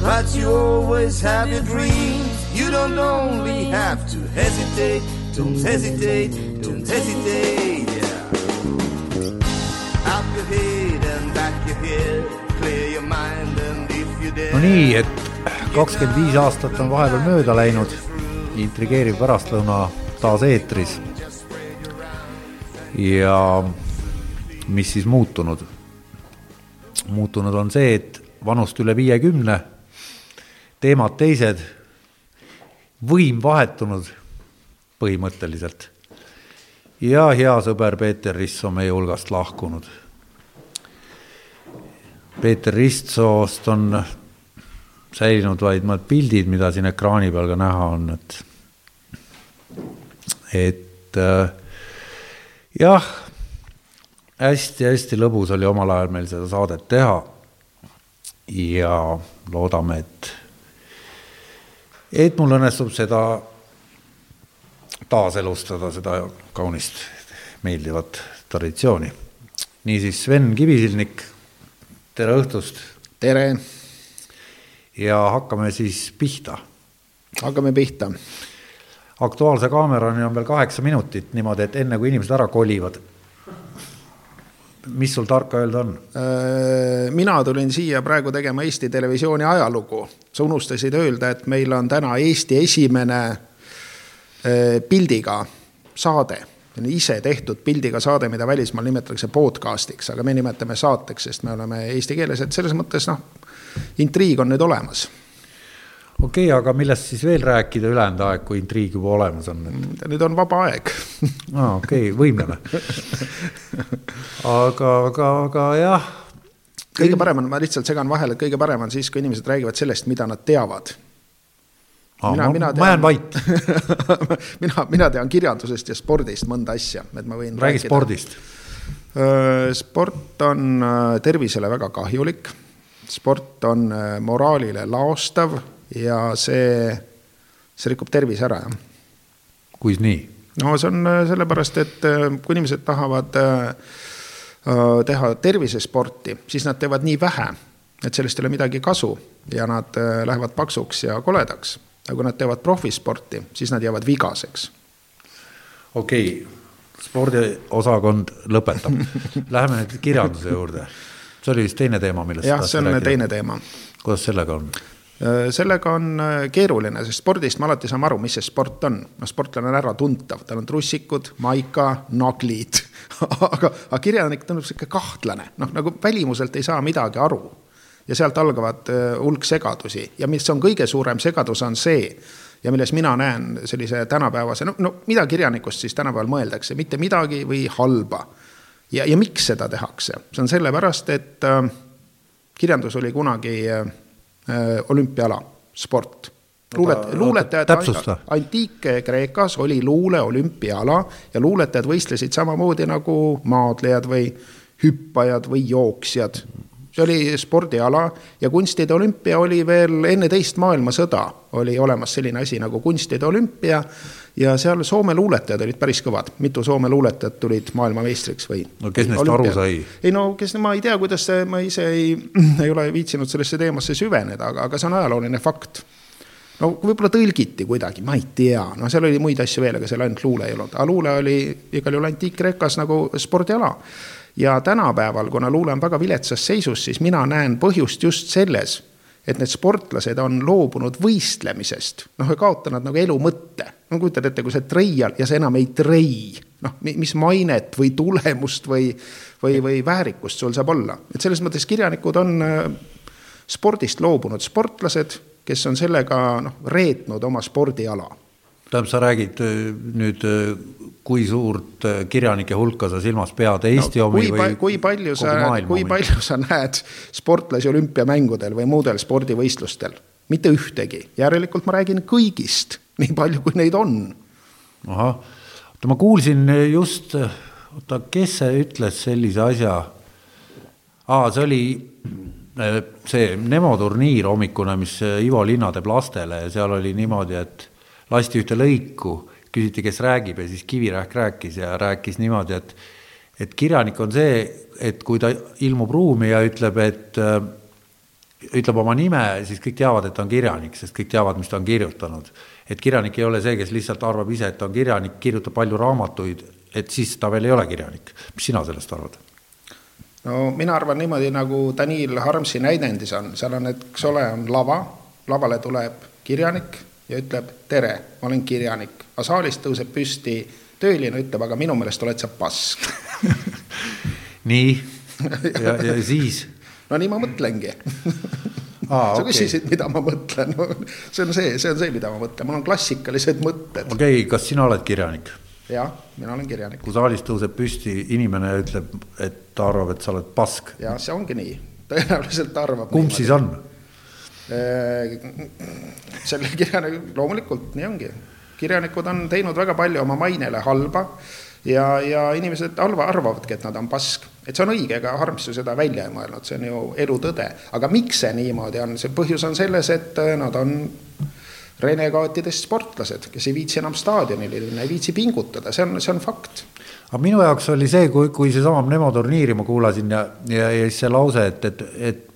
But you always have your dreams. You don't only have to hesitate, don't hesitate, don't hesitate. Yeah. Up your head and back your head, clear your mind and if you're there. no nii, et kakskümmend viis aastat on vahepeal mööda läinud, intrigeeriv pärastlõuna taas eetris. ja mis siis muutunud? muutunud on see, et vanust üle viiekümne, teemad teised, võim vahetunud põhimõtteliselt. ja hea sõber Peeter Risso meie hulgast lahkunud. Peeter Ristsoost on säilinud vaid mõned pildid, mida siin ekraani peal ka näha on, et, et äh, jah, hästi-hästi lõbus oli omal ajal meil seda saadet teha. ja loodame, et, et mul õnnestub seda taaselustada, seda kaunist meeldivat traditsiooni. niisiis, Sven Kivisilnik, tere õhtust tere, ja hakkame siis pihta. hakkame pihta. Aktuaalse kaamerani on veel kaheksa minutit niimoodi, et enne kui inimesed ära kolivad. Mis sul tarka öelda on? Äh, mina tulin siia praegu tegema Eesti Televisiooni ajalugu. sa unustasid öelda, et meil on täna Eesti esimene äh, pildiga saade, ise tehtud pildiga saade, mida välismaal nimetatakse podcast'iks, aga me nimetame saateks, sest me oleme eesti keeles, et selles mõttes noh, intriig on nüüd olemas. Okei okay,, aga millest siis veel rääkida ülejäänud aeg, kui intriig juba olemas on, et nüüd on vaba aeg aa, okei võimleme aga, aga, aga jah. kõige parem on, ma lihtsalt segan vahele, et kõige parem on siis, kui inimesed räägivad sellest, mida nad teavad. Aa, mina, mina ma jään vait, mina, mina tean kirjandusest ja spordist mõnda asja, et ma võin. räägi spordist. sport on tervisele väga kahjulik. sport on moraalile laostav ja see, see rikub tervise ära, jah kuis nii? no see on öö, sellepärast, et öö, kui inimesed tahavad öö, teha tervisesporti, siis nad teevad nii vähe, et sellest ei ole midagi kasu ja nad lähevad paksuks ja koledaks. aga kui nad teevad profisporti, siis nad jäävad vigaseks. okei okay., spordiosakond lõpetab. Läheme nüüd kirjanduse juurde. see oli vist teine teema, millest. jah, see on teine teema. kuidas sellega on? Sellega on äh, keeruline, sest spordist me alati saame aru, mis see sport on. no sportlane on äratuntav, tal on trussikud, maika, naglid aga, aga kirjanik tundub sihuke kahtlane, noh nagu välimuselt ei saa midagi aru. ja sealt algavad äh, hulk segadusi ja mis on kõige suurem segadus, on see ja milles mina näen sellise tänapäevase, no, no mida kirjanikust siis tänapäeval mõeldakse, mitte midagi või halba. ja, ja miks seda tehakse, see on sellepärast, et äh, kirjandus oli kunagi äh, äh, olümpiaala, sport. luulet-, luuletajad, antiik-Kreekas oli luule olümpiaala ja luuletajad võistlesid samamoodi nagu maadlejad või hüppajad või jooksjad. see oli spordiala ja kunstide olümpia oli veel enne teist maailmasõda oli olemas selline asi nagu kunstide olümpia ja seal Soome luuletajad olid päris kõvad, mitu Soome luuletajat tulid maailmameistriks või. no kes neist aru sai? ei no kes, ma ei tea, kuidas see, ma ise ei, ei ole viitsinud sellesse teemasse süveneda, aga, aga see on ajalooline fakt. no võib-olla tõlgiti kuidagi, ma ei tea, no seal oli muid asju veel, aga seal ainult luule ei olnud, aga luule oli igal juhul antiik-Kreekas nagu spordiala. ja tänapäeval, kuna luule on väga viletsas seisus, siis mina näen põhjust just selles, et need sportlased on loobunud võistlemisest, noh, ja kaotanud nagu elu mõtte. no kujutad ette, kui sa treial ja sa enam ei trei, noh, mis mainet või tulemust või, või, või väärikust sul saab olla. et selles mõttes kirjanikud on äh, spordist loobunud sportlased, kes on sellega noh, reetnud oma spordiala tähendab, sa räägid öö, nüüd öö, kui suurt äh, kirjanike hulka sa silmas pead, Eesti no, omi kui, või kui palju sa, kui omi? palju sa näed sportlasi olümpiamängudel või muudel spordivõistlustel? mitte ühtegi, järelikult ma räägin kõigist, nii palju kui neid on. ahah, oota ma kuulsin just, oota, kes see ütles sellise asja? aa, see oli äh, see Nemo turniir hommikune, mis Ivo Linna teeb lastele ja seal oli niimoodi, et lasti ühte lõiku küsiti, kes räägib ja siis Kivirähk rääkis ja rääkis niimoodi, et et kirjanik on see, et kui ta ilmub ruumi ja ütleb, et äh, ütleb oma nime, siis kõik teavad, et ta on kirjanik, sest kõik teavad, mis ta on kirjutanud. et kirjanik ei ole see, kes lihtsalt arvab ise, et ta on kirjanik, kirjutab palju raamatuid, et siis ta veel ei ole kirjanik. mis sina sellest arvad? no mina arvan niimoodi, nagu Daniel Harmsi näidendis on, seal on, eks ole, on lava, lavale tuleb kirjanik ja ütleb tere, ma olen kirjanik, aga saalist tõuseb püsti tööline, ütleb, aga minu meelest oled sa pask nii, ja, ja siis? no nii ma mõtlengi Aa, sa okay. küsisid, mida ma mõtlen see on see, see on see, mida ma mõtlen, mul on klassikalised mõtted. okei okay,, kas sina oled kirjanik? jah, mina olen kirjanik. kui saalis tõuseb püsti inimene ja ütleb, et ta arvab, et sa oled pask. ja see ongi nii, tõenäoliselt arvab. kumb niimoodi. siis on? Äh, selle kirjanik, loomulikult nii ongi. kirjanikud on teinud väga palju oma mainele halba ja, ja inimesed halva arvavadki, et nad on pask. et see on õige, ega Harms ju seda välja ei mõelnud, see on ju elutõde. aga miks see niimoodi on, see põhjus on selles, et nad on renegaatidest sportlased, kes ei viitsi enam staadionile minna, ei viitsi pingutada, see on, see on fakt aga minu jaoks oli see, kui, kui seesama Nemo turniiri ma kuulasin ja, ja, ja siis see lause, et, et, et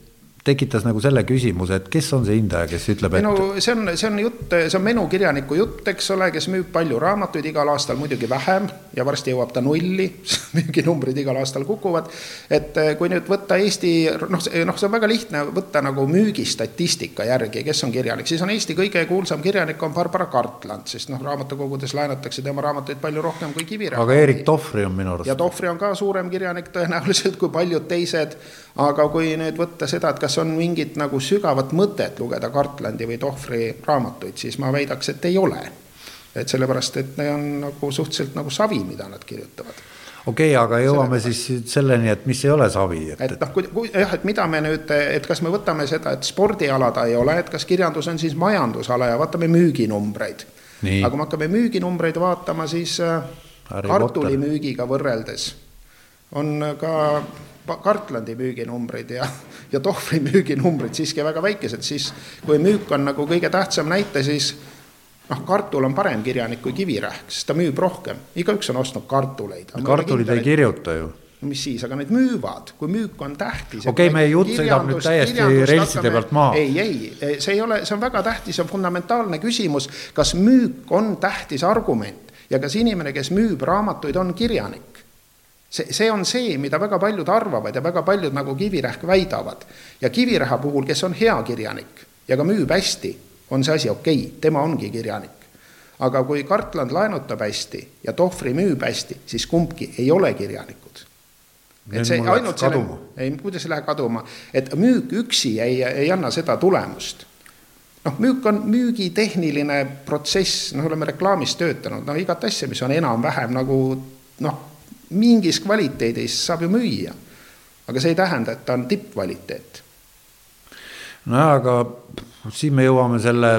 tekitas nagu selle küsimuse, et kes on see hindaja, kes ütleb, et. no see on, see on jutt, see on menukirjaniku jutt, eks ole, kes müüb palju raamatuid igal aastal muidugi vähem ja varsti jõuab ta nulli müüginumbrid igal aastal kukuvad. et eh, kui nüüd võtta Eesti, noh, noh, see on väga lihtne võtta nagu müügistatistika järgi, kes on kirjanik, siis on Eesti kõige kuulsam kirjanik on Barbara Cartland, sest noh, raamatukogudes laenatakse tema raamatuid palju rohkem kui Kivirähk. aga Erik Tohvri on minu arust. ja Tohvri on ka suurem kirjanik tõenäoliselt kui paljud teised aga kui nüüd võtta seda, et kas on mingit nagu sügavat mõtet lugeda Kartlandi või Tohvri raamatuid, siis ma väidaks, et ei ole. et sellepärast, et need on nagu suhteliselt nagu savi, mida nad kirjutavad okei okay,, aga jõuame siis selleni, et mis ei ole savi. et, et noh, kui, kui jah, et mida me nüüd, et kas me võtame seda, et spordiala ta ei ole, et kas kirjandus on siis majandusala ja vaatame müüginumbreid. aga kui me hakkame müüginumbreid vaatama, siis äh, kartulimüügiga võrreldes on ka Kartlandi müüginumbrid ja, ja Tohvri müüginumbrid siiski väga väikesed, siis kui müük on nagu kõige tähtsam näite, siis noh, kartul on parem kirjanik kui Kivirähk, sest ta müüb rohkem, igaüks on ostnud kartuleid. kartulid ei kirjuta ju no mis siis, aga need müüvad, kui müük on tähtis. okei okay,, meie jutt sõidab nüüd täiesti reltside pealt maha. ei, ei, see ei ole, see on väga tähtis, see on fundamentaalne küsimus, kas müük on tähtis argument ja kas inimene, kes müüb raamatuid, on kirjanik see, see on see, mida väga paljud arvavad ja väga paljud nagu Kivirähk väidavad. ja Kiviräha puhul, kes on hea kirjanik ja ka müüb hästi, on see asi okei okay,, tema ongi kirjanik. aga kui Kartland laenutab hästi ja Tohvri müüb hästi, siis kumbki ei ole kirjanikud. et see ainult selle, ei, kuidas ei lähe kaduma, et müük üksi ei, ei anna seda tulemust noh, müük on müügitehniline protsess, noh, oleme reklaamis töötanud, no igat asja, mis on enam-vähem nagu noh mingis kvaliteedis saab ju müüa. aga see ei tähenda, et ta on tippkvaliteet. nojah, aga siin me jõuame selle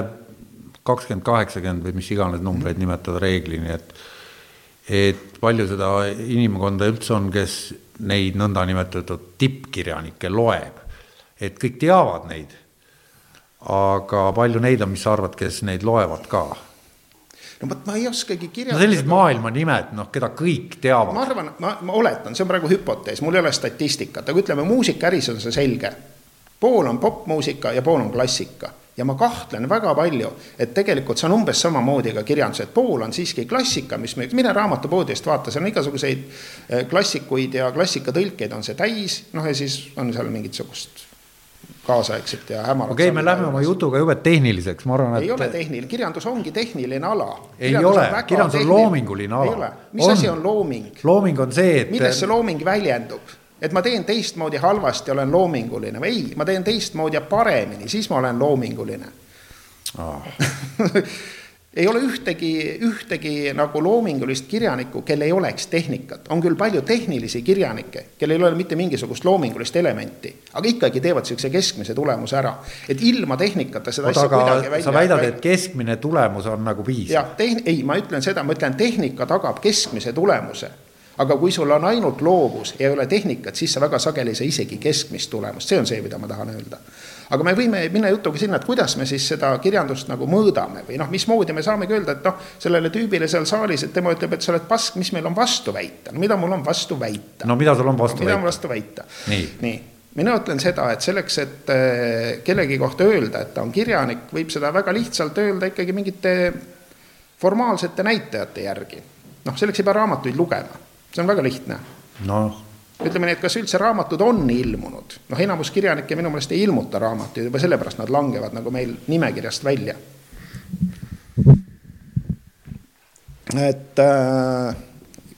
kakskümmend, kaheksakümmend või mis iganes numbreid nimetada reeglini, et et palju seda inimkonda üldse on, kes neid nõndanimetatud tippkirjanikke loeb. et kõik teavad neid, aga palju neid on, mis sa arvad, kes neid loevad ka no vot, ma ei oskagi kirjeldada. no sellised maailma nimed, noh, keda kõik teavad. ma arvan, ma, ma oletan, see on praegu hüpotees, mul ei ole statistikat, aga ütleme, muusikaäris on see selge. Pool on popmuusika ja pool on klassika ja ma kahtlen väga palju, et tegelikult see on umbes samamoodi ka kirjandus, et pool on siiski klassika, mis me, mine raamatupoodist vaata, seal on igasuguseid eh, klassikuid ja klassikatõlkeid on see täis, noh ja siis on seal mingisugust kaasaegset ja hämarat. okei okay,, me lähme oma jutuga jube tehniliseks, ma arvan, et. ei ole tehniline, kirjandus ongi tehniline ala. ei ole, kirjandus on loominguline ala. mis on. asi on looming? looming on see, et. milles see looming väljendub? Et ma teen teistmoodi halvasti, olen loominguline või ei, ma teen teistmoodi ja paremini, siis ma olen loominguline ah. ei ole ühtegi, ühtegi nagu loomingulist kirjanikku, kel ei oleks tehnikat. on küll palju tehnilisi kirjanikke, kellel ei ole mitte mingisugust loomingulist elementi, aga ikkagi teevad niisuguse keskmise tulemuse ära. et ilma tehnikata seda Oota, asja kuidagi välja. sa väidad, et keskmine tulemus on nagu piisav? jah, tehn-, ei, ma ütlen seda, ma ütlen, tehnika tagab keskmise tulemuse aga kui sul on ainult loovus ja ei ole tehnikat, siis sa väga sageli ei saa isegi keskmist tulemust, see on see, mida ma tahan öelda aga me võime minna jutuga sinna, et kuidas me siis seda kirjandust nagu mõõdame või noh, mismoodi me saamegi öelda, et noh, sellele tüübile seal saalis, et tema ütleb, et sa oled pask, mis meil on vastu väita, mida mul on vastu väita. no mida sul on vastu no, väita? mida on vastu väita? nii, nii mina ütlen seda, et selleks, et äh, kellegi kohta öelda, et ta on kirjanik, võib seda väga lihtsalt öelda ikkagi mingite formaalsete näitajate järgi. noh, selleks ei pea raamatuid lugema, see on väga lihtne. noh ütleme nii, et kas üldse raamatud on ilmunud, noh, enamus kirjanikke minu meelest ei ilmuta raamatuid, juba sellepärast nad langevad nagu meil nimekirjast välja. et äh,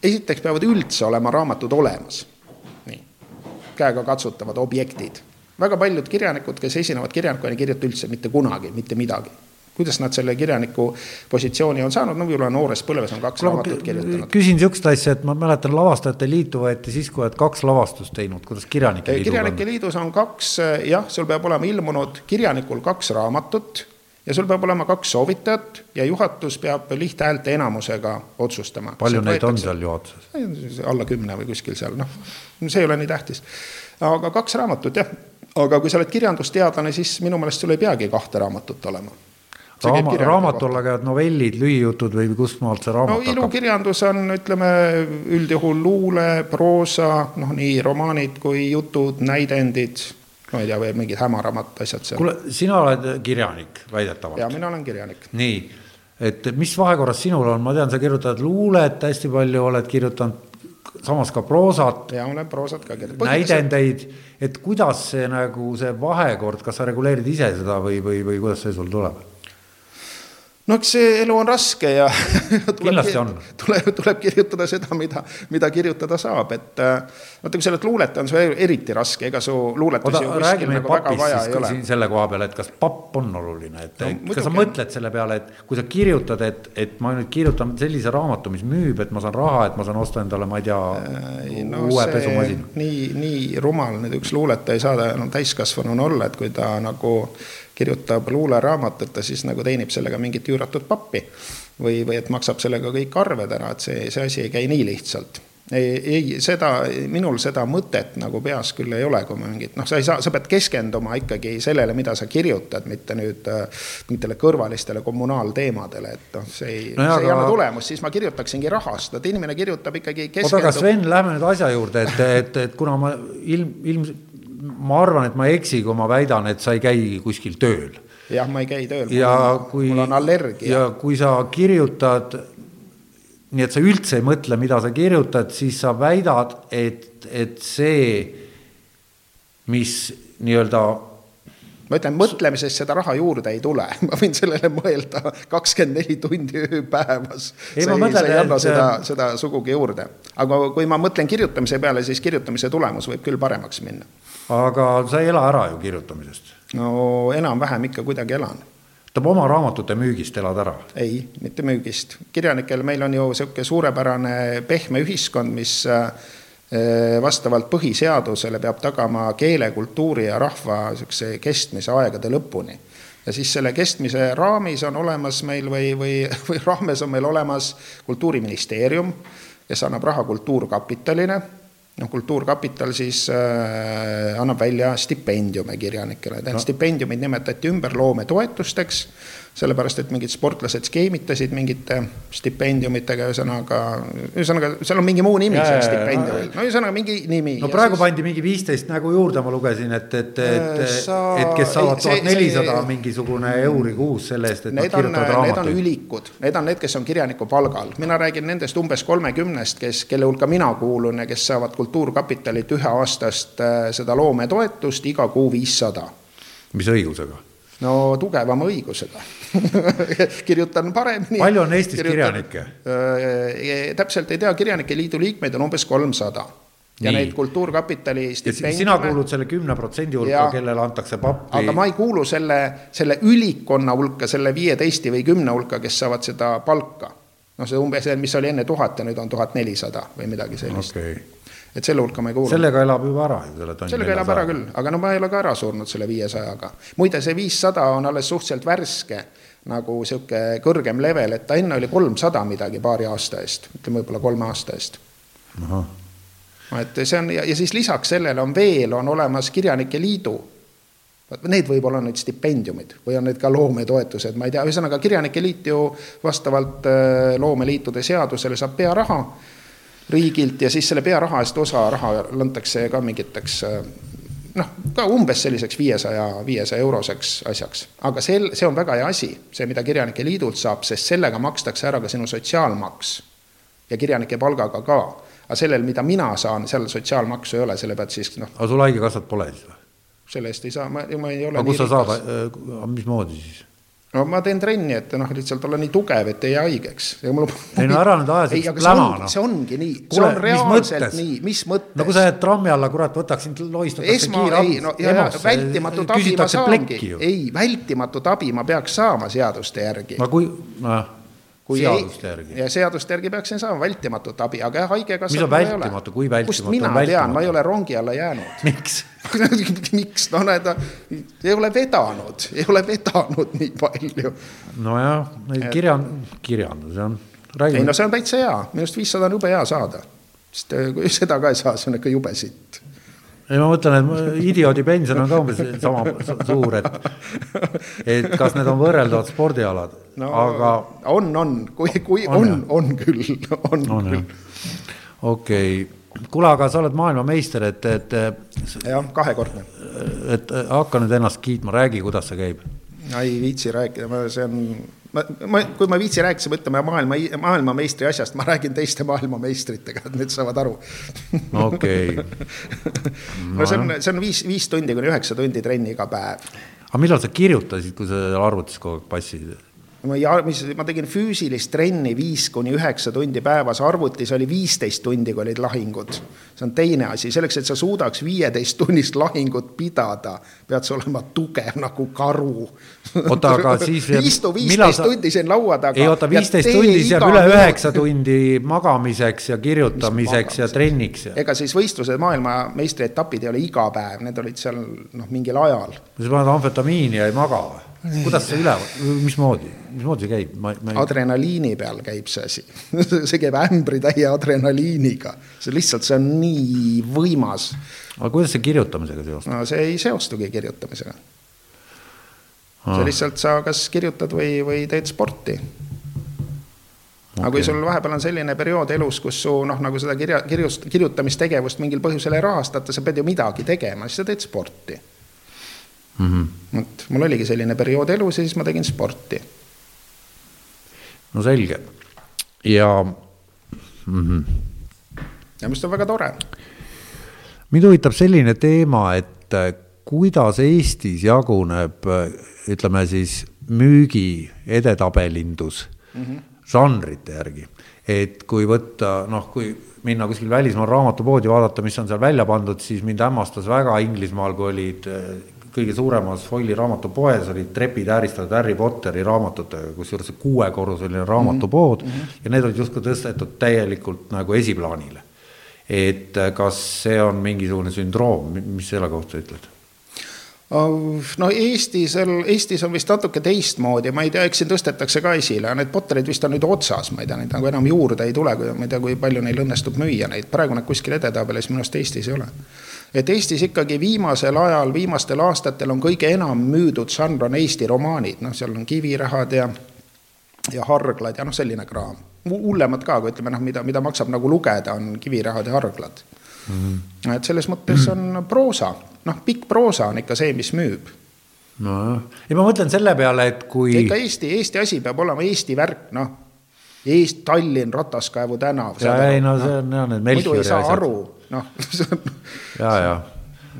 esiteks peavad üldse olema raamatud olemas, nii, käegakatsutavad objektid. väga paljud kirjanikud, kes esinevad kirjanikuna, ei kirjuta üldse mitte kunagi mitte midagi kuidas nad selle kirjaniku positsiooni on saanud, no võib-olla noores põlves on kaks raamatut kirjutanud. küsin sihukest asja, et ma mäletan, Lavastajate Liitu võeti siis, kui oled kaks lavastust teinud, kuidas Kirjanike Liidul kirjanike on? Liidus on kaks, jah, sul peab olema ilmunud kirjanikul kaks raamatut ja sul peab olema kaks soovitajat ja juhatus peab lihthäälte enamusega otsustama. palju neid võetakse, on seal juhatuses? alla kümne või kuskil seal, noh, see ei ole nii tähtis. aga kaks raamatut jah, aga kui sa oled kirjandusteadlane, siis minu meelest sul ei peagi kahte raamatut olema Raama, raamat alla käivad novellid, lühijutud või kust maalt see raamat no, hakkab? ilukirjandus on, ütleme üldjuhul luule, proosa, noh, nii romaanid kui jutud, näidendid, ma ei tea, veel mingid hämaramad asjad seal. kuule, sina oled kirjanik väidetavalt. ja mina olen kirjanik. nii, et mis vahekorras sinul on, ma tean, sa kirjutad luulet hästi palju, oled kirjutanud samas ka proosat. ja olen proosat ka kirjutanud. näidendeid, et kuidas see nagu see vahekord, kas sa reguleerid ise seda või, või, või kuidas see sul tuleb? No eks see elu on raske ja kindlasti on. tuleb, tuleb kirjutada seda, mida, mida kirjutada saab, et äh, vaata, kui sa oled luuletaja, on see eriti raske, ega su luuletusi ju kuskil nagu vaja ei ole. selle koha peal, et kas papp on oluline, et no, kas sa mõtled selle peale, et kui sa kirjutad, et, et ma nüüd kirjutan sellise raamatu, mis müüb, et ma saan raha, et ma saan osta endale, ma ei tea äh,, no, uue pesumasina. nii, nii rumal nüüd üks luuletaja ei saa enam täiskasvanuna olla, et kui ta nagu kirjutab luuleraamatut, ta siis nagu teenib sellega mingit üüratut pappi. või, või et maksab sellega kõik arved ära, et see, see asi ei käi nii lihtsalt ei, ei, seda, minul seda mõtet nagu peas küll ei ole, kui ma mingit, noh, sa ei saa, sa pead keskenduma ikkagi sellele, mida sa kirjutad, mitte nüüd äh, mingitele kõrvalistele kommunaalteemadele, et noh, see ei no, see ei anna tulemust, siis ma kirjutaksingi rahast, et inimene kirjutab ikkagi keskendub.... oota, aga Sven, lähme nüüd asja juurde, et, et, et kuna ma ilm, ilm, ma arvan, et ma ei eksi, kui ma väidan, et sa ei käi kuskil tööl. jah, ma ei käi tööl, mul on allergia. ja kui sa kirjutad, nii et sa üldse ei mõtle, mida sa kirjutad, siis sa väidad, et, et see, mis nii-öelda ma ütlen, mõtlemisest seda raha juurde ei tule, ma võin sellele mõelda kakskümmend neli tundi ööpäevas. see, mõtlen, see ei anna et... seda, seda sugugi juurde. aga kui ma mõtlen kirjutamise peale, siis kirjutamise tulemus võib küll paremaks minna aga sa ei ela ära ju kirjutamisest? no enam-vähem ikka kuidagi elan. tähendab, oma raamatute müügist elad ära? ei, mitte müügist. kirjanikel meil on ju niisugune suurepärane pehme ühiskond, mis äh, vastavalt põhiseadusele peab tagama keele, kultuuri ja rahva niisuguse kestmise aegade lõpuni. ja siis selle kestmise raamis on olemas meil või, või, või raames on meil olemas Kultuuriministeerium, kes annab raha Kultuurkapitalile noh, Kultuurkapital siis äh, annab välja stipendiume kirjanikele, need no. stipendiumid nimetati ümber loometoetusteks sellepärast et mingid sportlased skeemitasid mingite stipendiumitega, ühesõnaga, ühesõnaga seal on mingi muu nimi seal stipendiumil, no ühesõnaga mingi nimi. no praegu siis... pandi mingi viisteist nägu juurde, ma lugesin, et, et, et Sa..., et kes saavad tuhat nelisada mingisugune euri kuus selle eest, et nad kirjutavad raamatuid. Need on ülikud, need on need, kes on kirjaniku palgal, mina räägin nendest umbes kolmekümnest, kes, kelle hulka mina kuulun ja kes saavad Kultuurkapitalilt üheaastast äh, seda loometoetust iga kuu viissada. mis õigusega? no tugevama õigusega kirjutan paremini. palju on Eestis kirjutan, kirjanikke äh,? täpselt ei tea, Kirjanike Liidu liikmeid on umbes kolmsada. ja Nii. neid Kultuurkapitali si- sina stipendiume kuulud selle kümne protsendi hulka kellele antakse pappi aga ma ei kuulu selle, selle ülikonna hulka, selle viieteist või kümne hulka, kes saavad seda palka. noh, see umbes, mis oli enne tuhat ja nüüd on tuhat nelisada või midagi sellist okay.. Et selle hulka ma ei kuulu. sellega elab juba ära ju selle tonni sellega elab ära küll, aga no ma ei ole ka ära surnud selle viiesajaga. muide, see viissada on alles suhteliselt värske nagu sihuke kõrgem level, et ta enne oli kolmsada midagi paari aasta eest, ütleme võib-olla kolme aasta eest. et see on ja, ja siis lisaks sellele on veel, on olemas Kirjanike Liidu. Need võib-olla on need stipendiumid või on need ka loometoetused, ma ei tea, ühesõnaga Kirjanike Liit ju vastavalt äh, loomeliitude seadusele saab pearaha riigilt ja siis selle pearaha eest osa raha antakse ka mingiteks äh, noh, ka umbes selliseks viiesaja, viiesaja euroseks asjaks. aga sel, see on väga hea asi, see, mida Kirjanike Liidult saab, sest sellega makstakse ära ka sinu sotsiaalmaks ja kirjanike palgaga ka. aga sellel, mida mina saan, seal sotsiaalmaksu ei ole, selle pead siis noh, aga sul haigekassat pole siis või? selle eest ei saa, ma, ma ei ole aga kus sa rikas. saad, mismoodi siis? No ma teen trenni, et noh, lihtsalt olla nii tugev, et ei jää haigeks. Ei no ära nüüd aja sellist ongi noh., see ongi nii, see on reaalselt nii, mis mõttes no kui sa jääd trammi alla, kurat, võtaks sind lohistatakse ei no vältimatut abi ma saangi, ei, vältimatut abi ma peaks saama seaduste järgi. no kui, noh, kui seaduste järgi. ja seaduste järgi peaksin saama vältimatut abi, aga jah, haigekassa. Mis on vältimatu? Kui vältimatu kust mina tean, ma ei ole rongi alla jäänud. miks? miks, no näed, ei ole vedanud, ei ole vedanud nii palju. nojah, kirjand-, kirjandus jah, ei no see on täitsa hea, minu arust viissada on jube hea saada. sest eh, kui seda ka ei saa, see on ikka jube sitt. Ei ma mõtlen, et idioodi pension on ka umbes sama su- suur, et, et kas need on võrreldavad spordialad no aga on, on, kui, kui On, on, on, küll, on, on küll., okei okay., kuule, aga sa oled maailmameister, et, et, jah, kahekordne. et hakka nüüd ennast kiitma, räägi, kuidas see käib. ei viitsi rääkida, see on, ma, ma, kui ma viitsi rääkida, siis me ütleme maailma, maailmameistri asjast, ma räägin teiste maailmameistritega, et need saavad aru. okei, no see on, see on viis, viis tundi kuni üheksa tundi trenni iga päev. aga millal sa kirjutasid, kui sa arvutis kogu aeg passid? Ma ei, mis, ma tegin füüsilist trenni viis kuni üheksa tundi päevas, arvutis oli viisteist tundi, kui olid lahingud. see on teine asi, selleks, et sa suudaks viieteist tunnist lahingut pidada, pead sa olema tugev nagu karu. Oota, aga siis- istu viisteist sa- tundi siin laua taga. ei oota, viisteist tundi, jääb üle üheksa tundi magamiseks ja kirjutamiseks ja trenniks ega siis võistlused maailmameistrietapid ei ole iga päev, need olid seal noh, mingil ajal. sa paned amfetamiini ja ei maga või? Kuidas see üle, mismoodi, mismoodi see käib, ma, ma ei, adrenaliini peal käib see asi, see käib ämbritäie adrenaliiniga, see lihtsalt, see on nii võimas. aga kuidas see kirjutamisega seostub? no see ei seostugi kirjutamisega, see lihtsalt sa kas kirjutad või, või teed sporti. aga kui sul vahepeal on selline periood elus, kus su noh, nagu seda kirja, kirjust, kirjutamistegevust mingil põhjusel ei rahastata, sa pead ju midagi tegema, siis sa teed sporti. Mhm. vot, mul oligi selline periood elus ja siis ma tegin sporti. no selge ja mm -hmm. ja mis on väga tore. mind huvitab selline teema, et äh, kuidas Eestis jaguneb, ütleme siis müügi edetabelindus mm -hmm. žanrite järgi. et kui võtta noh, kui minna kuskil välismaal raamatupoodi, vaadata, mis on seal välja pandud, siis mind hämmastas väga Inglismaal, kui olid äh, kõige suuremas foili raamatupoes olid trepid ääristatud Harry Potteri raamatutega, kusjuures kuuekorruseline raamatupood mm -hmm. ja need olid justkui tõstetud täielikult nagu esiplaanile et äh, kas see on mingisugune sündroom, mis selle kohta ütled? no Eestis, Eestis on vist natuke teistmoodi, ma ei tea, eks siin tõstetakse ka esile, need Potterid vist on nüüd otsas, ma ei tea, neid nagu enam juurde ei tule, ma ei tea, kui palju neil õnnestub müüa neid, praegu nad kuskil edetabelis minu arust Eestis ei ole. Et Eestis ikkagi viimasel ajal, viimastel aastatel on kõige enam müüdud žanr on Eesti romaanid, noh, seal on Kivirahad ja ja harglad ja noh, selline kraam. hullemad ka, kui ütleme noh, mida, mida maksab nagu lugeda, on Kivirahad ja harglad mm. -hmm. et selles mõttes on proosa, noh, pikk proosa on ikka see, mis müüb nojah, ja ma mõtlen selle peale, et kui ikka Eesti, Eesti asi peab olema Eesti värk, noh. Eest-, Tallinn, Rataskaevu tänav. Ja ei, no see on jah, need muidu Melchiori ei saa asjad. aru, noh, see on ja, ja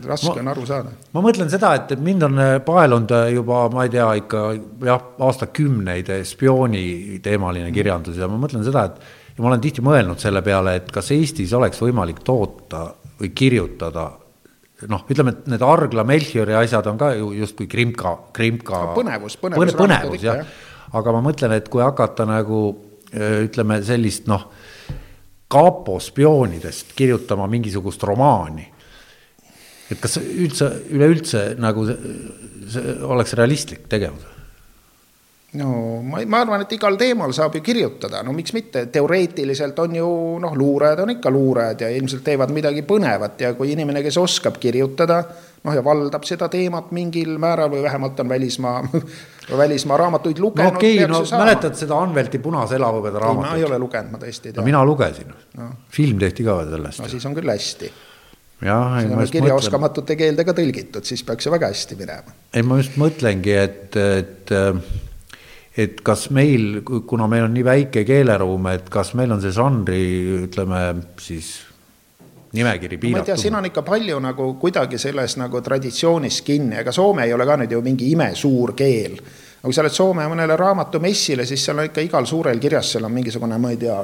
raske on aru saada. ma mõtlen seda, et, mind on äh, paelunud äh, juba, ma ei tea, ikka jah, aastakümneid äh, spiooni teemaline kirjandus ja ma mõtlen seda, et ja ma olen tihti mõelnud selle peale, et kas Eestis oleks võimalik toota või kirjutada noh, ütleme, et need Argla Melchiori asjad on ka ju justkui krimka, krimka. põnevus, põnevus. põnevus jah ja., aga ma mõtlen, et kui hakata nagu ütleme sellist noh, kapo spioonidest kirjutama mingisugust romaani. et kas üldse, üleüldse nagu see, see oleks realistlik tegevus? no ma, ma arvan, et igal teemal saab ju kirjutada, no miks mitte, teoreetiliselt on ju noh, luurajad on ikka luurajad ja ilmselt teevad midagi põnevat ja kui inimene, kes oskab kirjutada, noh ja valdab seda teemat mingil määral või vähemalt on välismaa välismaa raamatuid lugenud. no okei okay,, no mäletad seda Anvelti Punase elavhõbeda raamatut? ma ei ole lugenud, ma tõesti ei tea no,. mina lugesin no., film tehti ka sellest. no siis on küll hästi jah, see on kirjaoskamatute keelde ka tõlgitud, siis peaks ju väga hästi minema. ei, ma just mõtlengi, et, et et kas meil, kuna meil on nii väike keeleruum, et kas meil on see žanri, ütleme siis nimekiri piiratud? ma ei tea, siin on ikka palju nagu kuidagi selles nagu traditsioonis kinni, ega Soome ei ole ka nüüd ju mingi imesuur keel aga kui sa oled Soome mõnele raamatumessile, siis seal on ikka igal suurel kirjas, seal on mingisugune, ma ei tea,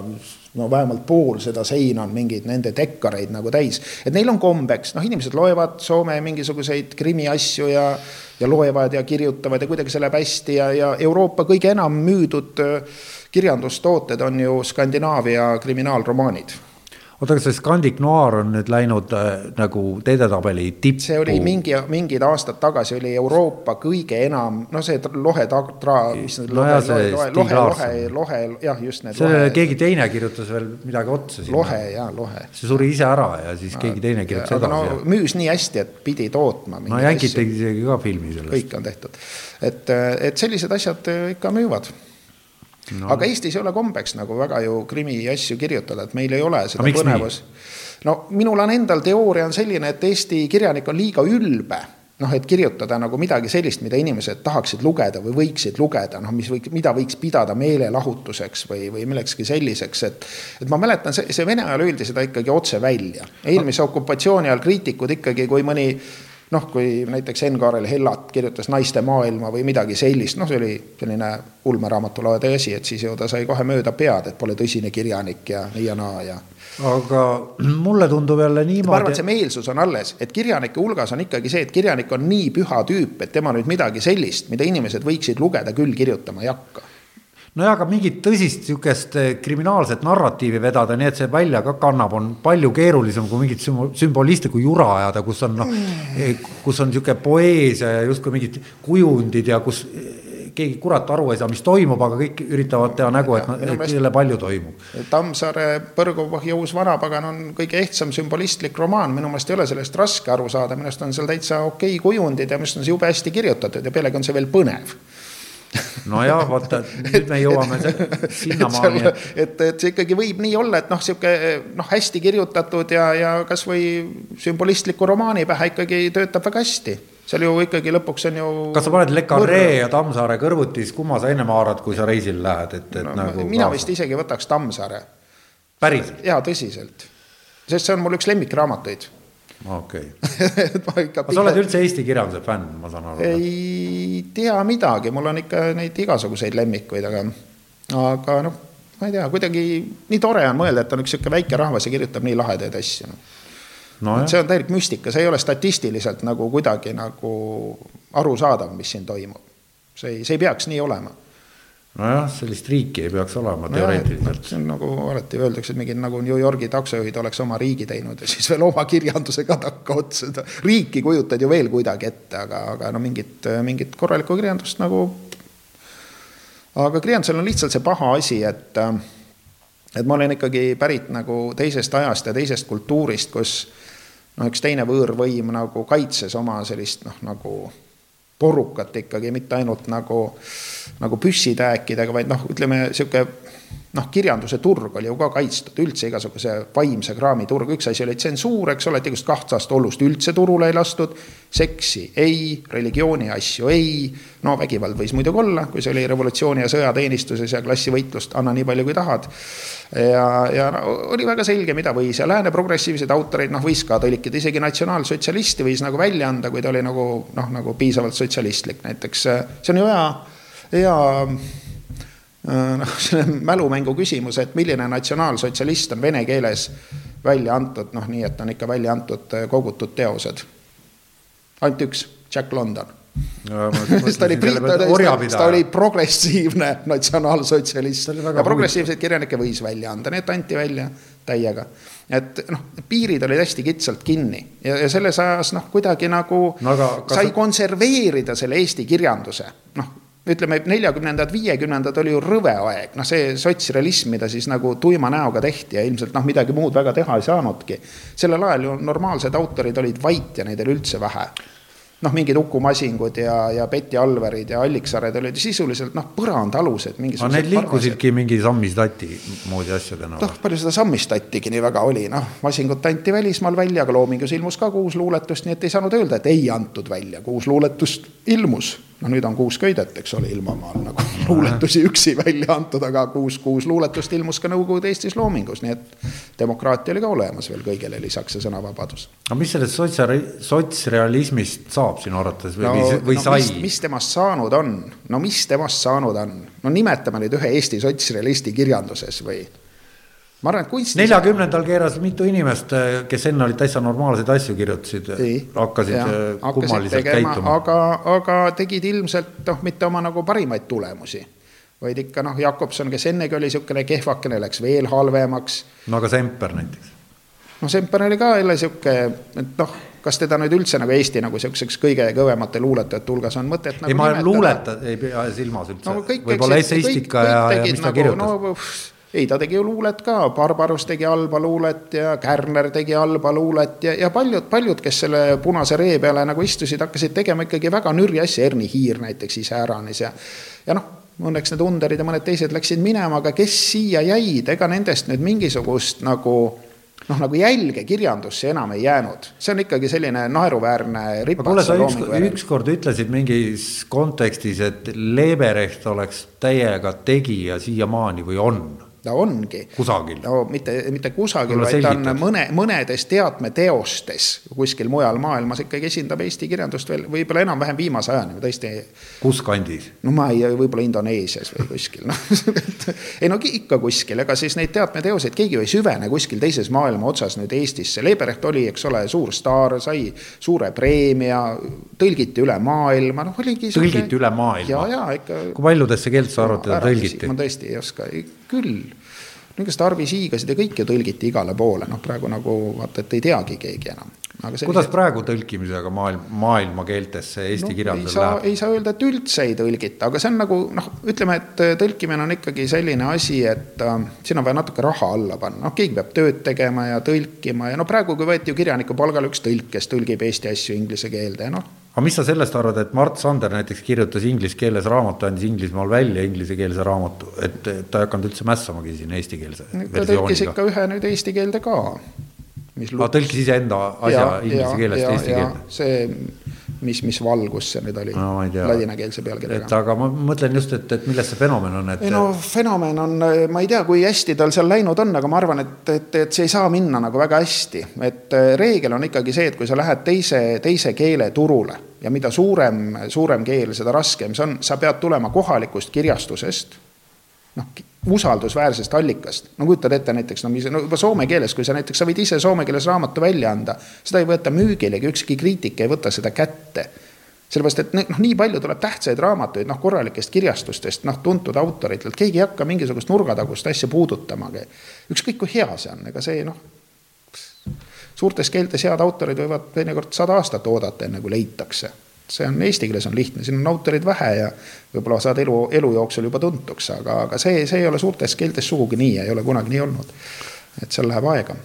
no vähemalt pool seda seina on mingeid nende dekkareid nagu täis. et neil on kombeks, noh, inimesed loevad Soome mingisuguseid krimiasju ja, ja loevad ja kirjutavad ja kuidagi see läheb hästi ja, ja Euroopa kõige enam müüdud äh, kirjandustooted on ju Skandinaavia kriminaalromaanid oota, kas see Scandic Noir on nüüd läinud äh, nagu edetabeli tippu? see oli mingi, mingid aastad tagasi oli Euroopa kõige enam, no see lohe tra-, mis no lohe, lohe, lohe, lohe, lohe, lohe, jah, just need. sellele keegi teine kirjutas veel midagi otsa sinna. lohe ja lohe. see suri ise ära ja siis no, keegi teine kirjutas edasi. no müüs nii hästi, et pidi tootma. no Jänkid tegid isegi ka filmi sellest. kõik on tehtud, et, et sellised asjad ikka müüvad no.. aga Eestis ei ole kombeks nagu väga ju krimi asju kirjutada, et meil ei ole seda põnevus. no minul on endal teooria on selline, et Eesti kirjanik on liiga ülbe noh, et kirjutada nagu midagi sellist, mida inimesed tahaksid lugeda või võiksid lugeda, noh, mis võiks, mida võiks pidada meelelahutuseks või, või millekski selliseks, et. et ma mäletan, see, see Vene ajal öeldi seda ikkagi otse välja. eelmise okupatsiooni ajal kriitikud ikkagi, kui mõni noh, kui näiteks Enn-Kaarel Hellat kirjutas Naiste maailma või midagi sellist, noh, see oli selline ulmeraamatulaade asi, et siis ju ta sai kohe mööda pead, et pole tõsine kirjanik ja nii ja naa ja. aga mulle tundub jälle niimoodi. ma arvan, et see meelsus on alles, et kirjanike hulgas on ikkagi see, et kirjanik on nii püha tüüp, et tema nüüd midagi sellist, mida inimesed võiksid lugeda, küll kirjutama ei hakka nojah, aga mingit tõsist sihukest eh, kriminaalset narratiivi vedada, nii et see välja ka kannab, on palju keerulisem kui mingit sümbolistlikku jura ajada, kus on noh, eh, kus on sihuke poeesia ja justkui mingid kujundid ja kus eh, keegi kurat aru ei saa, mis toimub, aga kõik üritavad teha nägu, et, jälle palju toimub. Tammsaare Põrgupõhi uus vanapagan on kõige ehtsam sümbolistlik romaan, minu meelest ei ole sellest raske aru saada, minu arust on seal täitsa okei okay kujundid ja minu arust on see jube hästi kirjutatud ja pealegi on see veel põnev nojah, vaata nüüd me jõuame sinnamaani. et, et, et see ikkagi võib nii olla, et noh, sihuke noh, hästi kirjutatud ja, ja kasvõi sümbolistliku romaani pähe ikkagi töötab väga hästi seal ju ikkagi lõpuks on ju. kas sa paned Le Carre ja Tammsaare kõrvuti, siis kumma sa ennem haarad, kui sa reisil lähed, et, et no, nagu. mina kaasa. vist isegi võtaks Tammsaare. päriselt? jaa, tõsiselt. sest see on mul üks lemmikraamatuid okei okay. aga sa oled üldse Eesti kirjanduse fänn, ma saan aru? ei tea midagi, mul on ikka neid igasuguseid lemmikuid, aga, aga noh, ma ei tea, kuidagi nii tore on mõelda, et on üks sihuke väike rahvas ja kirjutab nii lahedaid asju no.. No, see on täielik müstika, see ei ole statistiliselt nagu kuidagi nagu arusaadav, mis siin toimub. see ei, see ei peaks nii olema nojah, sellist riiki ei peaks olema no teoreetiliselt. see on nagu alati öeldakse, et mingid nagu New Yorgi taksojuhid oleks oma riigi teinud ja siis veel oma kirjanduse ka takka otsa, seda riiki kujutad ju veel kuidagi ette, aga, aga no mingit, mingit korralikku kirjandust nagu. aga kirjandusel on lihtsalt see paha asi, et, et ma olen ikkagi pärit nagu teisest ajast ja teisest kultuurist, kus noh, üks teine võõrvõim nagu kaitses oma sellist noh, nagu porukat ikkagi, mitte ainult nagu, nagu püssitäekidega, vaid noh, ütleme sihuke noh, kirjanduse turg oli ju ka kaitstud, üldse igasuguse vaimse kraami turg, üks asi oli tsensuur, eks ole, et igast kahtlast ollust üldse turule ei lastud. seksi ei, religiooni asju ei, no vägivald võis muidugi olla, kui see oli revolutsiooni ja sõjateenistuses ja klassivõitlust, anna nii palju, kui tahad. ja, ja no, oli väga selge, mida võis ja lääne progressiivseid autoreid noh, võis ka tõlkida, isegi natsionaalsotsialisti võis nagu välja anda, kui ta oli nagu noh, nagu piisavalt sotsialistlik, näiteks see on ju hea, hea noh, selline mälumängu küsimus, et milline natsionaalsotsialist on vene keeles välja antud, noh, nii et on ikka välja antud äh, kogutud teosed. ainult üks, Jack London. Sest ta oli, ta, oli progressiivne natsionaalsotsialist. Ja progressiivseid kirjanikke võis välja anda, need anti välja täiega. et noh, piirid olid hästi kitsalt kinni. Ja, ja selles ajas noh, kuidagi nagu no, sai konserveerida selle eesti kirjanduse, noh ütleme, neljakümnendad, viiekümnendad oli ju rõve aeg, noh, see sotsrealism, mida siis nagu tuima näoga tehti ja ilmselt noh, midagi muud väga teha ei saanudki. sellel ajal ju normaalsed autorid olid vait ja neid oli üldse vähe noh, mingid Uku Masingud ja, ja Betty Alverid ja Alliksared olid sisuliselt noh, põrandaalused. aga need liikusidki mingi sammistati moodi asjadena? noh, palju seda sammistatigi nii väga oli, noh, Masingut anti välismaal välja, aga Loomingus ilmus ka kuus luuletust, nii et ei saanud öelda, et ei antud välja, kuus luuletust ilmus no nüüd on kuus köidet, eks ole, ilmamaal nagu luuletusi üksi välja antud, aga kuus, kuus luuletust ilmus ka Nõukogude Eestis loomingus, nii et demokraatia oli ka olemas veel kõigele lisaks ja sõnavabadus. aga mis sellest sotsiaal-, sotsrealismist saab sinu arvates või no,, või no, sai? mis temast saanud on, no mis temast saanud on, no nimetame nüüd ühe Eesti sotsrealisti kirjanduses või ma arvan, et kunst. neljakümnendal keeras mitu inimest, kes enne olid täitsa normaalseid asju kirjutasid, hakkasid ja, äh, kummaliselt tegema, käituma. aga, aga tegid ilmselt noh, mitte oma nagu parimaid tulemusi. vaid ikka noh, Jakobson, kes ennegi oli niisugune kehvakene, läks veel halvemaks. no aga Semper näiteks? no Semper oli ka jälle niisugune, et noh, kas teda nüüd üldse nagu Eesti nagu niisuguseks kõige kõvemate luuletajate hulgas on mõtet nagu ei, ma luuleta ei pea silmas üldse. No,, võib-olla esseistika ja, ja mis ta nagu, kirjutas. no, ei, ta tegi ju luulet ka, Barbarus tegi halba luulet ja Kärner tegi halba luulet ja, ja paljud, paljud, kes selle punase ree peale nagu istusid, hakkasid tegema ikkagi väga nürja asja, Erni Hiir näiteks iseäranis ja, ja noh, õnneks need Underid ja mõned teised läksid minema, aga kes siia jäid, ega nendest nüüd mingisugust nagu noh, nagu jälge kirjandusse enam ei jäänud, see on ikkagi selline naeruväärne ripas. kuule, sa üks, ükskord ütlesid mingis kontekstis, et Leberecht oleks täiega tegija siiamaani või on ta ongi. kusagil. no mitte, mitte kusagil, vaid ta on mõne, mõnedes teatmeteostes kuskil mujal maailmas ikkagi esindab Eesti kirjandust veel võib-olla enam-vähem viimase ajani, tõesti. kus kandis? no ma ei, võib-olla Indoneesias või kuskil, noh ei no ikka kuskil, ega siis neid teatmeteoseid keegi ju ei süvene kuskil teises maailma otsas nüüd Eestisse. Leberecht oli, eks ole, suur staar, sai suure preemia, tõlgiti üle maailma, noh oligi. tõlgiti üle maailma? ja, ja ikka. kui paljudesse keeltesse sa arvad, teda tõlgiti? ma tõesti ei oska, küll niisugust Arvis Hiigasid ja kõike tõlgiti igale poole, noh praegu nagu vaata, et ei teagi keegi enam. Sellised... kuidas praegu tõlkimisega maailm, maailmakeeltesse eesti no, kirjandusel läheb? ei saa öelda, et üldse ei tõlgita, aga see on nagu noh, ütleme, et tõlkimine on ikkagi selline asi, et äh, siin on vaja natuke raha alla panna, noh, keegi peab tööd tegema ja tõlkima ja no praegu, kui võeti ju kirjaniku palgale üks tõlk, kes tõlgib eesti asju inglise keelde noh aga mis sa sellest arvad, et Mart Sander näiteks kirjutas inglise keeles raamatu, andis Inglismaal välja inglisekeelse raamatu, et ta ei hakanud üldse mässamagi siin eestikeelse ta tõlkis ikka ühe nüüd eesti keelde ka. ta tõlkis iseenda asja inglise keelest eesti keelde? see mis, mis valgus see nüüd oli no, ladinakeelse pealkirjaga. et aga ma mõtlen just, et, et milles see fenomen on, et. ei no fenomen on, ma ei tea, kui hästi tal seal läinud on, aga ma arvan, et, et, et see ei saa minna nagu väga hästi. et äh, reegel on ikkagi see, et kui sa lähed teise, teise keele turule ja mida suurem, suurem keel, seda raskem see on, sa pead tulema kohalikust kirjastusest noh, usaldusväärsest allikast. no kujutad ette näiteks, no mis, no juba soome keeles, kui sa näiteks, sa võid ise soome keeles raamatu välja anda, seda ei võeta müügilegi, ükski kriitik ei võta seda kätte. sellepärast, et noh, nii palju tuleb tähtsaid raamatuid, noh, korralikest kirjastustest, noh, tuntud autoritelt, keegi ei hakka mingisugust nurgatagust asja puudutamagi. ükskõik kui hea see on, ega see noh, suurtes keeltes head autorid võivad teinekord sada aastat oodata, enne kui leitakse see on eesti keeles on lihtne, siin on autoreid vähe ja võib-olla saad elu, elu jooksul juba tuntuks, aga, aga see, see ei ole suurtes keeltes sugugi nii, ei ole kunagi nii olnud. et seal läheb aega.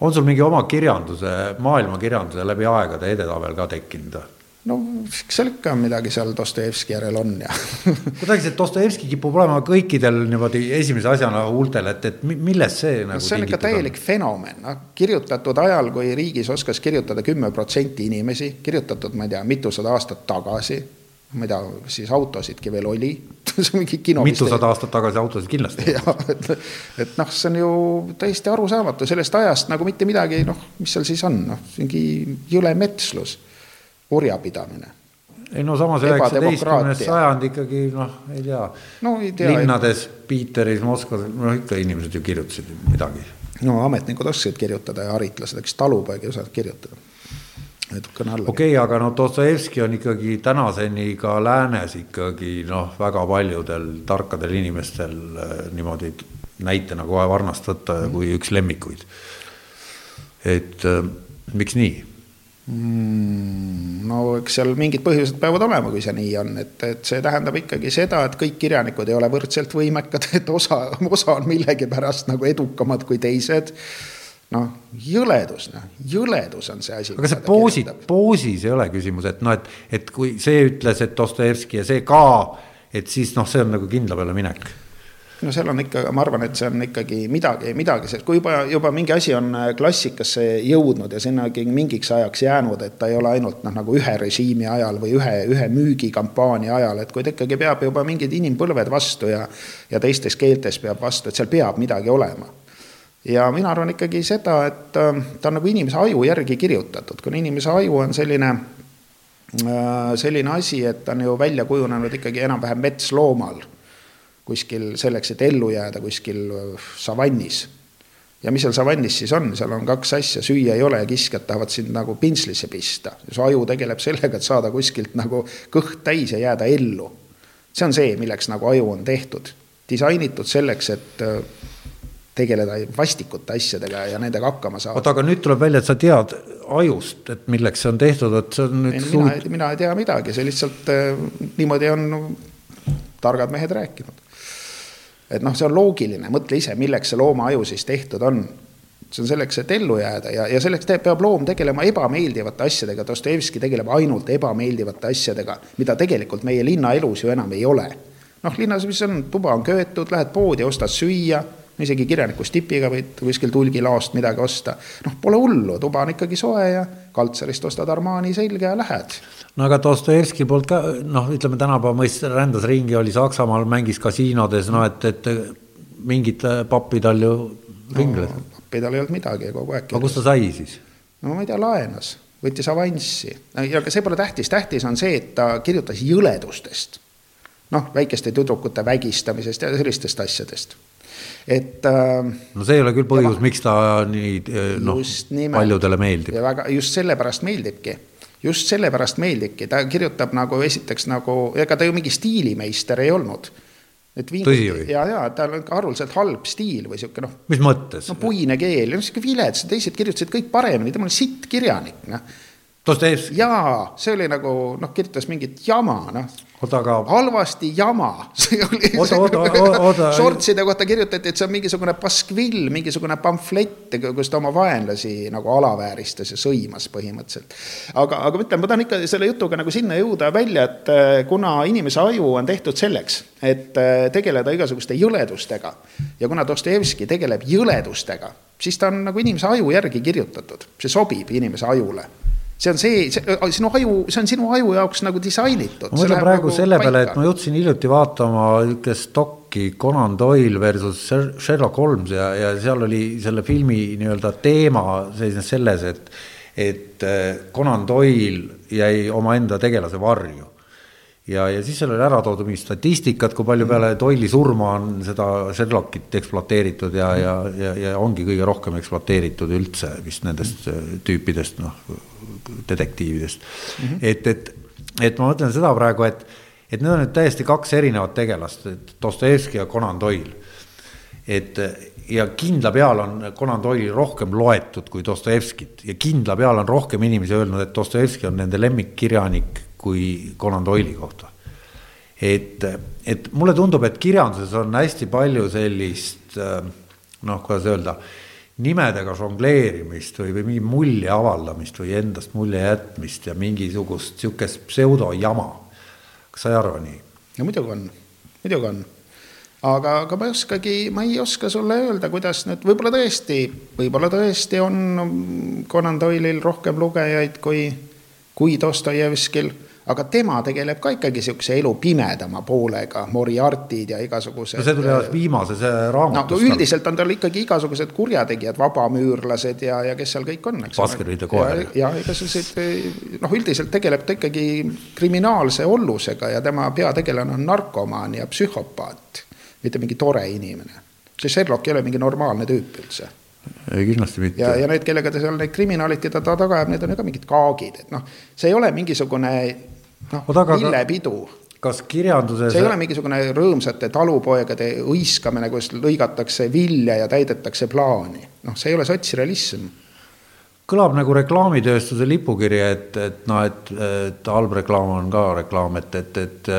on sul mingi oma kirjanduse, maailma kirjanduse läbi aegade edetabel ka tekkinud? No eks seal ikka midagi seal Dostojevski järel on ja kuidagi see Dostojevski kipub olema kõikidel niimoodi esimese asjana huultel, et, et milles see nagu see on ikka täielik on? fenomen, noh, kirjutatud ajal, kui riigis oskas kirjutada kümme protsenti inimesi, kirjutatud, ma ei tea, mitusada aastat tagasi, ma ei tea, siis autosidki veel oli mingi kino. mitusada aastat tagasi autosid kindlasti. et, et noh, see on ju täiesti arusaamatu sellest ajast nagu mitte midagi, noh, mis seal siis on, noh, mingi jõle metslus orjapidamine. ei no samas üheksateistkümnes sajand ikkagi noh, ei tea no,. linnades, Piiteris, Moskvas, no ikka inimesed ju kirjutasid midagi. no ametnikud oskasid kirjutada ja haritlased, eks talupoeg ei osanud kirjutada. natukene alla. okei okay,, aga no Dostojevski on ikkagi tänaseni ka läänes ikkagi noh, väga paljudel tarkadel inimestel äh, niimoodi näitena kohe varnast võtta kui üks lemmikuid. et äh, miks nii? No eks seal mingid põhjused peavad olema, kui see nii on, et, et see tähendab ikkagi seda, et kõik kirjanikud ei ole võrdselt võimekad, et osa, osa on millegipärast nagu edukamad kui teised noh, jõledus, noh, jõledus on see asi. aga see poosid, poosis ei ole küsimus, et noh, et, et kui see ütles, et Dostojevski ja see ka, et siis noh, see on nagu kindla peale minek no seal on ikka, ma arvan, et see on ikkagi midagi, midagi, sest kui juba, juba mingi asi on äh, klassikasse jõudnud ja sinnagi mingiks ajaks jäänud, et ta ei ole ainult noh, nagu ühe režiimi ajal või ühe, ühe müügikampaania ajal, et kui ta ikkagi peab juba mingid inimpõlved vastu ja, ja teistes keeltes peab vastu, et seal peab midagi olema. ja mina arvan ikkagi seda, et äh, ta on nagu inimese aju järgi kirjutatud, kuna inimese aju on selline äh, selline asi, et ta on ju välja kujunenud ikkagi enam-vähem metsloomal kuskil selleks, et ellu jääda kuskil äh, savannis. ja mis seal savannis siis on, seal on kaks asja, süüa ei ole ja kiskjad tahavad sind nagu pintslisse pista. su aju tegeleb sellega, et saada kuskilt nagu kõht täis ja jääda ellu. see on see, milleks nagu aju on tehtud, disainitud selleks, et äh, tegeleda vastikute asjadega ja nendega hakkama saada. oota, aga nüüd tuleb välja, et sa tead ajust, et milleks see on tehtud, et see on nüüd. mina, mina ei tea midagi, see lihtsalt äh, niimoodi on targad mehed rääkinud et noh, see on loogiline, mõtle ise, milleks see loomaaju siis tehtud on. see on selleks, et ellu jääda ja, ja selleks te, peab loom tegelema ebameeldivate asjadega, Dostojevski tegeleb ainult ebameeldivate asjadega, mida tegelikult meie linnaelus ju enam ei ole. noh, linnas, mis on, tuba on köetud, lähed poodi, ostad süüa isegi kirjaniku stipiga võid kuskil tulgilaost midagi osta. noh, pole hullu, tuba on ikkagi soe ja kaltserist ostad Armani selga ja lähed. no aga Dostojevski poolt ka noh, ütleme tänapäeva mõistes rändas ringi, oli Saksamaal, mängis kasiinodes, no et, et mingid pappi tal ju ringles no,. pappi tal ei olnud midagi kogu aeg. aga kust ta sai siis? no ma ei tea, laenas, võttis avanssi. aga see pole tähtis, tähtis on see, et ta kirjutas jõledustest. noh, väikeste tüdrukute vägistamisest ja sellistest asjadest et. Äh, no see ei ole küll põhjus, miks ta nii äh, noh, paljudele meeldib. ja väga, just sellepärast meeldibki just sellepärast meeldibki, ta kirjutab nagu esiteks nagu, ega ta ju mingi stiilimeister ei olnud. et või? ja, ja tal on haruldselt halb stiil või sihuke noh. mis mõttes? no puine keel, no sihuke vilets, teised kirjutasid kõik paremini, tema oli sitt kirjanik, noh. jaa, see oli nagu noh, kirjutas mingit jama, noh oota, aga. halvasti jama. oota, oota, oota. Shortside kohta kirjutati, et see on mingisugune paskvill, mingisugune pamflett, kus ta oma vaenlasi nagu alavääristas ja sõimas põhimõtteliselt. aga, aga ma ütlen, ma tahan ikka selle jutuga nagu sinna jõuda välja, et äh, kuna inimese aju on tehtud selleks, et äh, tegeleda igasuguste jõledustega ja kuna Dostojevski tegeleb jõledustega, siis ta on nagu inimese aju järgi kirjutatud, see sobib inimese ajule see on see, see, sinu aju, see on sinu aju jaoks nagu disainitud. ma mõtlen praegu nagu selle peale, et ma jõudsin hiljuti vaatama niisugust dokki Conan Doyle versus Sherlock Holmes ja, ja seal oli selle filmi nii-öelda teema seisnes selles, et, et äh, Conan Doyle jäi omaenda tegelase varju ja, ja siis seal oli ära toodud mingi statistikat, kui palju peale Doyle'i surma on seda Sherlockit ekspluateeritud ja, ja, ja, ja ongi kõige rohkem ekspluateeritud üldse vist nendest äh, tüüpidest, noh, detektiividest mm. -hmm. et, et, et ma mõtlen seda praegu, et, et need on nüüd täiesti kaks erinevat tegelast, Dostojevski ja Conan Doyle. et ja kindla peale on Conan Doyle'i rohkem loetud kui Dostojevskit ja kindla peale on rohkem inimesi öelnud, et Dostojevski on nende lemmikkirjanik kui Conan Doyle'i kohta. et, et mulle tundub, et kirjanduses on hästi palju sellist noh, kuidas öelda, nimedega žongleerimist või, või mingi mulje avaldamist või endast mulje jätmist ja mingisugust sihukest pseudojama. kas sa ei arva nii? no muidugi on, muidugi on aga, aga ma ei oskagi, ma ei oska sulle öelda, kuidas nüüd, võib-olla tõesti, võib-olla tõesti on Conan Doyle'il rohkem lugejaid kui, kui Dostojevskil aga tema tegeleb ka ikkagi niisuguse elu pimedama poolega, Moriartid ja igasugused. no see tuli alles viimases raamatus. no üldiselt on tal ikkagi igasugused kurjategijad, vabamüürlased ja, ja kes seal kõik on, eks. Baskerville ja koer. ja igasuguseid, noh, üldiselt tegeleb ta ikkagi kriminaalse ollusega ja tema peategelane on narkomaan ja psühhopaat, mitte mingi tore inimene. see Sherlock ei ole mingi normaalne tüüp üldse ei kindlasti mitte. ja, ja need, kellega ta seal need kriminaalid, keda ta taga ajab, need on ju ka mingid kaagid, et noh, see ei ole mingisugune noh, lillepidu kas kirjanduses. see ei ole mingisugune rõõmsate talupoegade hõiskamine, kus lõigatakse vilja ja täidetakse plaani, noh, see ei ole sotsrealism. kõlab nagu reklaamitööstuse lipukiri, et, et noh, et, et halb reklaam on ka reklaam, et, et, et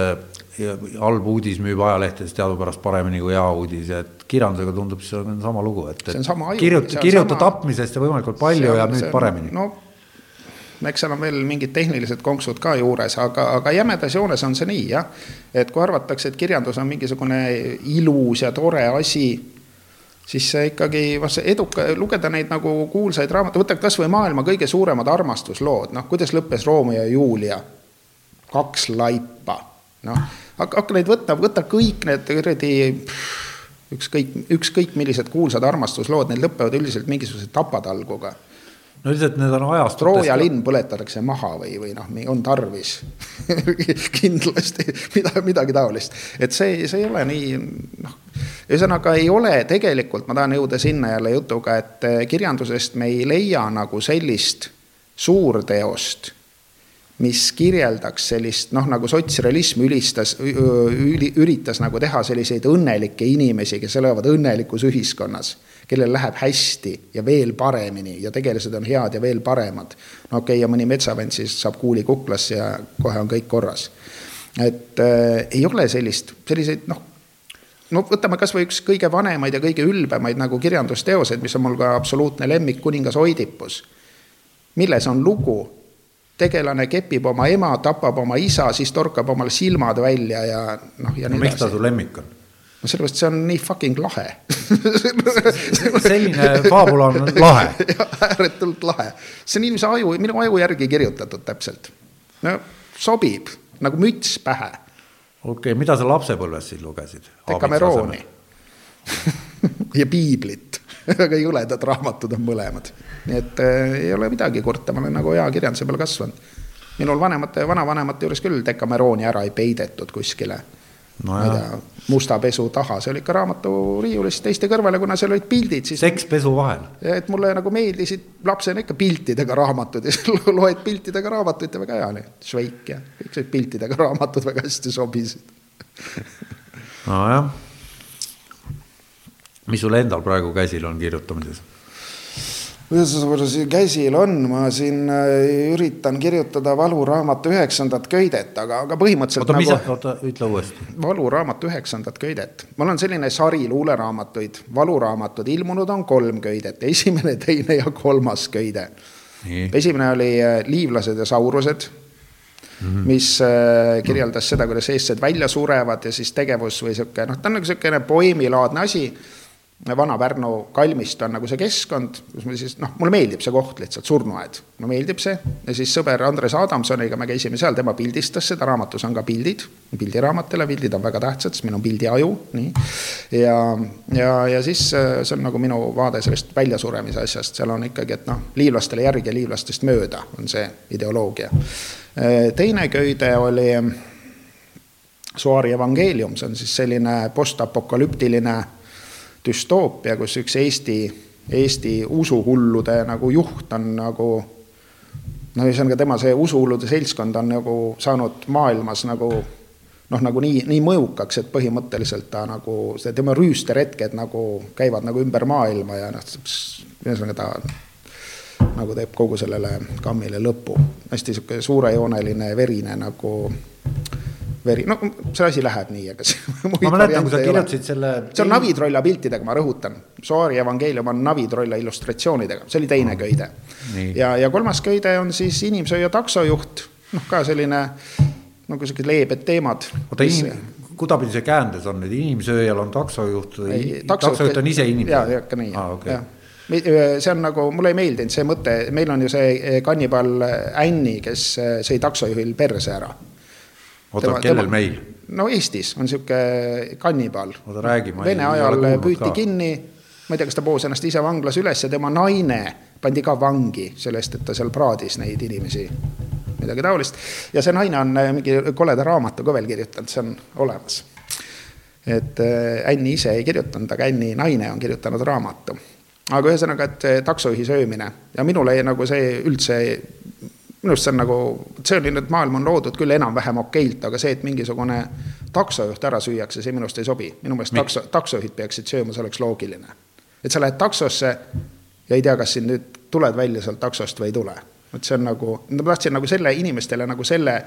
halb uudis müüb ajalehtedes teadupärast paremini kui hea uudis, et kirjandusega tundub, see on sama lugu, et, et kirjuta, kirjuta sama... tapmisest ja võimalikult palju on, ja müüd paremini. no eks seal on veel mingid tehnilised konksud ka juures, aga, aga jämedas joones on see nii jah. et kui arvatakse, et kirjandus on mingisugune ilus ja tore asi, siis see ikkagi, noh, see eduka, lugeda neid nagu kuulsaid raamatuid, võtta kasvõi maailma kõige suuremad armastuslood, noh, kuidas lõppes Romeo ja Julia. kaks laipa, noh, hakka neid võtma, võta kõik need kuradi ükskõik, ükskõik millised kuulsad armastuslood, need lõpevad üldiselt mingisuguse tapatalguga no lihtsalt need on ajast. Trooja linn põletatakse maha või, või noh, on tarvis kindlasti mida, midagi taolist, et see, see ei ole nii noh. ühesõnaga ei ole tegelikult, ma tahan jõuda sinna jälle jutuga, et eh, kirjandusest me ei leia nagu sellist suurteost mis kirjeldaks sellist noh, nagu sotsrealism ülistas, üritas nagu teha selliseid õnnelikke inimesi, kes elavad õnnelikus ühiskonnas kellel läheb hästi ja veel paremini ja tegelased on head ja veel paremad. no okei okay,, ja mõni metsavend siis saab kuuli kuklasse ja kohe on kõik korras. et äh, ei ole sellist, selliseid noh, no võtame kasvõi üks kõige vanemaid ja kõige ülbemaid nagu kirjandusteoseid, mis on mul ka absoluutne lemmik, kuningas Oidipus. milles on lugu? tegelane kepib oma ema, tapab oma isa, siis torkab omal silmad välja ja noh, ja no, nii edasi. miks ta su lemmik on? No sellepärast see on nii fucking lahe selline faabula on lahe ääretult lahe, see on inimese aju, minu aju järgi kirjutatud täpselt. no sobib nagu müts pähe. okei okay,, mida sa lapsepõlves siis lugesid? Dekamerooni ja piiblit väga jõledad raamatud on mõlemad. nii et äh, ei ole midagi kurta, ma olen nagu hea kirjanduse peal kasvanud. minul vanemate, vanavanemate juures küll Dekamerooni ära ei peidetud kuskile no ma ei tea, musta pesu taha, see oli ikka raamaturiiulis teiste kõrvale, kuna seal olid pildid, siis. seks pesu vahel. et mulle nagu meeldisid lapsena ikka piltidega raamatud ja siis loed piltidega raamatuid ja väga hea oli. Šveik ja kõik sellised piltidega raamatud väga hästi sobisid. nojah. mis sul endal praegu käsil on kirjutamises? Siin käsil on, ma siin äh, üritan kirjutada valuraamatu üheksandat köidet, aga, aga põhimõtteliselt. oota nagu,, mis, oota, ütle uuesti. valuraamatu üheksandat köidet, mul on selline sari luuleraamatuid, valuraamatud, ilmunud on kolm köidet, esimene, teine ja kolmas köide. esimene oli äh, Liivlased ja saurused Mm -hmm. mis äh, kirjeldas seda, kuidas eestlased välja surevad ja siis tegevus või sihuke noh, ta on nagu sihukene poeemilaadne asi Vana-Pärnu kalmist on nagu see keskkond, kus me siis noh, mulle meeldib see koht lihtsalt, surnuaed, mulle meeldib see. ja siis sõber Andres Adamsoniga me käisime seal, tema pildistas seda, raamatus on ka pildid, pildiraamatele, pildid on väga tähtsad, sest meil on pildiaju, nii. ja, ja, ja siis äh, see on nagu minu vaade sellest väljasuremise asjast, seal on ikkagi, et noh, liivlastele järgi ja liivlastest mööda on see ideoloogia. Äh, teine köide oli Soari evangeelium, see on siis selline postapokalüptiline düstoopia, kus üks Eesti, Eesti usuhullude nagu juht on nagu no ühesõnaga tema see usuhullude seltskond on nagu saanud maailmas nagu noh, nagu nii, nii mõjukaks, et põhimõtteliselt ta nagu, see tema rüüsterhetked nagu käivad nagu ümber maailma ja noh, ühesõnaga ta nagu teeb kogu sellele kammile lõpu. hästi sihuke suurejooneline, verine nagu veri, no see asi läheb nii, ega see. ma mäletan, kui sa kirjutasid selle. see on Navitrolla piltidega, ma rõhutan. Soari evangeelium on Navitrolla illustratsioonidega, see oli teine köide. ja, ja kolmas köide on siis inimsööja taksojuht, noh ka selline nagu siuksed leebed teemad. oota mis..., kuidapidi see käändes on nüüd, inimsööjal on taksojuht või taksojuht on ise inimene? ja, ikka nii ah,, okay. jah see on nagu, mulle ei meeldinud see mõte, meil on ju see kannibal Anni, kes sõi taksojuhil perse ära oota, kellel tema, meil? no Eestis on sihuke kannibal. oota, räägi. Vene ajal püüti ka. kinni, ma ei tea, kas ta poos ennast ise vanglas üles ja tema naine pandi ka vangi selle eest, et ta seal praadis neid inimesi, midagi taolist. ja see naine on äh, mingi koleda raamatu ka veel kirjutanud, see on olemas. et äh, Anni ise ei kirjutanud, aga Anni naine on kirjutanud raamatu aga ühesõnaga, et taksojuhi söömine ja minule nagu see üldse, minu arust see on nagu, see oli nüüd, maailm on loodud küll enam-vähem okeilt, aga see, et mingisugune taksojuht ära süüakse, see minu arust ei sobi. minu meelest takso, taksojuhid peaksid sööma, see oleks loogiline. et sa lähed taksosse ja ei tea, kas sind nüüd tuled välja sealt taksost või ei tule et see on nagu, ma tahtsin nagu selle inimestele nagu selle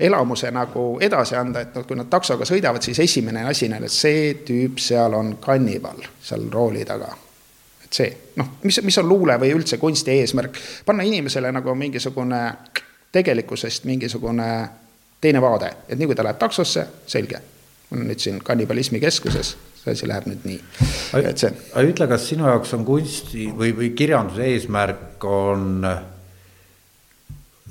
elamuse nagu edasi anda, et noh, kui nad taksoga sõidavad, siis esimene asi neile, et see tüüp seal on kannibal seal rooli taga. See, noh, mis, mis on luule või üldse kunsti eesmärk, panna inimesele nagu mingisugune tegelikkusest mingisugune teine vaade, et nii kui ta läheb taksosse, selge, olen nüüd siin kannibalismi keskuses see asi läheb nüüd nii, et see. aga ütle, kas sinu jaoks on kunsti või, või kirjanduse eesmärk on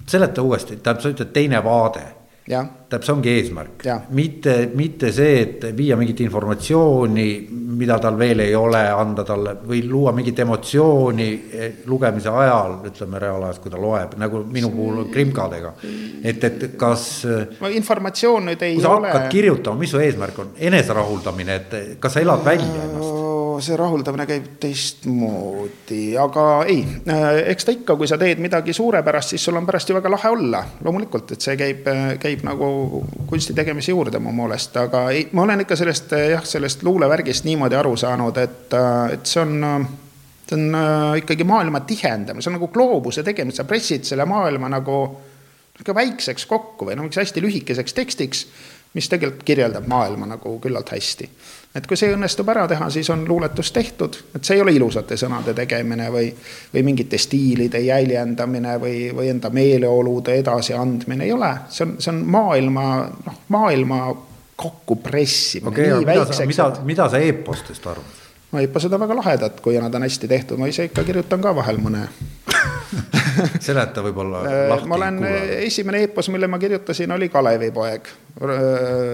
seleta uuesti, tähendab, sa ütled teine vaade. Tähendab, see ongi eesmärk, mitte, mitte see, et viia mingit informatsiooni, mida tal veel ei ole, anda talle või luua mingit emotsiooni eh, lugemise ajal, ütleme reaalajas, kui ta loeb, nagu minu puhul krimkadega. et, et kas. no informatsioon nüüd ei ole. kui sa hakkad kirjutama, mis su eesmärk on, eneserahuldamine, et kas sa elad välja ennast? See rahuldamine käib teistmoodi, aga ei, äh, eks ta ikka, kui sa teed midagi suurepärast, siis sul on pärast ju väga lahe olla. loomulikult, et see käib, äh, käib nagu kunsti tegemise juurde mu meelest, aga ei, ma olen ikka sellest äh, jah, sellest luulevärgist niimoodi aru saanud, et, et see on see on ikkagi maailma tihendamine, see on nagu gloobuse tegemine, sa pressid selle maailma nagu niisugune väikseks kokku või noh, hästi lühikeseks tekstiks, mis tegelikult kirjeldab maailma nagu küllalt hästi et kui see õnnestub ära teha, siis on luuletus tehtud, et see ei ole ilusate sõnade tegemine või, või mingite stiilide jäljendamine või, või enda meeleolude edasiandmine, ei ole, see on, see on maailma, noh, maailma kokkupressimine okay,. mida, mida, mida sa eepostest arvad? No eeposed on väga lahedad, kui nad on hästi tehtud, ma ise ikka kirjutan ka vahel mõne seleta võib-olla äh, lahti. ma olen, esimene eepos, mille ma kirjutasin, oli Kalevipoeg.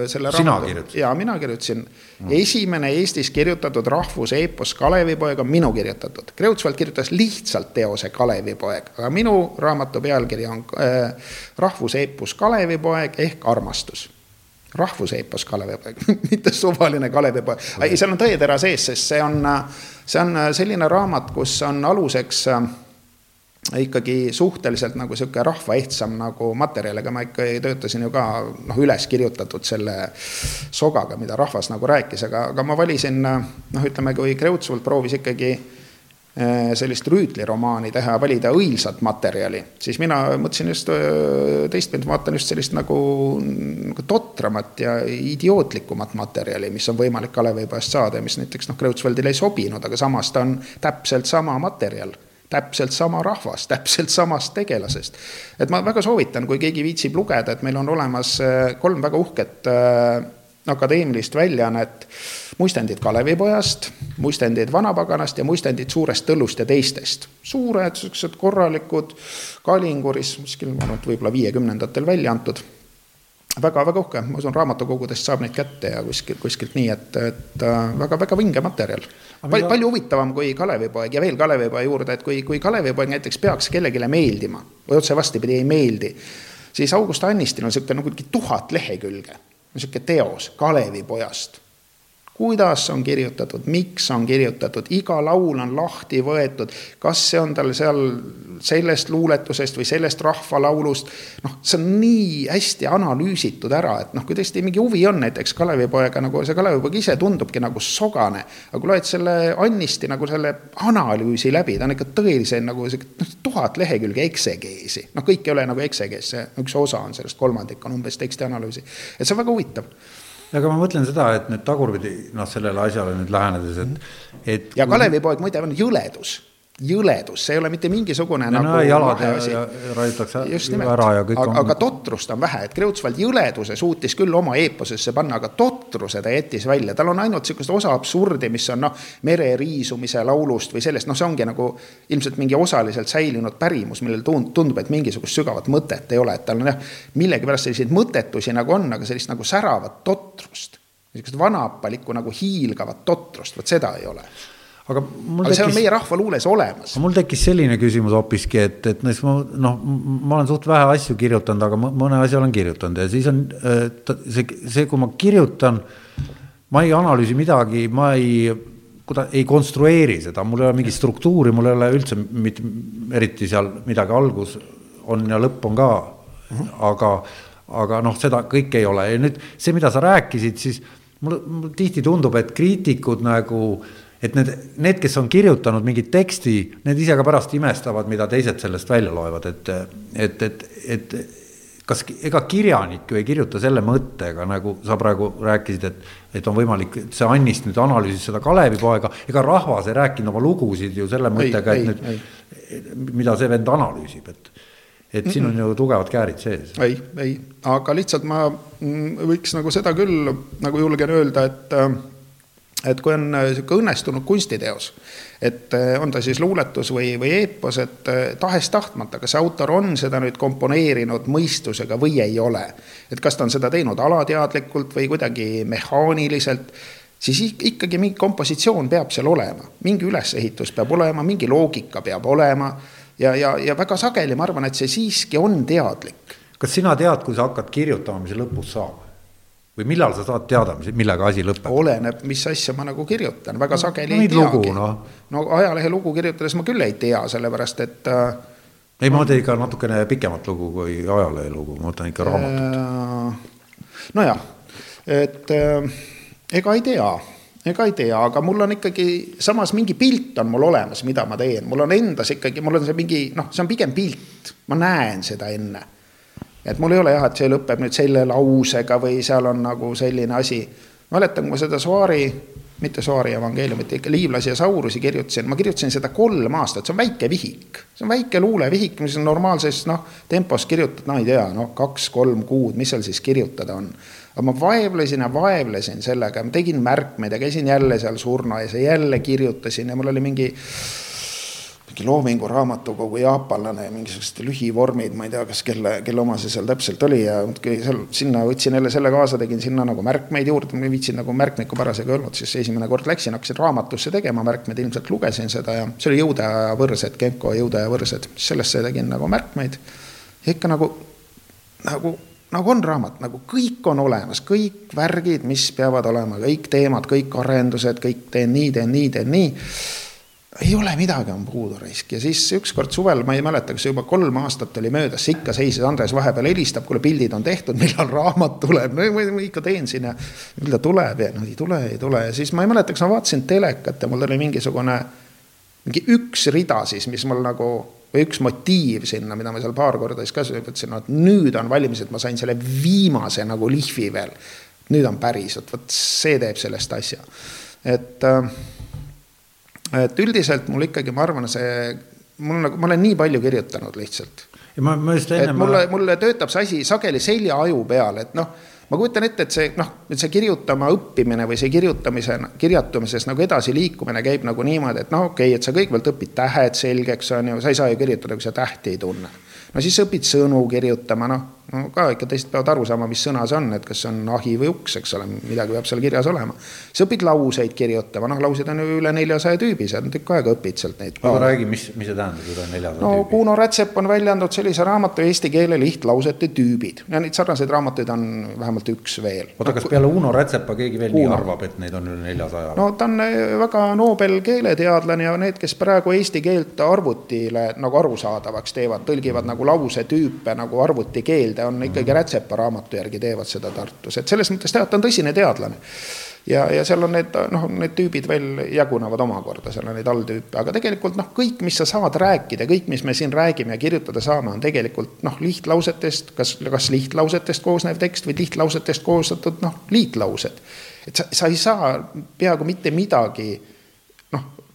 sina raamatu. kirjutasid? jaa, mina kirjutasin mm.. esimene Eestis kirjutatud rahvuseepos Kalevipoeg on minu kirjutatud. Kreutzwald kirjutas lihtsalt teose Kalevipoeg, aga minu raamatu pealkiri on äh, rahvuseepos Kalevipoeg ehk armastus rahvuseepos Kalevipoeg mitte suvaline Kalevipoeg. ei, seal on tõetera sees, sest see on, see on selline raamat, kus on aluseks äh, ikkagi suhteliselt nagu sihuke rahvaehtsam nagu materjal, ega ma ikka töötasin ju ka noh, üles kirjutatud selle sogaga, mida rahvas nagu rääkis, aga, aga ma valisin noh, ütleme, kui Kreutzwald proovis ikkagi Äh, sellist rüütliromaani teha, valida õilsat materjali, siis mina mõtlesin just äh, teistpidi, vaatan just sellist nagu, nagu totramat ja idiootlikumat materjali, mis on võimalik Kalevipoest saada ja mis näiteks noh, Kreutzwaldile ei sobinud, aga samas ta on täpselt sama materjal täpselt sama rahvas, täpselt samast tegelasest. et ma väga soovitan, kui keegi viitsib lugeda, et meil on olemas äh, kolm väga uhket akadeemilist väljaannet muistendid Kalevipojast, muistendid Vanapaganast ja muistendid Suurest Tõllust ja teistest. suured, siuksed korralikud, Kalinguris, kuskil ma arvan, et võib-olla viiekümnendatel välja antud väga-väga uhke, ma usun, raamatukogudest saab neid kätte ja kuskil, kuskilt nii, et, et väga-väga äh, vinge materjal. Pal, palju huvitavam kui Kalevipoeg ja veel Kalevipoe juurde, et kui, kui Kalevipoeg näiteks peaks kellelegi meeldima või otse vastupidi ei meeldi, siis August Annistil on niisugune nagu tuhat lehekülge, niisugune teos Kalevipojast kuidas on kirjutatud, miks on kirjutatud, iga laul on lahti võetud, kas see on tal seal sellest luuletusest või sellest rahvalaulust. noh, see on nii hästi analüüsitud ära, et noh, kui tõesti mingi huvi on näiteks Kalevipoega nagu see Kalevipoeg ise tundubki nagu sogane. aga kui loed selle Annisti nagu selle analüüsi läbi, ta on ikka tõelise nagu sihuke noh, tuhat lehekülge eksegeesi. noh, kõik ei ole nagu eksegees, see üks osa on sellest, kolmandik on umbes tekstianalüüsi. et see on väga huvitav aga ma mõtlen seda, et nüüd tagurpidi noh, sellele asjale nüüd lähenedes, et, et. ja Kalevipoeg muide on jõledus jõledus, see ei ole mitte mingisugune ja nagu no, jalad ja, raiutakse ära ja kõik aga, on. aga totrust on vähe, et Kreutzwald jõleduse suutis küll oma eeposesse panna, aga totruse ta jättis välja, tal on ainult sihukest osa absurdi, mis on noh, mere riisumise laulust või sellest, noh, see ongi nagu ilmselt mingi osaliselt säilinud pärimus, millel tundub, et mingisugust sügavat mõtet ei ole, et tal on jah, millegipärast selliseid mõttetusi nagu on, aga sellist nagu säravat totrust, niisugust vanapalikku nagu hiilgavat totrust, vot seda ei ole aga aga tekkis, see on meie rahvaluules olemas. mul tekkis selline küsimus hoopiski, et, et näiteks ma noh, ma olen suht vähe asju kirjutanud, aga mõne asja olen kirjutanud ja siis on see, see, kui ma kirjutan, ma ei analüüsi midagi, ma ei, kuida-, ei konstrueeri seda, mul ei ole mingit struktuuri, mul ei ole üldse mit, eriti seal midagi algus on ja lõpp on ka -hmm. aga, aga noh, seda kõike ei ole ja nüüd see, mida sa rääkisid, siis mulle, mulle tihti tundub, et kriitikud nagu et need, need, kes on kirjutanud mingit teksti, need ise ka pärast imestavad, mida teised sellest välja loevad, et, et, et, et kas, ega kirjanik ju ei kirjuta selle mõttega, nagu sa praegu rääkisid, et, et on võimalik, et see Annist nüüd analüüsis seda Kalevipoega, ega rahvas ei rääkinud oma lugusid ju selle mõttega, et nüüd, mida see vend analüüsib, et et siin on ju tugevad käärid sees. ei, ei, aga lihtsalt ma mm, võiks nagu seda küll nagu julgen öelda, et et kui on niisugune äh, õnnestunud kunstiteos, et äh, on ta siis luuletus või, või eepos, et äh, tahes-tahtmata, kas autor on seda nüüd komponeerinud mõistusega või ei ole. et kas ta on seda teinud alateadlikult või kuidagi mehaaniliselt, siis ikkagi mingi kompositsioon peab seal olema, mingi ülesehitus peab olema, mingi loogika peab olema ja, ja, ja väga sageli ma arvan, et see siiski on teadlik. kas sina tead, kui sa hakkad kirjutama, mis lõpus saab? Või millal sa saad teada, millega asi lõpeb? oleneb, mis asja ma nagu kirjutan, väga sageli no, ei teagi. No. no ajalehe lugu kirjutades ma küll ei tea, sellepärast et äh,. ei, ma teen ikka natukene pikemat lugu kui ajalehe lugu, ma võtan ikka raamatut äh,. nojah, et äh, ega ei tea ega ei tea, aga mul on ikkagi samas mingi pilt on mul olemas, mida ma teen, mul on endas ikkagi, mul on see mingi noh, see on pigem pilt, ma näen seda enne et mul ei ole jah, et see lõpeb nüüd selle lausega või seal on nagu selline asi. mäletan, kui ma seda Soari, mitte Soari evangeeliumit, ikka Liivlasi ja Saurusi kirjutasin, ma kirjutasin seda kolm aastat, see on väike vihik. see on väike luulevihik, mis on normaalses noh, tempos kirjutad, no ei tea, noh, kaks-kolm kuud, mis seal siis kirjutada on. aga ma vaevlesin ja vaevlesin sellega, ma tegin märkmeid ja käisin jälle seal surnu ees ja jälle kirjutasin ja mul oli mingi mingi Loomingu Raamatukogu jaapanlane ja mingisugused lühivormid, ma ei tea, kas kelle, kelle oma see seal täpselt oli ja seal sinna võtsin jälle selle kaasa, tegin sinna nagu märkmeid juurde, ma ei viitsinud nagu märkmikku parasjagu olnud, siis esimene kord läksin, hakkasin raamatusse tegema märkmeid, ilmselt lugesin seda ja see oli Jõude ja võrsed, Genko Jõude ja võrsed, sellesse tegin nagu märkmeid. ja ikka nagu, nagu nagu on raamat, nagu kõik on olemas, kõik värgid, mis peavad olema, kõik teemad, kõik arendused, kõik teen nii, teen nii, teen nii ei ole midagi, on puudu raisk. Ja siis ükskord suvel, ma ei mäleta, kas juba kolm aastat oli möödas, ikka seisis Andres vahepeal helistab, kuule pildid on tehtud, millal raamat tuleb, no ma, ma ikka teen siin ja küll ta tuleb ja no ei tule, ei tule. Ja siis ma ei mäleta, kas ma vaatasin telekat ja mul oli mingisugune, mingi üks rida siis, mis mul nagu või üks motiiv sinna, mida ma seal paar korda siis ka ütlesin, et nüüd on valmis, et ma sain selle viimase nagu lihvi veel. nüüd on päris, et vot see teeb sellest asja, et äh, et üldiselt mul ikkagi, ma arvan, see, mul nagu, ma olen nii palju kirjutanud lihtsalt. ma, ma just enne. mulle, mulle töötab see asi sageli seljaaju peal, et noh, ma kujutan ette, et see noh, see kirjutama õppimine või see kirjutamise, kirjutamises nagu edasiliikumine käib nagu niimoodi, et noh, okei okay,, et sa kõigepealt õpid tähed selgeks, on ju, sa ei saa ju kirjutada, kui sa tähti ei tunne. no siis õpid sõnu kirjutama, noh no ka ikka teised peavad aru saama, mis sõna see on, et kas see on ahi või uks, eks ole, midagi peab seal kirjas olema. sa õpid lauseid kirjutama, noh, lauseid on ju üle neljasaja tüübi, sa tükk aega õpid sealt neid. aga räägi, mis, mis see tähendab, üle neljasaja no, tüübi? no Kuno Rätsep on välja andnud sellise raamatu Eesti keele lihtlausete tüübid ja neid sarnaseid raamatuid on vähemalt üks veel. oota, kas peale Uno Rätsepa keegi veel Uno. nii arvab, et neid on üle neljasaja? no ta on eh, väga Nobel keeleteadlane ja need, kes praegu eesti keelt arvutile nagu arusaadavaks teevad, tõlgivad nagu lausetüüpe nagu arvutikeelde, on ikkagi Rätsep Rätsepa raamatu järgi teevad seda Tartus, et selles mõttes ta on tõsine teadlane. ja, ja seal on need noh, need tüübid veel jagunevad omakorda, seal on neid alltüüpe, aga tegelikult noh, kõik, mis sa saad rääkida, kõik, mis me siin räägime ja kirjutada saame, on tegelikult noh, lihtlausetest, kas, kas lihtlausetest koosnev tekst või lihtlausetest koostatud noh, liitlaused. et sa, sa ei saa peaaegu mitte midagi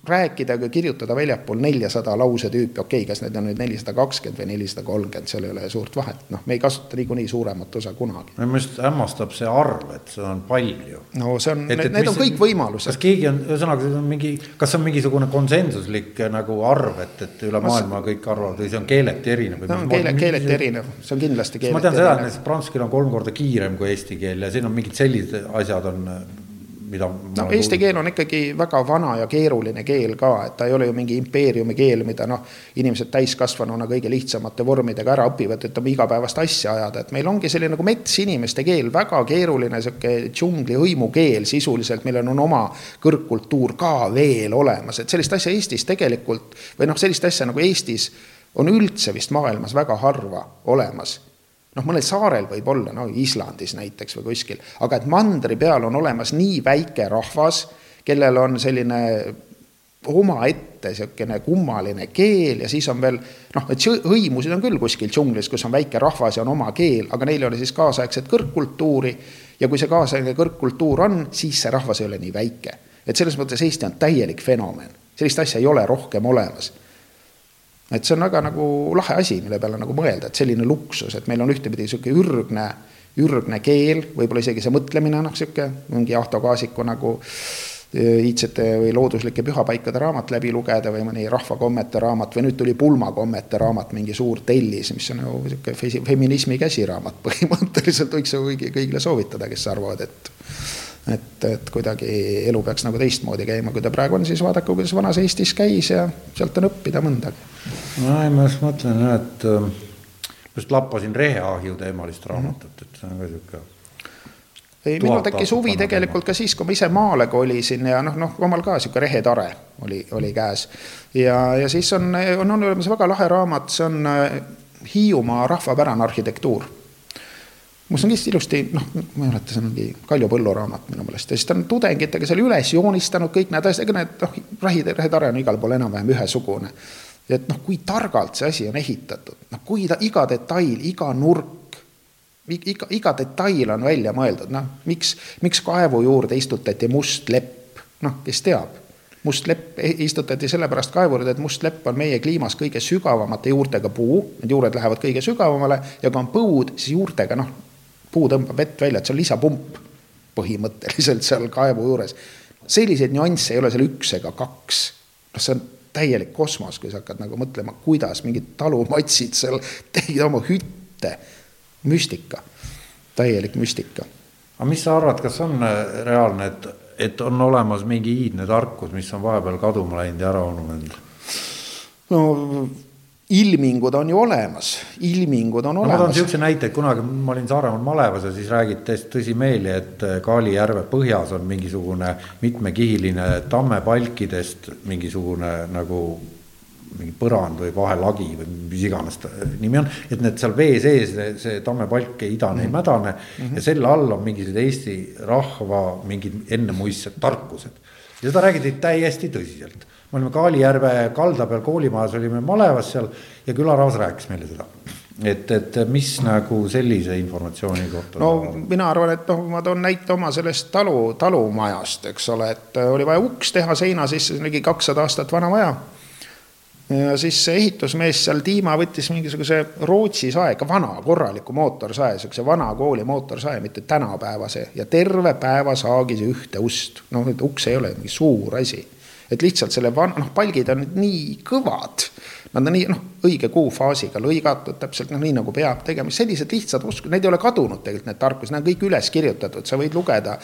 rääkida ega kirjutada väljapool neljasada lausetüüpi, okei okay,, kas need on nüüd nelisada kakskümmend või nelisada kolmkümmend, seal ei ole suurt vahet, noh, me ei kasuta niikuinii suuremat osa kunagi. no minust hämmastab see arv, et seda on palju. no see on, need, need on kõik võimalused. kas keegi on, ühesõnaga, see on mingi, kas see on mingisugune konsensuslik nagu arv, et, et üle maailma kõik arvavad või see on keeleti erinev? no keele, keeleti erinev, see on kindlasti keeleti erinev. ma tean seda, et näiteks prantsuse keel on kolm korda kiirem kui eesti keel ja siin on mingid sellised asjad on mida. no eesti keel on ikkagi väga vana ja keeruline keel ka, et ta ei ole ju mingi impeeriumi keel, mida noh, inimesed täiskasvanuna kõige lihtsamate vormidega ära õpivad, et oma igapäevast asja ajada, et meil ongi selline nagu metsinimeste keel, väga keeruline sihuke džungli hõimukeel sisuliselt, millel on oma kõrgkultuur ka veel olemas, et sellist asja Eestis tegelikult või noh, sellist asja nagu Eestis on üldse vist maailmas väga harva olemas noh, mõnel saarel võib olla, no Islandis näiteks või kuskil, aga et mandri peal on olemas nii väike rahvas, kellel on selline omaette niisugune kummaline keel ja siis on veel noh, et hõimusid on küll kuskil džunglis, kus on väike rahvas ja on oma keel, aga neil ei ole siis kaasaegset kõrgkultuuri ja kui see kaasaegne kõrgkultuur on, siis see rahvas ei ole nii väike. et selles mõttes Eesti on täielik fenomen, sellist asja ei ole rohkem olemas et see on väga nagu lahe asi, mille peale nagu mõelda, et selline luksus, et meil on ühtepidi sihuke ürgne, ürgne keel, võib-olla isegi see mõtlemine, noh, sihuke mingi Ahto Kaasiku nagu e, iidsete või looduslike pühapaikade raamat läbi lugeda või mõni rahvakommete raamat või nüüd tuli pulmakommete raamat, mingi suur tellis, mis on nagu sihuke feminismi käsiraamat põhimõtteliselt võiks ju kõigi, kõigile soovitada, kes arvavad, et et, et kuidagi elu peaks nagu teistmoodi käima, kui ta praegu on, siis vaadake, kuidas vanas Eestis käis ja sealt on õppida mõndagi. No ei, ma just mõtlen jah, et ähm, just lappasin reheahju teemalist raamatut, et see on ka sihuke ei, minul tekkis huvi tegelikult ka siis, kui ma ise maale kolisin ja noh, noh, omal ka sihuke rehetare oli, oli käes. ja, ja siis on, on, on olemas väga lahe raamat, see on äh, Hiiumaa rahvapärane arhitektuur mul on lihtsalt ilusti, noh, ma ei mäleta, see on mingi Kaljo Põllu raamat minu meelest. Ja siis ta on tudengitega seal üles joonistanud kõik need asjad, ega need noh, rahi, rehetare on igal pool enam-vähem ühesugune. Et noh, kui targalt see asi on ehitatud, noh, kui ta iga detail, iga nurk, iga, iga detail on välja mõeldud, noh, miks, miks kaevu juurde istutati must lepp, noh, kes teab? Must lepp istutati sellepärast kaevu juurde, et must lepp on meie kliimas kõige sügavamate juurtega puu, need juured lähevad kõige sügavamale ja kui on põud, siis juurtega noh, puu tõmbab vett välja, et see on lisapump põhimõtteliselt seal kaevu juures. selliseid nüansse ei ole seal üks ega kaks. noh, see on täielik kosmos, kui sa hakkad nagu mõtlema, kuidas mingid talumatsid seal tegid oma hütte. müstika, täielik müstika. aga mis sa arvad, kas on äh, reaalne, et, et on olemas mingi iidne tarkus, mis on vahepeal kaduma läinud ja ära ununenud? no ilmingud on ju olemas, ilmingud on no, olemas. ma toon niisuguse näite, et kunagi ma olin Saaremaal malevas ja siis räägiti täiesti tõsimeeli, et äh, Kaali järve põhjas on mingisugune mitmekihiline tammepalkidest mingisugune nagu mingi põrand või vahelagi või mis iganes ta nimi on, et need seal vee sees, see tammepalk ei idane mm, -hmm. ei mädane mm -hmm. ja selle all on mingisugused Eesti rahva mingid ennemuistsed tarkused. ja seda räägiti täiesti tõsiselt me olime Kaalijärve kalda peal koolimajas, olime malevas seal ja külarahvas rääkis meile seda et, et mis nagu sellise informatsiooni kohta? no mina arvan, et noh, ma toon näite oma sellest talu, talumajast, eks ole, et oli vaja uks teha seina sisse, ligi kakssada aastat vana maja. ja siis see ehitusmees seal tiima võttis mingisuguse Rootsi sae, ikka vana korraliku mootorsae, sihukese vana kooli mootorsae, mitte tänapäevase ja terve päeva saagis ühte ust. noh, et uks ei ole mingi suur asi et lihtsalt selle van-, noh, palgid on nii kõvad. Nad on nii, noh, õige kuufaasiga lõigatud täpselt noh, nii nagu peab tegema, sellised lihtsad oskused, need ei ole kadunud tegelikult, need tarkused, need on kõik üles kirjutatud, sa võid lugeda.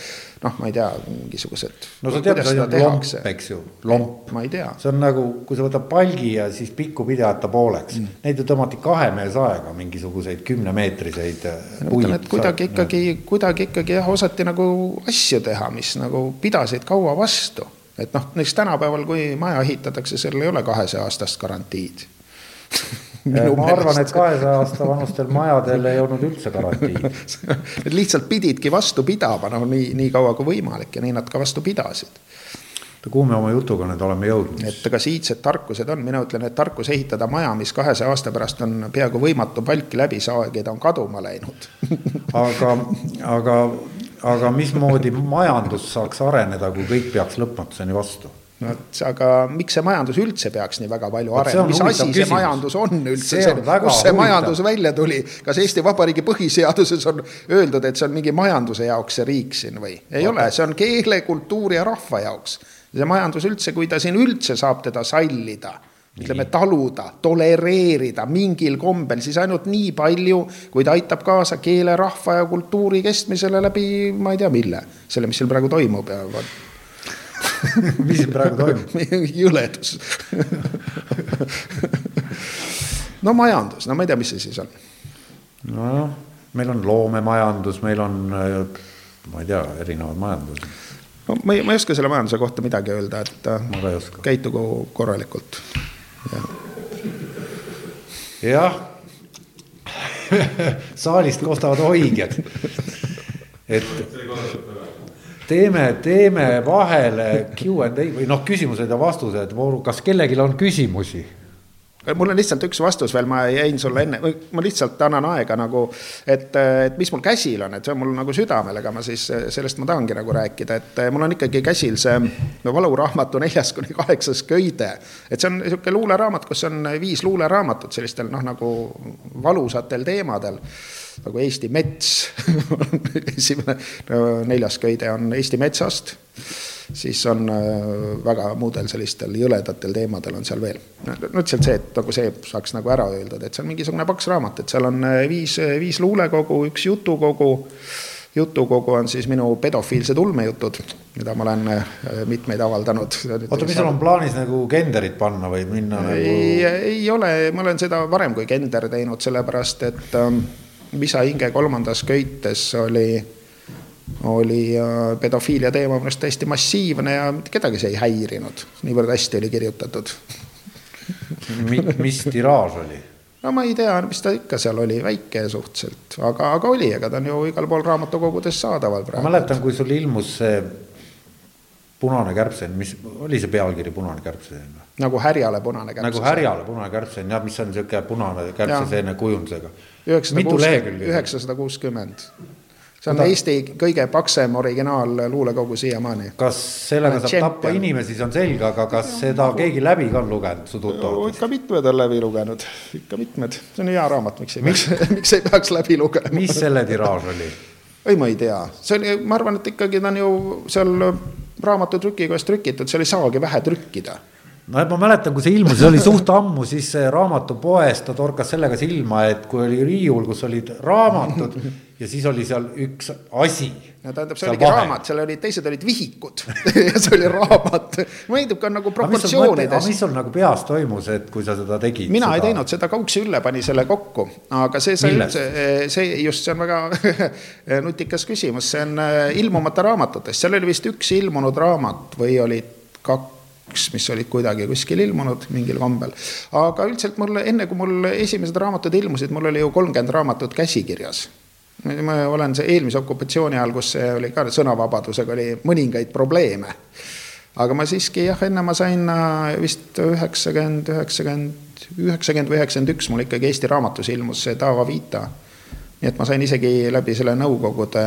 noh, ma ei tea, mingisugused. no sa tead, see on lomp, eks ju, lomp. ma ei tea. see on nagu, kui sa võtad palgi ja siis pikku pidi ajata pooleks mm., neid ju tõmmati kahe mehe saega mingisuguseid kümnemeetriseid. ütlen, et kuidagi ikkagi, kuidagi ikkagi jah, osati nagu asju teha, mis nagu pidasid kaua vastu et noh, näiteks tänapäeval, kui maja ehitatakse, sellel ei ole kahesaja aastast garantiid. Ma arvan, et kahesaja aasta vanustel majadel ei olnud üldse garantiid. Need lihtsalt pididki vastu pidama, noh nii, nii kaua kui võimalik ja nii nad ka vastu pidasid. kuhu me oma jutuga nüüd oleme jõudnud? et kas iidsed tarkused on, mina ütlen, et tarkus ehitada maja, mis kahesaja aasta pärast on peaaegu võimatu palki läbi saagida, on kaduma läinud. Aga, aga aga mismoodi majandus saaks areneda, kui kõik peaks lõpmatuseni vastu? no aga miks see majandus üldse peaks nii väga palju arenema, mis asi see küsimus. majandus on üldse, see, kus see huvitav. majandus välja tuli, kas Eesti Vabariigi põhiseaduses on öeldud, et see on mingi majanduse jaoks see riik siin või? ei Vaata. ole, see on keele, kultuuri ja rahva jaoks. see majandus üldse, kui ta siin üldse saab teda sallida ütleme taluda, tolereerida mingil kombel, siis ainult nii palju, kui ta aitab kaasa keele, rahva ja kultuuri kestmisele läbi, ma ei tea, mille, selle, mis seal praegu toimub ja mis siin praegu toimub? jõledus no majandus, no ma ei tea, mis see siis on. nojah, meil on loomemajandus, meil on, ma ei tea, erinevad majandused. no ma ei, ma ei oska selle majanduse kohta midagi öelda, et ma ka ei oska. käitugu korralikult jah. Saalist kostavad hoidjad. et teeme, teeme vahele Q and A või noh, küsimused ja vastused. Kas kellelgi on küsimusi mul on lihtsalt üks vastus veel, ma jäin sulle enne, ma lihtsalt annan aega nagu, et, et mis mul käsil on, et see on mul nagu südamel, ega ma siis sellest ma tahangi nagu rääkida, et mul on ikkagi käsil see valuraamatu neljas kuni kaheksas köide. et see on niisugune luuleraamat, kus on viis luuleraamatut sellistel noh, nagu valusatel teemadel nagu Eesti mets esimene no,, neljas köide on Eesti metsast siis on äh, väga muudel sellistel jõledatel teemadel on seal veel. no lihtsalt see, et nagu see saaks nagu ära öeldud, et see on mingisugune paks raamat, et seal on äh, viis, viis luulekogu, üks jutukogu. jutukogu on siis minu pedofiilsed ulmejutud, mida ma olen äh, mitmeid avaldanud. oota, mis sul on plaanis nagu genderit panna või minna nagu? ei, ei ole, ma olen seda varem kui gender teinud, sellepärast et ähm, Visa hinge kolmandas köites oli oli pedofiilia teema minu arust täiesti massiivne ja kedagi see ei häirinud, niivõrd hästi oli kirjutatud mis tiraaž oli? no ma ei tea, mis ta ikka seal oli, väike suhteliselt, aga, aga oli, ega ta on ju igal pool raamatukogudes saadaval praegu. ma mäletan, kui sul ilmus see Punane kärbsen, mis oli see pealkiri Punane kärbsen? nagu härjale punane kärbsen. nagu härjale punane kärbsen jah, mis on sihuke punane kärbseseene kujundusega. üheksasada kuuskümmend see on Oda. Eesti kõige paksem originaalluulekogu siiamaani. kas sellega saab Champion. tappa inimesi, see on selge, aga kas seda keegi läbi ka on lugenud, su tuttavad? ikka mitmed on läbi lugenud, ikka mitmed, see on hea raamat, miks ei peaks miks ei peaks läbi lugema. mis selle tiraaž oli? ei, ma ei tea, see oli, ma arvan, et ikkagi ta on ju seal raamatutrükikojas trükitud, seal ei saagi vähe trükkida no ma mäletan, kui see ilmus, see oli suht ammu, siis raamatupoes ta torkas sellega silma, et kui oli riiul, kus olid raamatud ja siis oli seal üks asi. no tähendab, see oligi vahe. raamat, seal olid, teised olid vihikud ja see oli raamat. meeldib ka nagu proportsioonides. aga mis sul nagu peas toimus, et kui sa seda tegid? mina seda... ei teinud seda, Kauksi Ülle pani selle kokku, aga see sai üldse, see just, see on väga nutikas küsimus, see on äh, ilmumata raamatutest, seal oli vist üks ilmunud raamat või olid kaks kaks, mis olid kuidagi kuskil ilmunud mingil kombel. aga üldiselt mul enne, kui mul esimesed raamatud ilmusid, mul oli ju kolmkümmend raamatut käsikirjas ma olen see eelmise okupatsiooni ajal, kus see oli ka sõnavabadusega oli mõningaid probleeme. aga ma siiski jah, enne ma sain äh, vist üheksakümmend, üheksakümmend, üheksakümmend või üheksakümmend üks mul ikkagi Eesti Raamatus ilmus see Taava Vita. nii et ma sain isegi läbi selle Nõukogude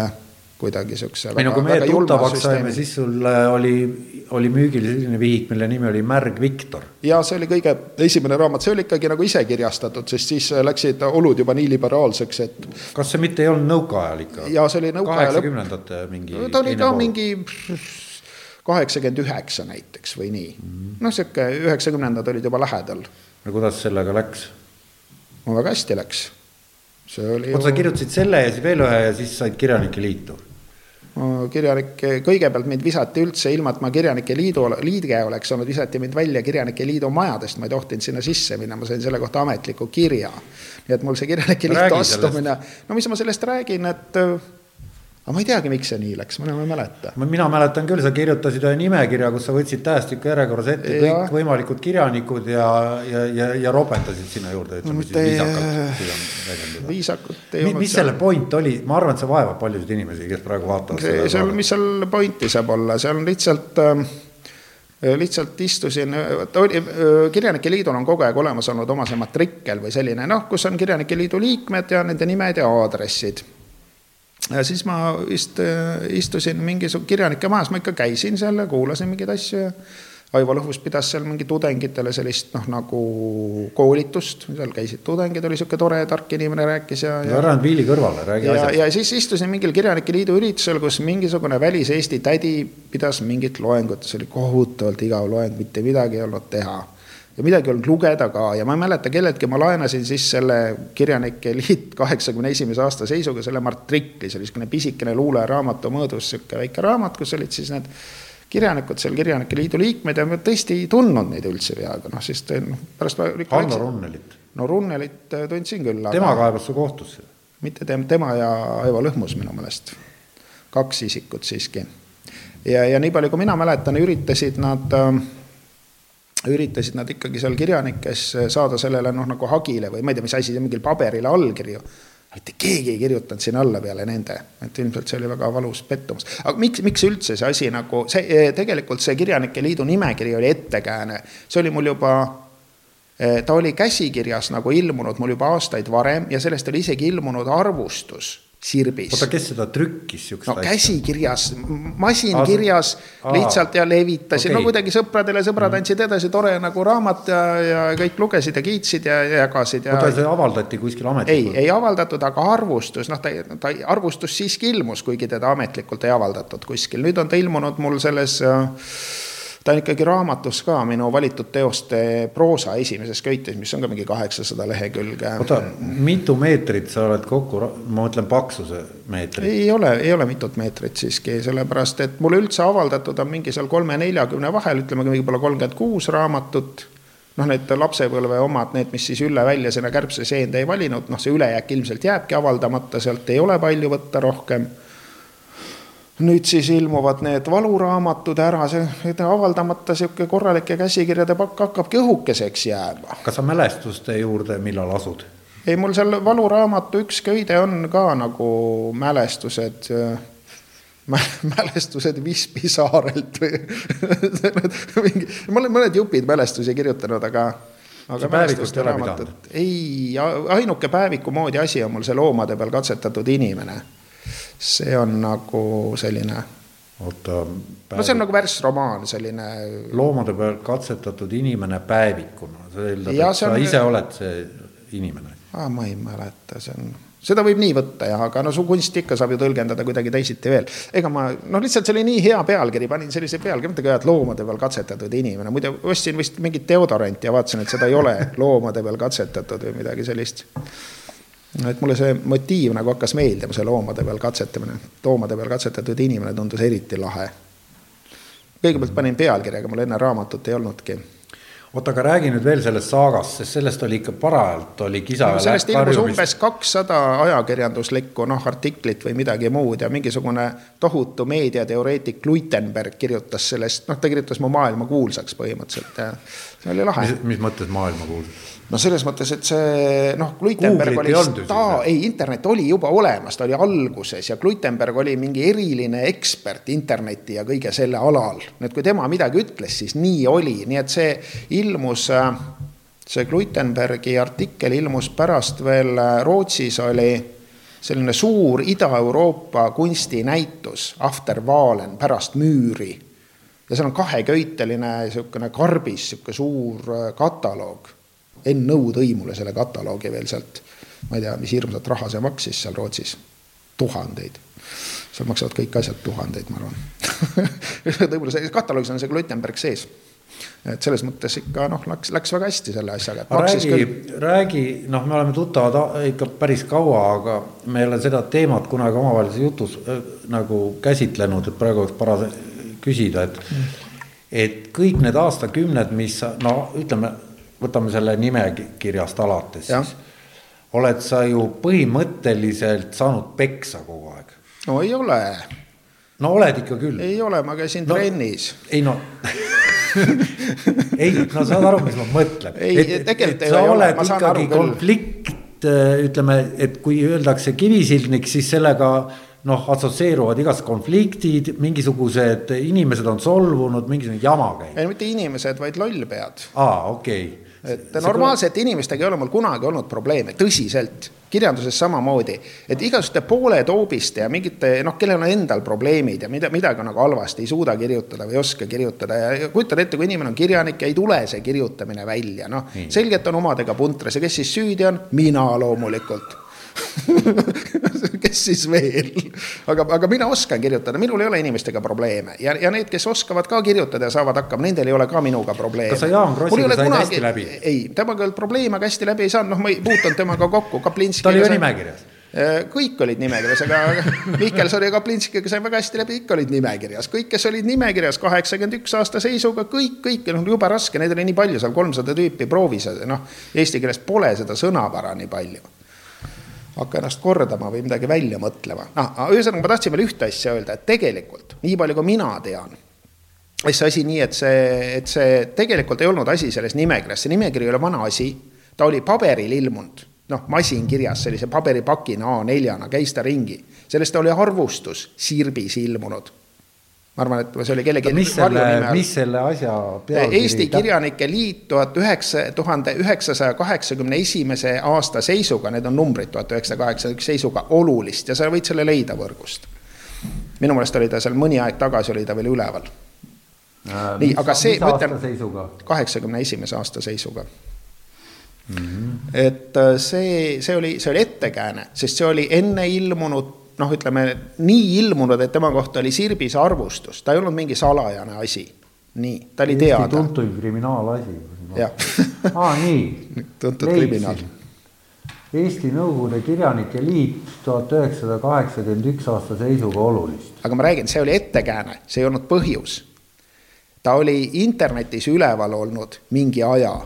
kuidagi siukse. ei no kui me tuttavaks saime, siis sul oli, oli müügil selline vihik, mille nimi oli Märg Viktor. ja see oli kõige esimene raamat, see oli ikkagi nagu ise kirjastatud, sest siis läksid olud juba nii liberaalseks, et. kas see mitte ei olnud nõukaajal ikka? ja see oli nõukaaja lõpp. kaheksakümnendate mingi. ta oli ka mingi kaheksakümmend üheksa näiteks või nii mm -hmm.. noh, sihuke üheksakümnendad olid juba lähedal. no kuidas sellega läks? no väga hästi läks see oli. oota, sa kirjutasid selle ja siis veel ühe ja siis said Kirjanike Liitu? kirjanik, kõigepealt mind visati üldse ilma, et ma Kirjanike Liidu liige oleks olnud, visati mind välja Kirjanike Liidu majadest, ma ei tohtinud sinna sisse minna, ma sain selle kohta ametliku kirja. nii et mul see Kirjanike Liitu astumine, no mis ma sellest räägin, et aga ma ei teagi, miks see nii läks, ma enam ei mäleta. mina mäletan küll, sa kirjutasid ühe nimekirja, kus sa võtsid tähestiku järjekorras ette ja. kõikvõimalikud kirjanikud ja, ja, ja, ja ropendasid sinna juurde, ütleme siis viisakalt. viisakut ei olnud. mis selle point oli, ma arvan, et see vaevab paljusid inimesi, kes praegu vaatavad. seal, mis seal pointi saab olla, seal on lihtsalt äh, lihtsalt istusin, oli, Kirjanike Liidul on kogu aeg olemas olnud oma see matrikkel või selline noh, kus on Kirjanike Liidu liikmed ja nende nimed ja aadressid ja siis ma vist äh, istusin mingisugune kirjanike majas, ma ikka käisin seal ja kuulasin mingeid asju ja Aivo Lõhvus pidas seal mingi tudengitele sellist noh, nagu koolitust, seal käisid tudengid, oli niisugune tore tark inimene, rääkis ja, ja. ära nüüd viili kõrvale, räägi ja, asjast. ja siis istusin mingil Kirjanike Liidu üritusel, kus mingisugune välis-Eesti tädi pidas mingit loengut, see oli kohutavalt igav loeng, mitte midagi ei olnud teha ja midagi olnud lugeda ka ja ma ei mäleta kelleltki, ma laenasin siis selle Kirjanike Liit kaheksakümne esimese aasta seisuga selle Martrikli, see oli niisugune pisikene luuleraamatu mõõdus, niisugune väike raamat, kus olid siis need kirjanikud seal Kirjanike Liidu liikmed ja ma tõesti ei tundnud neid üldse peaaegu, noh siis noh, pärast ma Hando Runnelit. no Runnelit äh, tundsin küll. tema kaebas su kohtusse? mitte tema, tema ja Aivo Lõhmus minu meelest, kaks isikut siiski. ja, ja nii palju, kui mina mäletan, üritasid nad äh, üritasid nad ikkagi seal kirjanikes saada sellele noh, nagu hagile või ma ei tea, mis asi, mingil paberile allkirju. Mitte keegi ei kirjutanud sinna alla peale nende, et ilmselt see oli väga valus pettumus. aga miks, miks üldse see asi nagu, see eh, tegelikult see Kirjanike Liidu nimekiri oli ettekääne, see oli mul juba eh, ta oli käsikirjas nagu ilmunud mul juba aastaid varem ja sellest oli isegi ilmunud arvustus sirbis. oota, kes seda trükkis siukest no asja? käsikirjas, masinkirjas lihtsalt ja levitasin okay., no kuidagi sõpradele, sõbrad mm. andsid edasi, tore nagu raamat ja, ja kõik lugesid ja kiitsid ja, ja jagasid ja. oota, see avaldati kuskil ametlikult? ei, ei avaldatud, aga arvustus, noh, ta, ta arvustus siiski ilmus, kuigi teda ametlikult ei avaldatud kuskil, nüüd on ta ilmunud mul selles äh, ta on ikkagi raamatus ka minu valitud teoste proosa esimeses köites, mis on ka mingi kaheksasada lehekülge. oota, mitu meetrit sa oled kokku, ma mõtlen paksuse meetrit? ei ole, ei ole mitut meetrit siiski, sellepärast et mul üldse avaldatud on mingi seal kolme-neljakümne vahel, ütleme võib-olla kolmkümmend kuus raamatut noh, need lapsepõlve omad, need, mis siis Ülle välja sinna kärbse seenda ei valinud, noh, see ülejääk ilmselt jääbki avaldamata, sealt ei ole palju võtta rohkem nüüd siis ilmuvad need valuraamatud ära, see avaldamata sihuke korralike käsikirjade pakk hakkabki õhukeseks jääma. kas sa mälestuste juurde millal asud? ei, mul seal valuraamatu üks köide on ka nagu mälestused mälestused Vispi saarelt või mingi, ma olen mõned jupid mälestusi kirjutanud, aga aga ole pidanud? ei, ainuke päeviku moodi asi on mul see loomade peal katsetatud inimene see on nagu selline. oota. no see on nagu värsromaan, selline. loomade peal katsetatud inimene päevikuna, see eeldab, et sa on... ise oled see inimene. aa, ma ei mäleta, see on seda võib nii võtta jah, aga no su kunsti ikka saab ju tõlgendada kuidagi teisiti veel. ega ma, noh, lihtsalt see oli nii hea pealkiri, panin sellise pealkiri, mõttage jah, et loomade peal katsetatud inimene, muide ostsin vist mingit deodoranti ja vaatasin, et seda ei ole loomade peal katsetatud või midagi sellist et mulle see motiiv nagu hakkas meeldima, see loomade peal katsetamine, loomade peal katsetatud inimene tundus eriti lahe. kõigepealt panin pealkirjaga, mul enne raamatut ei olnudki oota, aga räägi nüüd veel sellest saagast, sest sellest oli ikka parajalt oli kisa no,. sellest ilmus umbes kakssada ajakirjanduslikku noh, artiklit või midagi muud ja mingisugune tohutu meediateoreetik Luitenberg kirjutas sellest, noh, ta kirjutas mu maailma kuulsaks põhimõtteliselt ja see oli lahe. mis, mis mõttes maailma kuulsaks? No selles mõttes, et see noh, Glutenberg oli sta-, ei internet oli juba olemas, ta oli alguses ja Glutenberg oli mingi eriline ekspert interneti ja kõige selle alal. nii et kui tema midagi ütles, siis nii oli, nii et see ilmus, äh, see Glutenbergi artikkel ilmus pärast veel äh, Rootsis oli selline suur Ida-Euroopa kunstinäitus, After Wahlen, pärast müüri. ja seal on kaheköiteline niisugune karbis, niisugune suur äh, kataloog Enn Nõu tõi mulle selle kataloogi veel sealt, ma ei tea, mis hirmsat raha see maksis seal Rootsis, tuhandeid. seal maksavad kõik asjad tuhandeid, ma arvan tõi mulle see, kataloogis on see Glutenberg sees et selles mõttes ikka noh, läks, läks väga hästi selle asjaga. räägi räägi, noh, me oleme tuttavad ikka päris kaua, aga me ei ole seda teemat kunagi omavahelises jutus äh, nagu käsitlenud, et praegu oleks paras küsida, et mm. et kõik need aastakümned, mis no ütleme võtame selle nimekirjast alates siis. oled sa ju põhimõtteliselt saanud peksa kogu aeg. no ei ole. no oled ikka küll. ei ole, ma käisin no, trennis. ei no ei, no saad aru, mis ma mõtlen. ei, tegelikult ei ole, ma saan aru küll. konflikt, ütleme, et kui öeldakse kivisildnik, siis sellega noh, assotsieeruvad igasugused konfliktid, mingisugused inimesed on solvunud, mingisugune jama käib. ei, mitte inimesed, vaid lollpead. aa, okei okay et normaalsete inimestega ei ole mul kunagi olnud probleeme, tõsiselt. kirjanduses samamoodi, et igasuguste pooletoobiste ja mingite noh, kellel on endal probleemid ja mida, midagi on nagu halvasti, ei suuda kirjutada või ei oska kirjutada. Ja kujutad ette, kui inimene on kirjanik ja ei tule see kirjutamine välja, noh. selgelt on omadega puntras ja kes siis süüdi on, mina loomulikult kes siis veel? aga, aga mina oskan kirjutada, minul ei ole inimestega probleeme ja, ja need, kes oskavad ka kirjutada ja saavad hakkama, nendel ei ole ka minuga probleeme. kas sa Jaan Krossiga said kunagi... hästi läbi? ei, temaga ei olnud probleeme, aga hästi läbi ei saanud, noh, ma ei puutunud temaga kokku, Kaplinski. ta oli ju nimekirjas Äh, kõik olid nimekirjas, aga Mihkelson ja Kaplinskiga sai väga hästi läbi, ikka olid nimekirjas, kõik, kes olid nimekirjas kaheksakümmend üks aasta seisuga, kõik, kõik, noh, jube raske, neid oli nii palju seal, kolmsada tüüpi proovis, noh, eesti keeles pole seda sõnavara nii palju. Hakka ennast kordama või midagi välja mõtlema, noh, ühesõnaga ma tahtsin veel ühte asja öelda, et tegelikult nii palju, kui mina tean see asi nii, et see, et see tegelikult ei olnud asi selles nimekirjas, see nimekiri ei ole vana asi, ta oli paberil ilmunud. Noh, masinkirjas sellise paberipakina A4-na käis ta ringi, sellest oli arvustus Sirbis ilmunud. Ma arvan, et see oli kellegi. mis selle, mis selle asja pealkiri? Eesti Kirjanike Liit tuhat üheksa, tuhande üheksasaja kaheksakümne esimese aasta seisuga, need on numbrid tuhat üheksasada kaheksakümmend üks seisuga, olulist ja sa võid selle leida võrgust. minu meelest oli ta seal mõni aeg tagasi oli ta veel üleval äh,. nii, aga see, ma ütlen, kaheksakümne esimese aasta seisuga Mm -hmm. et äh, see, see oli, see oli ettekääne, sest see oli enne ilmunud, noh, ütleme nii ilmunud, et tema kohta oli Sirbis arvustus, ta ei olnud mingi salajane asi. nii, ta oli teada. tuntuim kriminaalasi. jah. aa, nii. tuntud kriminaal. Eesti Nõukogude Kirjanike Liit tuhat üheksasada kaheksakümmend üks aasta seisuga olulist. aga ma räägin, see oli ettekääne, see ei olnud põhjus. ta oli internetis üleval olnud mingi aja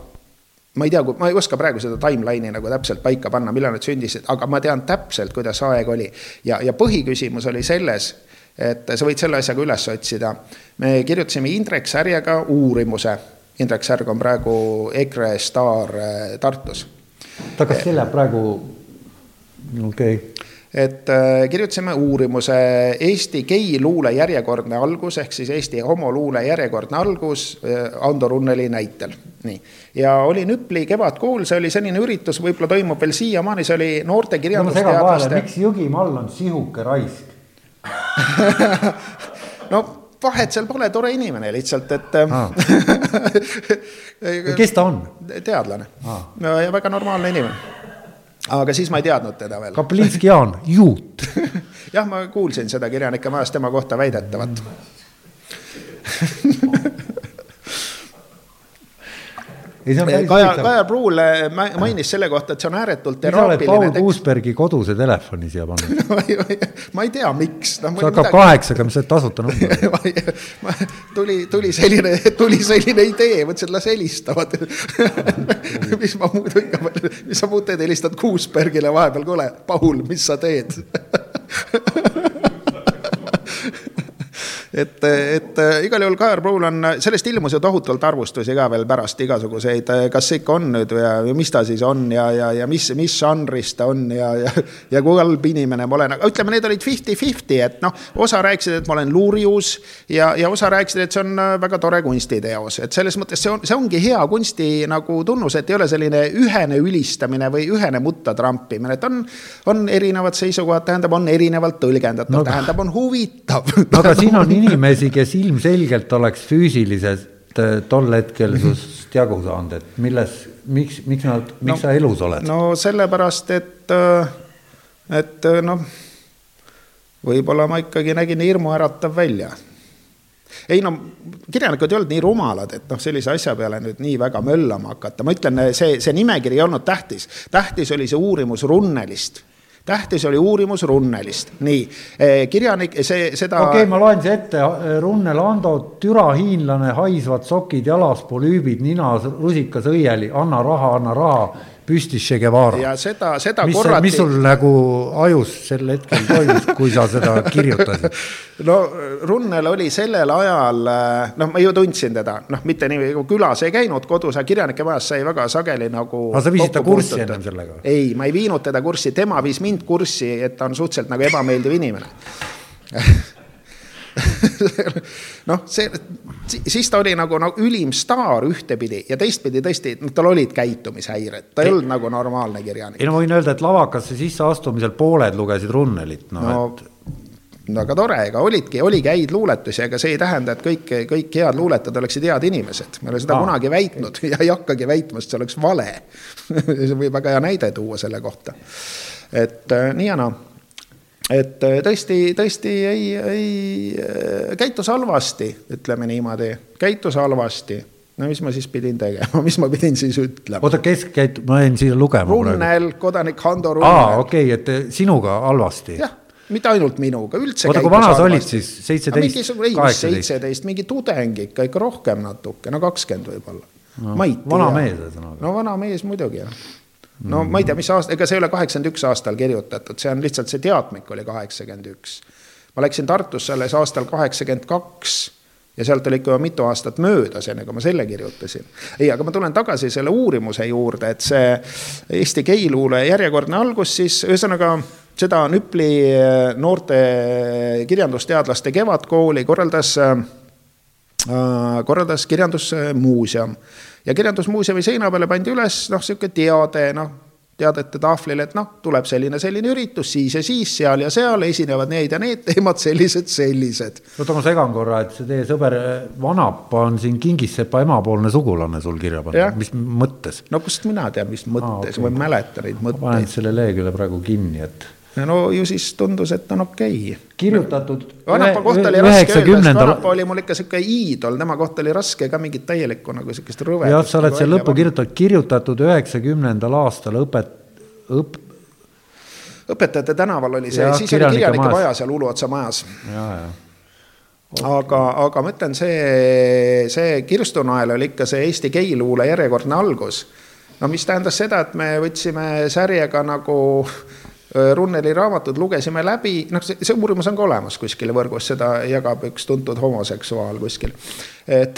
ma ei tea, ma ei oska praegu seda timeline'i nagu täpselt paika panna, millal nad sündisid, aga ma tean täpselt, kuidas aeg oli. ja, ja põhiküsimus oli selles, et sa võid selle asja ka üles otsida. me kirjutasime Indrek Särjega uurimuse. Indrek Särg on praegu EKRE staar äh, Tartus. ta kas see läheb praegu, okei okay et äh, kirjutasime uurimuse Eesti geiluule järjekordne algus ehk siis Eesti homoluule järjekordne algus äh, Ando Runneli näitel. nii, ja oli Nüpli kevadkool, see oli selline üritus, võib-olla toimub veel siiamaani, see oli noorte kirjandusteadlaste miks Jõgimaal on sihuke raisk no vahet seal pole, tore inimene lihtsalt, et ah. kes ta on? teadlane ah. ja väga normaalne inimene aga siis ma ei teadnud teda veel. Kaplinski Jaan, juut jah, ma kuulsin seda kirjanike majas tema kohta väidetavat Kaja, Kaja Pruul äh, mainis selle kohta, et see on ääretult teraapiline. sa oled Paul Kuusbergi koduse telefoni siia pannud. Ma ei tea, miks. No,. see hakkab midagi... kaheksaga, mis see tasuta number tuli, tuli selline, tuli selline idee, mõtlesin, et las helistavad. Mis ma muidu ikka, mis sa muud teed, helistad Kuusbergile vahepeal, kuule, Paul, mis sa teed et, et igal juhul Kajar Pruul on, sellest ilmus ju tohutult arvustusi ka veel pärast igasuguseid, kas see ikka on nüüd ja, ja mis ta siis on ja, ja, ja mis, mis žanris ta on ja, ja, ja kui halb inimene ma olen, aga ütleme, need olid fifty-fifty, et noh, osa rääkisid, et ma olen luurius ja, ja osa rääkisid, et see on väga tore kunstiteos, et selles mõttes see on, see ongi hea kunsti nagu tunnus, et ei ole selline ühene ülistamine või ühene mutta trampimine, et on, on erinevad seisukohad, tähendab, on erinevalt tõlgendatav no,, tähendab, on huvitav. aga siin on inimesi, kes ilmselgelt oleks füüsiliselt äh, tol hetkel sinust jagu saanud, et milles, miks, miks nad, miks no, sa elus oled? no sellepärast, et, äh, et äh, noh, võib-olla ma ikkagi nägin hirmuäratav välja. Ei no kirjanikud ei olnud nii rumalad, et noh, sellise asja peale nüüd nii väga möllama hakata, ma ütlen, see, see nimekiri ei olnud tähtis, tähtis oli see uurimus Runnelist tähtis oli uurimus Runnelist, nii, eh, kirjanik, see, seda. okei okay,, ma loen see ette, Runnel Ando, türa hiinlane, haisvad sokid jalas, polüübid ninas, rusikas õieli, anna raha, anna raha püstis Che Guevara. ja seda, seda mis, korrati. mis sul nagu ajus sel hetkel toimus, kui sa seda kirjutasid? no Runnel oli sellel ajal, noh, ma ju tundsin teda, noh, mitte nii, külas ei käinud, kodus, aga kirjanike majas sai väga sageli nagu. aga sa viisid ta kurssi ennem sellega? ei, ma ei viinud teda kurssi, tema viis mind kurssi, et ta on suhteliselt nagu ebameeldiv inimene noh, see, siis ta oli nagu, nagu ülim staar ühtepidi ja teistpidi tõesti, noh, tal olid käitumishäired, ta ei olnud nagu normaalne kirjanik. ei no ma võin öelda, et lavakasse sisseastumisel pooled lugesid Runnelit, noh no, et no aga tore, ega olidki, oligi häid luuletusi, aga see ei tähenda, et kõik, kõik head luuletajad oleksid head inimesed. ma ei ole seda Aa, kunagi väitnud ja ei hakkagi väitma, sest see oleks vale võib väga hea näide tuua selle kohta. et äh, nii ja naa et äh, tõesti, tõesti ei, ei, käitus halvasti, ütleme niimoodi, käitus halvasti no mis ma siis pidin tegema, mis ma pidin siis ütlema? oota, kes käitub, ma jäin siia lugema Runnel, kodanik Hando Runnel. aa, okei okay,, et sinuga halvasti. jah, mitte ainult minuga, üldse. oota, kui vana sa olid siis, seitseteist, kaheksateist? seitseteist, mingi tudeng ikka, ikka rohkem natuke, no kakskümmend võib-olla no,. ma ei tea. vana mees ühesõnaga. no vana mees muidugi jah no mm. ma ei tea, mis aasta, ega see ei ole kaheksakümmend üks aastal kirjutatud, see on lihtsalt see teadmik oli kaheksakümmend üks. ma läksin Tartusse alles aastal kaheksakümmend kaks ja sealt oli ikka mitu aastat möödas, enne kui ma selle kirjutasin. ei, aga ma tulen tagasi selle uurimuse juurde, et see Eesti geiluule järjekordne algus siis ühesõnaga seda Nüpli eh, noorte kirjandusteadlaste kevadkooli korraldas, äh, korraldas Kirjandusmuuseum ja Kirjandusmuuseumi seina peale pandi üles noh, niisugune teade, noh teadete tahvlil, et noh, tuleb selline, selline üritus siis ja siis, seal ja seal esinevad need ja need teemad, sellised, sellised. oota, ma segan korra, et see teie sõber Vanapa on siin Kingissepa emapoolne sugulane sul kirja pannud, mis mõttes? no kust mina tean, mis mõttes ah,, okay. ma ei mäleta neid mõtteid. ma panen selle lehekülje praegu kinni, et no ju siis tundus, et on okei okay.. kirjutatud. Vanapa kohta oli raske öelda, sest Vanapa oli mul ikka sihuke iidol, tema kohta oli raske ka mingit täielikku nagu sihukest rõvedust. jah, sa oled seal lõppu kirjutanud, kirjutatud üheksakümnendal aastal õpet-, õp-. õpetajate tänaval oli see, siis oli kirjanike maja seal Uluotsa majas. Okay. aga, aga ma ütlen, see, see kirstunael oli ikka see Eesti geiluule järjekordne algus. no mis tähendas seda, et me võtsime särjega nagu Runneli raamatud lugesime läbi, noh, see, see uurimus on ka olemas kuskil võrgus, seda jagab üks tuntud homoseksuaal kuskil. et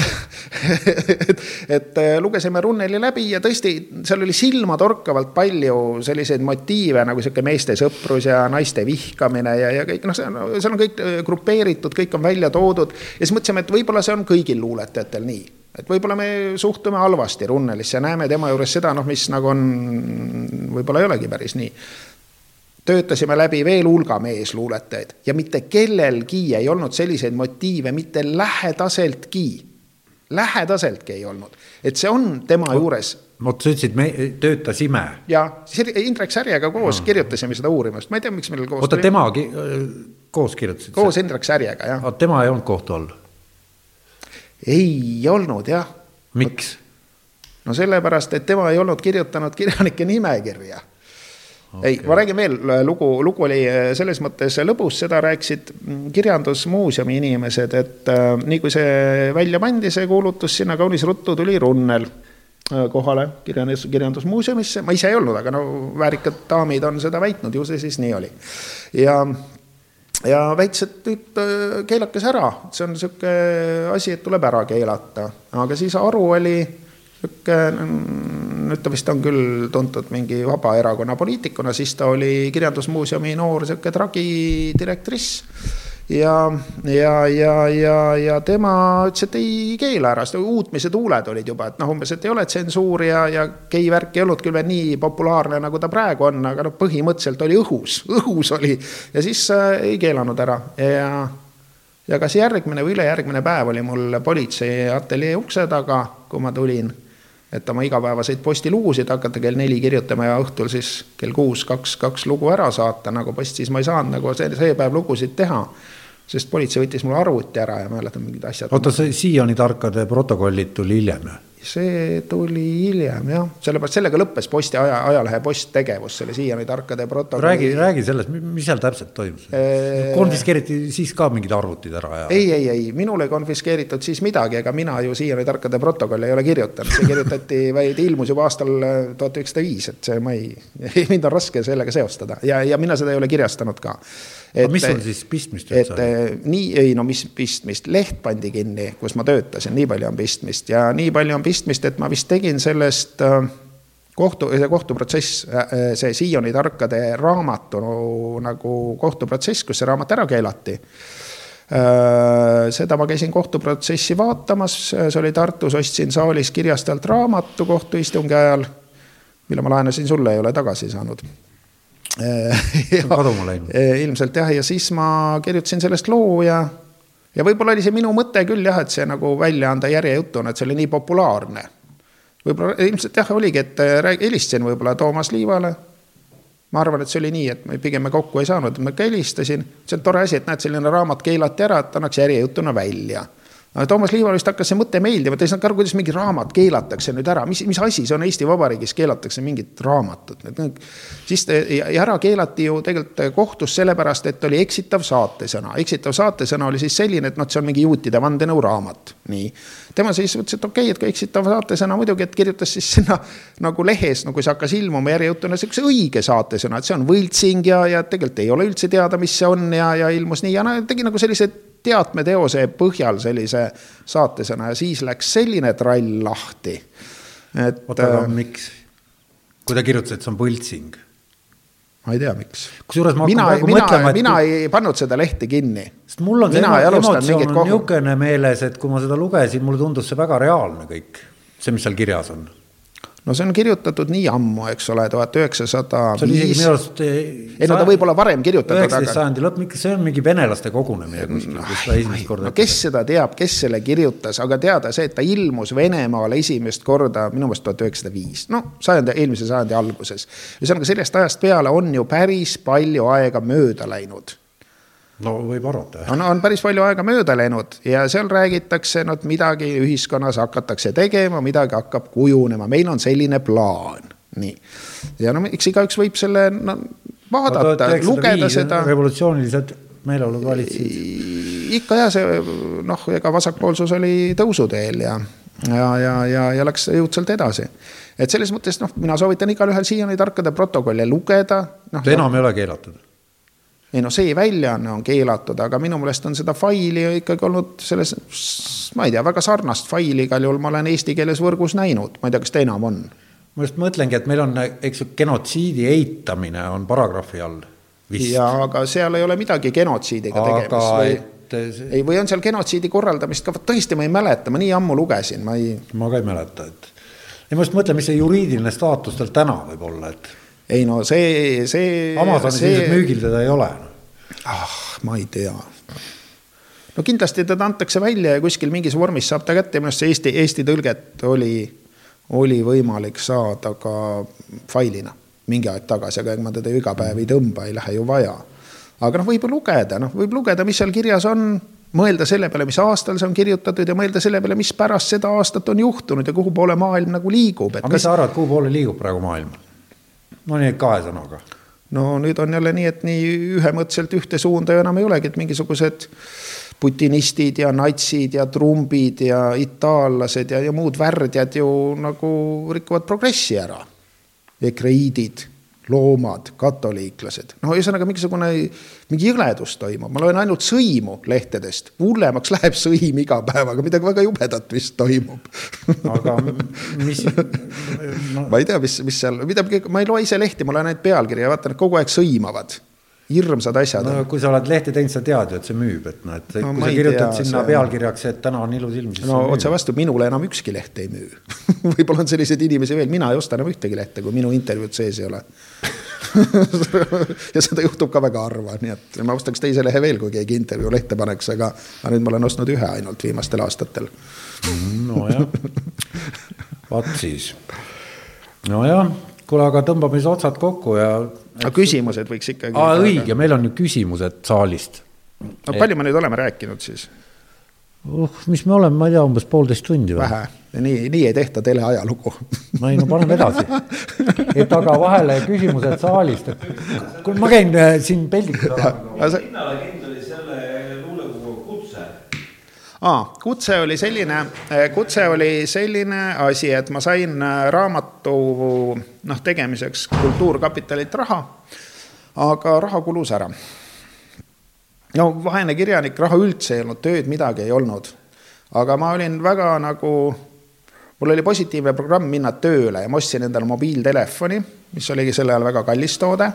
et, et äh, lugesime Runneli läbi ja tõesti, seal oli silmatorkavalt palju selliseid motiive nagu sihuke meeste sõprus ja naiste vihkamine ja, ja kõik noh, see on, seal on kõik äh, grupeeritud, kõik on välja toodud. ja siis mõtlesime, et võib-olla see on kõigil luuletajatel nii et võib-olla me suhtume halvasti Runnelisse ja näeme tema juures seda, noh, mis nagu on, võib-olla ei olegi päris nii töötasime läbi veel hulga meesluuletajaid ja mitte kellelgi ei olnud selliseid motiive mitte lähedaseltki. lähedaseltki ei olnud, et see on tema juures. vot sa ütlesid, me töötasime. ja, Indrek Särjega koos ah. kirjutasime seda uurimust, ma ei tea, miks meil koos. oota, temagi koos kirjutasid? koos Indrek Särjega, jah. tema ei olnud kohtu all? ei olnud jah. miks? no sellepärast, et tema ei olnud kirjutanud kirjanike nimekirja okay.. ei, ma räägin veel, lugu, lugu oli äh, selles mõttes lõbus, seda rääkisid mm, kirjandusmuuseumi inimesed, et äh, nii kui see välja pandi, see kuulutus sinna kaunis ruttu tuli Runnel äh, kohale kirjandus, kirjandusmuuseumisse, ma ise ei olnud, aga no väärikad daamid on seda väitnud, ju see siis nii oli. ja, ja väitis, et nüüd äh, keelake see ära, see on niisugune asi, et tuleb ära keelata, aga siis aru oli niisugune, nüüd ta vist on küll tuntud mingi Vabaerakonna poliitikuna, siis ta oli Kirjandusmuuseumi noor niisugune tragidirektriss. Ja, ja, ja, ja, ja tema ütles, et ei keela ära, sest uutmise tuuled olid juba, et noh, umbes, et ei ole tsensuuri ja, ja gei värk ei olnud küll veel nii populaarne, nagu ta praegu on, aga noh, põhimõtteliselt oli õhus, õhus oli. Ja siis äh, ei keelanud ära. Ja ja kas järgmine või ülejärgmine päev oli mul politsei ateljee ukse taga, kui ma tulin et oma igapäevaseid postilugusid hakata kell neli kirjutama ja õhtul siis kell kuus kaks, kaks lugu ära saata, nagu post, siis ma ei saanud nagu see, see päev lugusid teha. sest politsei võttis mul arvuti ära ja mäletan mingid asjad. oota, see siiani tarkade protokollid tuli hiljem või? See tuli hiljem jah, sellepärast sellega lõppes posti aja, ajalehe Post tegevus, selle siiani tarkade protokolli. räägi, räägi sellest, mis seal täpselt toimus eee.... konfiskeeriti siis ka mingid arvutid ära ja? ei, ei, ei, minul ei konfiskeeritud siis midagi, ega mina ju siiani tarkade protokolli ei ole kirjutanud, see kirjutati vaid ilmus juba aastal tuhat üheksasada viis, et see ma ei, mind on raske sellega seostada ja, ja mina seda ei ole kirjastanud ka et, aga mis on siis pistmist üldse? et eh, nii, ei no mis pistmist, leht pandi kinni, kus ma töötasin, nii palju on pistmist ja nii palju on pistmist, et ma vist tegin sellest äh, kohtu, see kohtuprotsess, äh, see Sioni tarkade raamatu nagu kohtuprotsess, kus see raamat ära keelati. Äh, seda ma käisin kohtuprotsessi vaatamas, see oli Tartus, ostsin saalis kirjastelt raamatu kohtuistungi ajal, mille ma laenasin sulle, ei ole tagasi saanud kaduma läinud. ilmselt jah, ja siis ma kirjutasin sellest loo ja, ja võib-olla oli see minu mõte küll jah, et see nagu välja anda järjejutuna, et see oli nii populaarne. võib-olla ilmselt jah, oligi, et helistasin võib-olla Toomas Liivale. ma arvan, et see oli nii, et me pigem me kokku ei saanud, ma ka helistasin, see on tore asi, et näed, selline raamat keelati ära, et annaks järjejutuna välja Toomas Liival vist hakkas see mõte meeldima, ta ei saanud aru, kuidas mingi raamat keelatakse nüüd ära, mis, mis asi see on Eesti Vabariigis, keelatakse mingit raamatut. siis te, ja ära keelati ju tegelikult kohtus sellepärast, et oli eksitav saatesõna. eksitav saatesõna oli siis selline, et noh, see on mingi juutide vandenõuraamat, nii. tema siis ütles, et okei okay,, et kui eksitav saatesõna muidugi, et kirjutas siis sinna nagu lehes, no kui see hakkas ilmuma järjejutuna sihukese õige saatesõna, et see on võltsing ja, ja tegelikult ei ole üldse teada, mis see on ja, ja ilmus nii ja no tegi nagu sellised teatmeteose põhjal sellise saatesõna ja siis läks selline trall lahti. et. oota, aga äh, miks? kui ta kirjutas, et see on võltsing? ma ei tea, miks. kusjuures ma mina, mina, mõtlema, mina kui... ei pannud seda lehte kinni. sest mul on see emotsioon on niisugune meeles, et kui ma seda lugesin, mulle tundus see väga reaalne kõik, see, mis seal kirjas on no see on kirjutatud nii ammu, eks ole, tuhat üheksasada. see oli isegi minu arust. ei no ta võib olla varem kirjutatud. üheksateist sajandi lõpp, see on mingi venelaste kogunemine kuskil no,, kus ta esimest korda. no kes seda teab, kes selle kirjutas, aga teada see, et ta ilmus Venemaale esimest korda minu meelest tuhat üheksasada viis, no sajandi, eelmise sajandi alguses. ühesõnaga sellest ajast peale on ju päris palju aega mööda läinud no võib arvata, on, on päris palju aega mööda läinud ja seal räägitakse, no et midagi ühiskonnas hakatakse tegema, midagi hakkab kujunema, meil on selline plaan, nii. ja no eks igaüks võib selle no, vaadata, lugeda seda. revolutsioonilised meeleolud valitsesid. ikka ja see noh, ega vasakpoolsus oli tõusuteel ja, ja, ja, ja, ja läks jõudsalt edasi et selles mõttes noh, mina soovitan igalühel siiani tarkade protokolle lugeda no,. enam ei ole keelatud ei noh, see väljaanne on keelatud, aga minu meelest on seda faili ikkagi olnud selles, ma ei tea, väga sarnast faili igal juhul ma olen eesti keeles võrgus näinud, ma ei tea, kas ta enam on. ma just mõtlengi, et meil on, eks ju, genotsiidi eitamine on paragrahvi all. ja aga seal ei ole midagi genotsiidiga aga tegemist või et ei, või on seal genotsiidi korraldamist ka, vot tõesti, ma ei mäleta, ma nii ammu lugesin, ma ei. ma ka ei mäleta, et. ei, ma just mõtlen, mis see juriidiline staatus tal täna võib olla, et ei no see, see. Amazonis see... ilmselt müügil teda ei ole. ah, ma ei tea. no kindlasti teda antakse välja ja kuskil mingis vormis saab ta kätte, minu arust see Eesti, Eesti tõlget oli, oli võimalik saada ka failina mingi aeg tagasi, aga ega ma teda ju iga päev ei tõmba, ei lähe ju vaja. aga noh, võib lugeda, noh, võib lugeda, mis seal kirjas on mõelda selle peale, mis aastal see on kirjutatud ja mõelda selle peale, mis pärast seda aastat on juhtunud ja kuhu poole maailm nagu liigub. aga mis kas... sa arvad, kuhu poole liigub praegu maailm? No nii kahe sõnaga. no nüüd on jälle nii, et nii ühemõtteliselt ühte suunda ju enam ei olegi, et mingisugused putinistid ja natsid ja trumbid ja itaallased ja, ja muud värdjad ju nagu rikuvad progressi ära. ekreiidid loomad, katoliiklased, no ühesõnaga mingisugune, mingi jõledus toimub, ma loen ainult sõimu lehtedest, hullemaks läheb sõim iga päev, aga midagi väga jubedat vist toimub. aga mis no...? ma ei tea, mis, mis seal, mida, ma ei loe ise lehti, ma loen ainult pealkirja ja vaatan, et kogu aeg sõimavad hirmsad asjad. no kui sa oled lehte teinud, sa tead ju, et see müüb, et noh, et no, kui sa kirjutad tea, sinna see... pealkirjaks, et täna on ilus ilm, siis. no otse vastu, minule enam ükski leht ei müü. Võib-olla on selliseid inimesi veel, mina ei osta enam ühtegi lehte, kui minu intervjuud sees ei ole. Ja seda juhtub ka väga harva, nii et ma ostaks teise lehe veel, kui keegi intervjuu lehte paneks, aga, aga nüüd ma olen ostnud ühe ainult viimastel aastatel. Mm, nojah, vaat siis, nojah kuule, aga tõmbame siis otsad kokku ja. aga küsimused võiks ikkagi. õige, meil on ju küsimused saalist. no palju me nüüd oleme rääkinud siis? oh, mis me oleme, ma ei tea, umbes poolteist tundi või? vähe, nii, nii ei tehta teleajalugu no ei, no paneme edasi. et aga vahele küsimused saalist, et kuule, ma käin äh, siin peldiku aa, kutse oli selline, eh, kutse oli selline asi, et ma sain eh, raamatu noh, tegemiseks Kultuurkapitalilt raha, aga raha kulus ära. no vaene kirjanik, raha üldse ei olnud, tööd midagi ei olnud. aga ma olin väga nagu, mul oli positiivne programm minna tööle ja ma ostsin endale mobiiltelefoni, mis oligi sel ajal väga kallis toode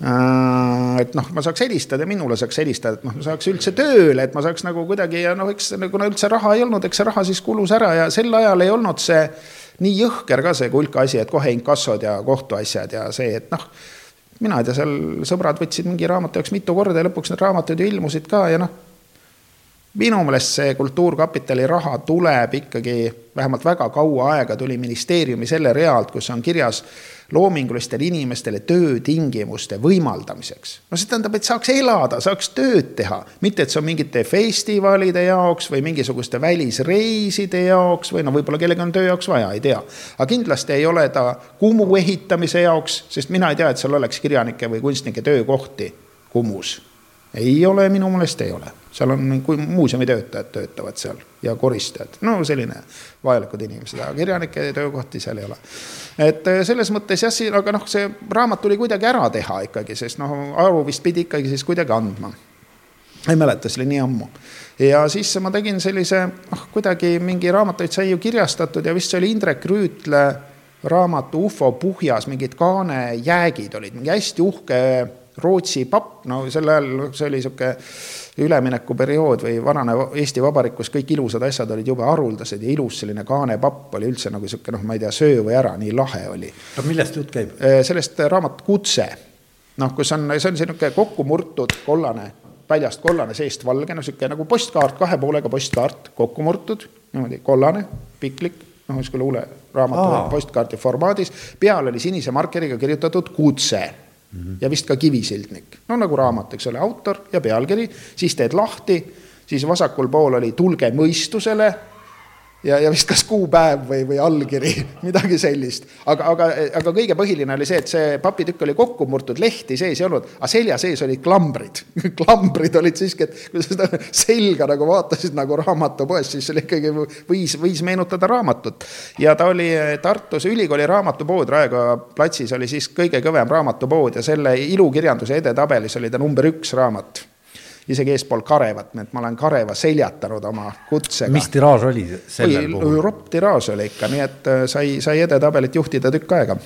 et noh, ma saaks helistada, minule saaks helistada, et noh, ma saaks üldse tööle, et ma saaks nagu kuidagi ja noh, eks kuna üldse raha ei olnud, eks see raha siis kulus ära ja sel ajal ei olnud see nii jõhker ka see kulka asi, et kohe inkassod ja kohtuasjad ja see, et noh, mina ei tea, seal sõbrad võtsid mingi raamatu jaoks mitu korda ja lõpuks need raamatud ju ilmusid ka ja noh, minu meelest see Kultuurkapitali raha tuleb ikkagi, vähemalt väga kaua aega tuli ministeeriumi selle rea alt, kus on kirjas loomingulistele inimestele töötingimuste võimaldamiseks. no see tähendab, et saaks elada, saaks tööd teha, mitte et see on mingite festivalide jaoks või mingisuguste välisreiside jaoks või no võib-olla kellelgi on töö jaoks vaja, ei tea. aga kindlasti ei ole ta Kumu ehitamise jaoks, sest mina ei tea, et seal oleks kirjanike või kunstnike töökohti Kumus ei ole, minu meelest ei ole, seal on, muuseumi töötajad töötavad seal ja koristajad, no selline vajalikud inimesed, aga kirjanike töökohti seal ei ole. et eh, selles mõttes jah, siin, aga noh, see raamat tuli kuidagi ära teha ikkagi, sest noh, aru vist pidi ikkagi siis kuidagi andma. ei mäleta, see oli nii ammu. ja siis ma tegin sellise, noh, kuidagi mingi raamatuid sai ju kirjastatud ja vist see oli Indrek Rüütle raamatu Ufo Puhjas, mingid kaanejäägid olid, mingi hästi uhke Rootsi papp, no sel ajal see oli sihuke üleminekuperiood või vanane Eesti Vabariik, kus kõik ilusad asjad olid jube haruldased ja ilus selline kaanepapp oli üldse nagu sihuke noh, ma ei tea, söö või ära, nii lahe oli. no millest jutt käib? Äh, sellest raamat Kutse, noh, kus on, see on sihuke kokku murtud kollane, väljast kollane, seest valge, no sihuke nagu postkaart, kahe poolega postkaart, kokku murtud, niimoodi kollane, piklik noh, niisugune luule raamatu postkaardi formaadis, peal oli sinise markeriga kirjutatud kutse -hmm. ja vist ka kivisildnik, no nagu raamat, eks ole, autor ja pealkiri, siis teed lahti, siis vasakul pool oli tulge mõistusele ja, ja vist kas kuupäev või, või allkiri, midagi sellist. aga, aga, aga kõige põhiline oli see, et see papitükk oli kokku murtud, lehti sees ei olnud, aga selja sees olid klambrid klambrid olid siiski, et kui sa seda selga nagu vaatasid nagu raamatupoes, siis oli ikkagi võis, võis meenutada raamatut. ja ta oli Tartus ülikooli raamatupood, Raekoja platsis oli siis kõige kõvem raamatupood ja selle ilukirjanduse edetabelis oli ta number üks raamat isegi eespool Karevat, nii et ma olen Kareva seljatanud oma kutsega. mis tiraaž oli sellel puhul? ropp tiraaž oli ikka, nii et äh, sai, sai edetabelit juhtida tükk aega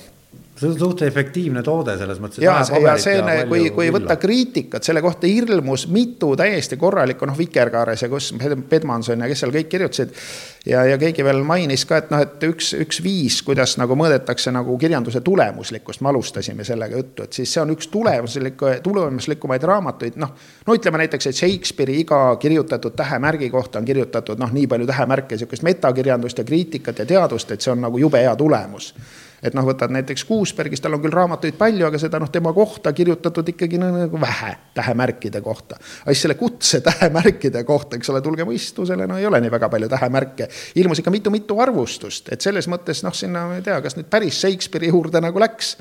see on suht efektiivne toode selles mõttes. ja, ja see, kui, kui võtta kriitikat selle kohta ilmus mitu täiesti korralikku, noh, Vikerkaares ja kus Pedmanson ja kes seal kõik kirjutasid. ja, ja keegi veel mainis ka, et noh, et üks, üks viis, kuidas nagu mõõdetakse nagu kirjanduse tulemuslikkust, me alustasime sellega juttu, et siis see on üks tulemuslik, tulemuslikumaid raamatuid, noh. no ütleme näiteks, et Shakespeare'i iga kirjutatud tähemärgi kohta on kirjutatud noh, nii palju tähemärke, sihukest metakirjandust ja kriitikat ja teadust, et see on nagu jube hea tulemus et noh, võtad näiteks Kuusbergis, tal on küll raamatuid palju, aga seda noh, tema kohta kirjutatud ikkagi nagu vähe tähemärkide kohta. aga siis selle kutse tähemärkide kohta, eks ole, tulge mõistusele, no ei ole nii väga palju tähemärke. ilmus ikka mitu-mitu arvustust, et selles mõttes noh, sinna ma ei tea, kas nüüd päris Shakespeare'i juurde nagu läks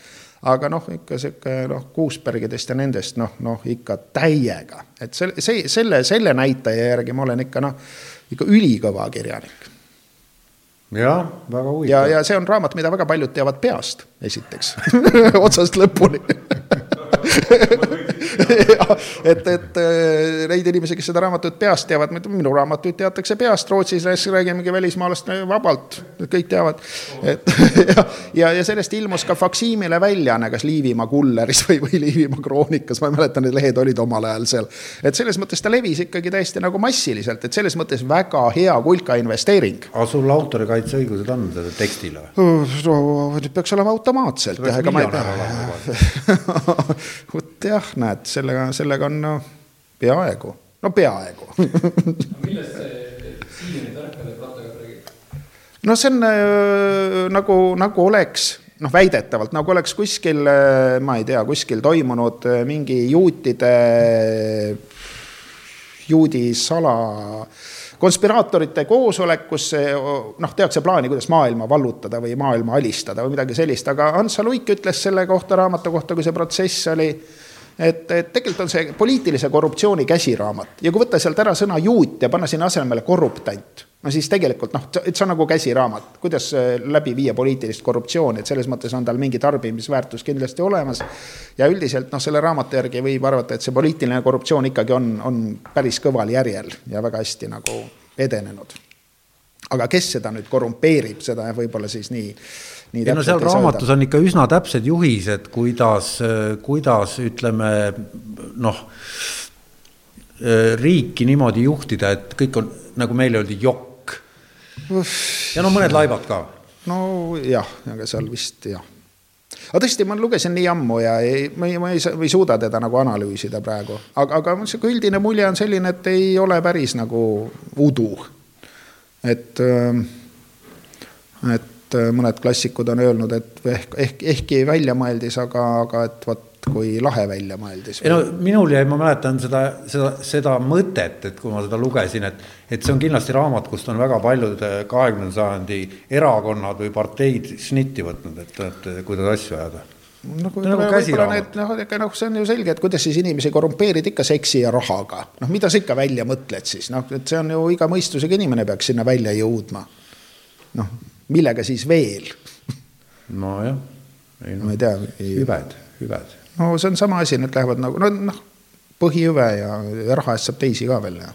aga noh, ikka sihuke noh, Kuusbergidest ja nendest noh, noh ikka täiega, et see, see, selle, selle näitaja järgi ma olen ikka noh, ikka ülikõva kirjanik jah, väga huvitav. ja, ja see on raamat, mida väga paljud teavad peast, esiteks otsast lõpuni et, et äh, neid inimesi, kes seda raamatut peast teavad, minu raamatuid teatakse peast, Rootsis räägimegi välismaalast vabalt, kõik teavad. et ja, ja, ja sellest ilmus ka faksiimile väljaanne, kas Liivimaa Kulleris või, või Liivimaa Kroonikas, ma ei mäleta, need lehed olid omal ajal seal. et selles mõttes ta levis ikkagi täiesti nagu massiliselt, et selles mõttes väga hea kulka investeering. aga sul autorikaitseõigused on sellele tekstile no,? peaks olema automaatselt. vot jah, näed, sellega, sellega on no peaaegu, no peaaegu millest see Siimini tarkade protokoll räägib? no see on äh, nagu, nagu oleks noh, väidetavalt nagu oleks kuskil, äh, ma ei tea, kuskil toimunud äh, mingi juutide, juudi sala konspiraatorite koosolek, kus noh, tehakse plaani, kuidas maailma vallutada või maailma alistada või midagi sellist, aga Hans Luik ütles selle kohta, raamatu kohta, kui see protsess oli et, et tegelikult on see poliitilise korruptsiooni käsiraamat. Ja kui võtta sealt ära sõna juut ja panna sinna asemele korruptant, no siis tegelikult noh, et see on nagu käsiraamat, kuidas äh, läbi viia poliitilist korruptsiooni, et selles mõttes on tal mingi tarbimisväärtus kindlasti olemas. ja üldiselt noh, selle raamatu järgi võib arvata, et see poliitiline korruptsioon ikkagi on, on päris kõval järjel ja väga hästi nagu edenenud. aga kes seda nüüd korrumpeerib, seda võib-olla siis nii ei no seal raamatus on ikka üsna täpsed juhised, kuidas, kuidas ütleme noh, riiki niimoodi juhtida, et kõik on, nagu meile öeldi, jokk. Ja no mõned laibad ka. nojah, aga seal vist jah aga tõesti, ma lugesin nii ammu ja ei, ma ei, ma ei, ei suuda teda nagu analüüsida praegu, aga, aga sihuke üldine mulje on selline, et ei ole päris nagu udu. et, ähm, et mõned klassikud on öelnud, et ehk, ehk, ehkki väljamõeldis, aga, aga et vot kui lahe väljamõeldis. ei no minul jäi, ma mäletan seda, seda, seda mõtet, et kui ma seda lugesin, et, et see on kindlasti raamat, kust on väga paljud kahekümnenda sajandi erakonnad või parteid šnitti võtnud, et, et kuidas asju ajada no kui nagu võib-olla need noh, ega noh, see on ju selge, et kuidas siis inimesi korrumpeerida ikka seksi ja rahaga. noh, mida sa ikka välja mõtled siis, noh, et see on ju iga mõistusega inimene peaks sinna välja jõudma. noh, millega siis veel? nojah. No, ma ei tea. hüved, hüved no see on sama asi, need lähevad nagu no noh, põhihüve ja, ja raha eest saab teisi ka veel ja,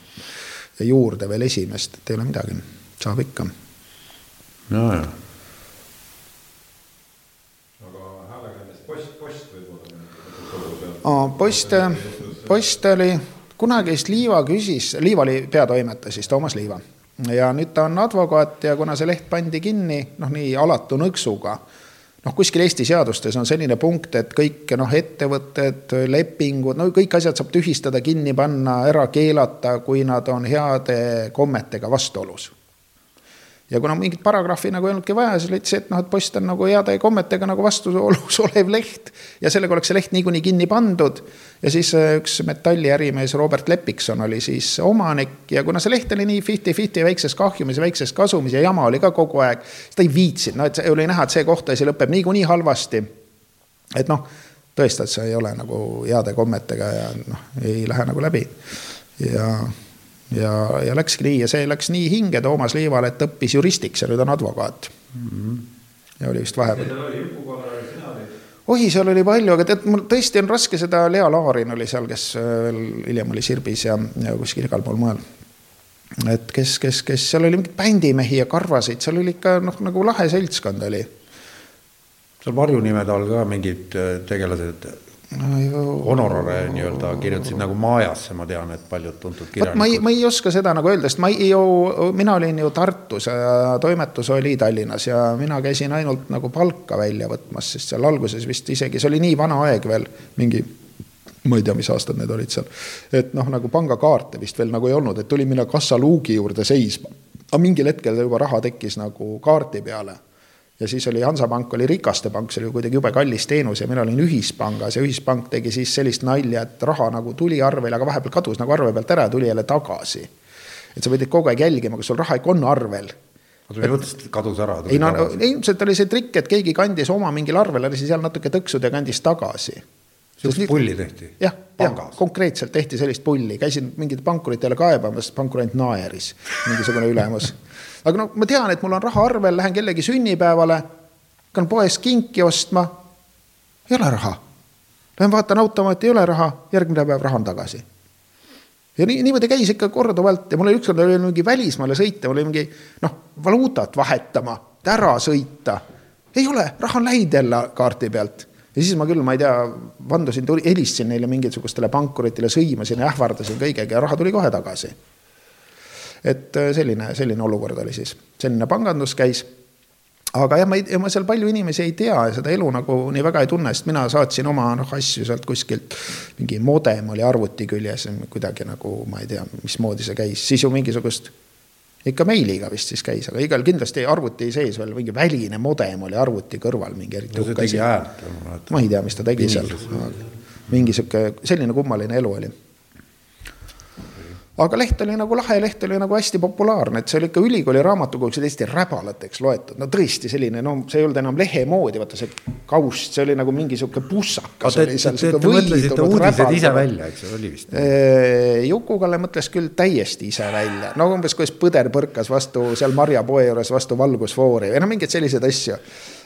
ja juurde veel esimest, et ei ole midagi, saab ikka. ja, ja. aga häälekandest post, post võib-olla. post, post oli, kunagi vist Liiva küsis, Liiva oli peatoimetaja siis, Toomas Liiva. ja nüüd ta on advokaat ja kuna see leht pandi kinni, noh, nii alatu nõksuga noh, kuskil Eesti seadustes on selline punkt, et kõik noh, ettevõtted, lepingud, no kõik asjad saab tühistada, kinni panna, ära keelata, kui nad on heade kommetega vastuolus ja kuna mingit paragrahvi nagu ei olnudki vaja, siis leidis, et noh, et post on nagu heade kommetega nagu vastuolus olev leht ja sellega oleks see leht niikuinii kinni pandud. ja siis äh, üks metalliärimees Robert Lepikson oli siis omanik ja kuna see leht oli nii fifty-fifty väikses kahjumis ja väikses kasumis ja jama oli ka kogu aeg, siis ta ei viitsinud, no et oli näha, et see kohtuasi lõpeb niikuinii halvasti. et noh, tõesti, et see ei ole nagu heade kommetega ja noh, ei lähe nagu läbi ja ja, ja läkski nii ja see läks nii hinge Toomas Liivale, et õppis juristiks ja nüüd on advokaat mm. -hmm. ja oli vist vahepeal. oi, seal oli palju, aga tead, mul tõesti on raske seda, Lea Laarin oli seal, kes veel hiljem oli Sirbis ja, ja kuskil igal pool mujal. et kes, kes, kes seal oli mingeid bändimehi ja karvasid, seal oli ikka noh, nagu lahe seltskond oli. seal varjunimede all ka mingid äh, tegelased honorare nii-öelda kirjutasid nagu Maajasse, ma tean, et paljud tuntud kirjanikud. ma ei, ma ei oska seda nagu öelda, sest ma ei ju, mina olin ju Tartus ja toimetus oli Tallinnas ja mina käisin ainult nagu palka välja võtmas, sest seal alguses vist isegi, see oli nii vana aeg veel, mingi ma ei tea, mis aastad need olid seal. et noh, nagu pangakaarte vist veel nagu ei olnud, et tuli minna kassaluugi juurde seisma. aga mingil hetkel juba raha tekkis nagu kaardi peale ja siis oli Hansapank oli rikaste pank, see oli kuidagi jube kallis teenus ja mina olin ühispangas ja ühispank tegi siis sellist nalja, et raha nagu tuli arvele, aga vahepeal kadus nagu arve pealt ära ja tuli jälle tagasi. et sa pidid kogu aeg jälgima, kas sul raha ikka on arvel oota, mis mõttes, et kadus ära? ei no ilmselt oli see trikk, et keegi kandis oma mingil arvel, lasi seal natuke tõksud ja kandis tagasi. sellist pulli tehti? jah, jah, konkreetselt tehti sellist pulli, käisin mingite pankuritele kaebamas, pankur ainult naeris, mingisugune ülemus aga no ma tean, et mul on raha arvel, lähen kellegi sünnipäevale, hakkan poes kinki ostma, ei ole raha. Lähen vaatan automaati, ei ole raha, järgmine päev raha on tagasi. ja nii, niimoodi käis ikka korduvalt ja mul oli ükskord oli mingi välismaale sõita, mul oli mingi noh, valuutat vahetama, ära sõita. ei ole, raha on läinud jälle kaardi pealt ja siis ma küll, ma ei tea, vandusin, helistasin neile mingisugustele pankuritele, sõimasin ähvardasin kõigega ja raha tuli kohe tagasi et äh, selline, selline olukord oli siis, selline pangandus käis aga jah, ma ei, ma seal palju inimesi ei tea ja seda elu nagu nii väga ei tunne, sest mina saatsin oma noh asju sealt kuskilt. mingi modem oli arvuti küljes, kuidagi nagu ma ei tea, mismoodi see käis, siis ju mingisugust. ikka meiliga vist siis käis, aga igal kindlasti arvuti sees veel mingi väline modem oli arvuti kõrval mingi eriti no,. ma ei tea, mis ta tegi seal. mingi sihuke selline kummaline elu oli aga leht oli nagu lahe, leht oli nagu hästi populaarne, et see oli ikka ülikooli raamatukoguks täiesti räbalateks loetud, no tõesti selline, no see ei olnud enam lehe moodi, vaata see kaust, see oli nagu mingi sihuke pussakas. Te, te, te, te mõtlesite uudised ise välja, eks oli vist? Juku-Kalle mõtles küll täiesti ise välja, no umbes kuidas põder põrkas vastu seal marjapoe juures vastu valgusfoori või no mingeid selliseid asju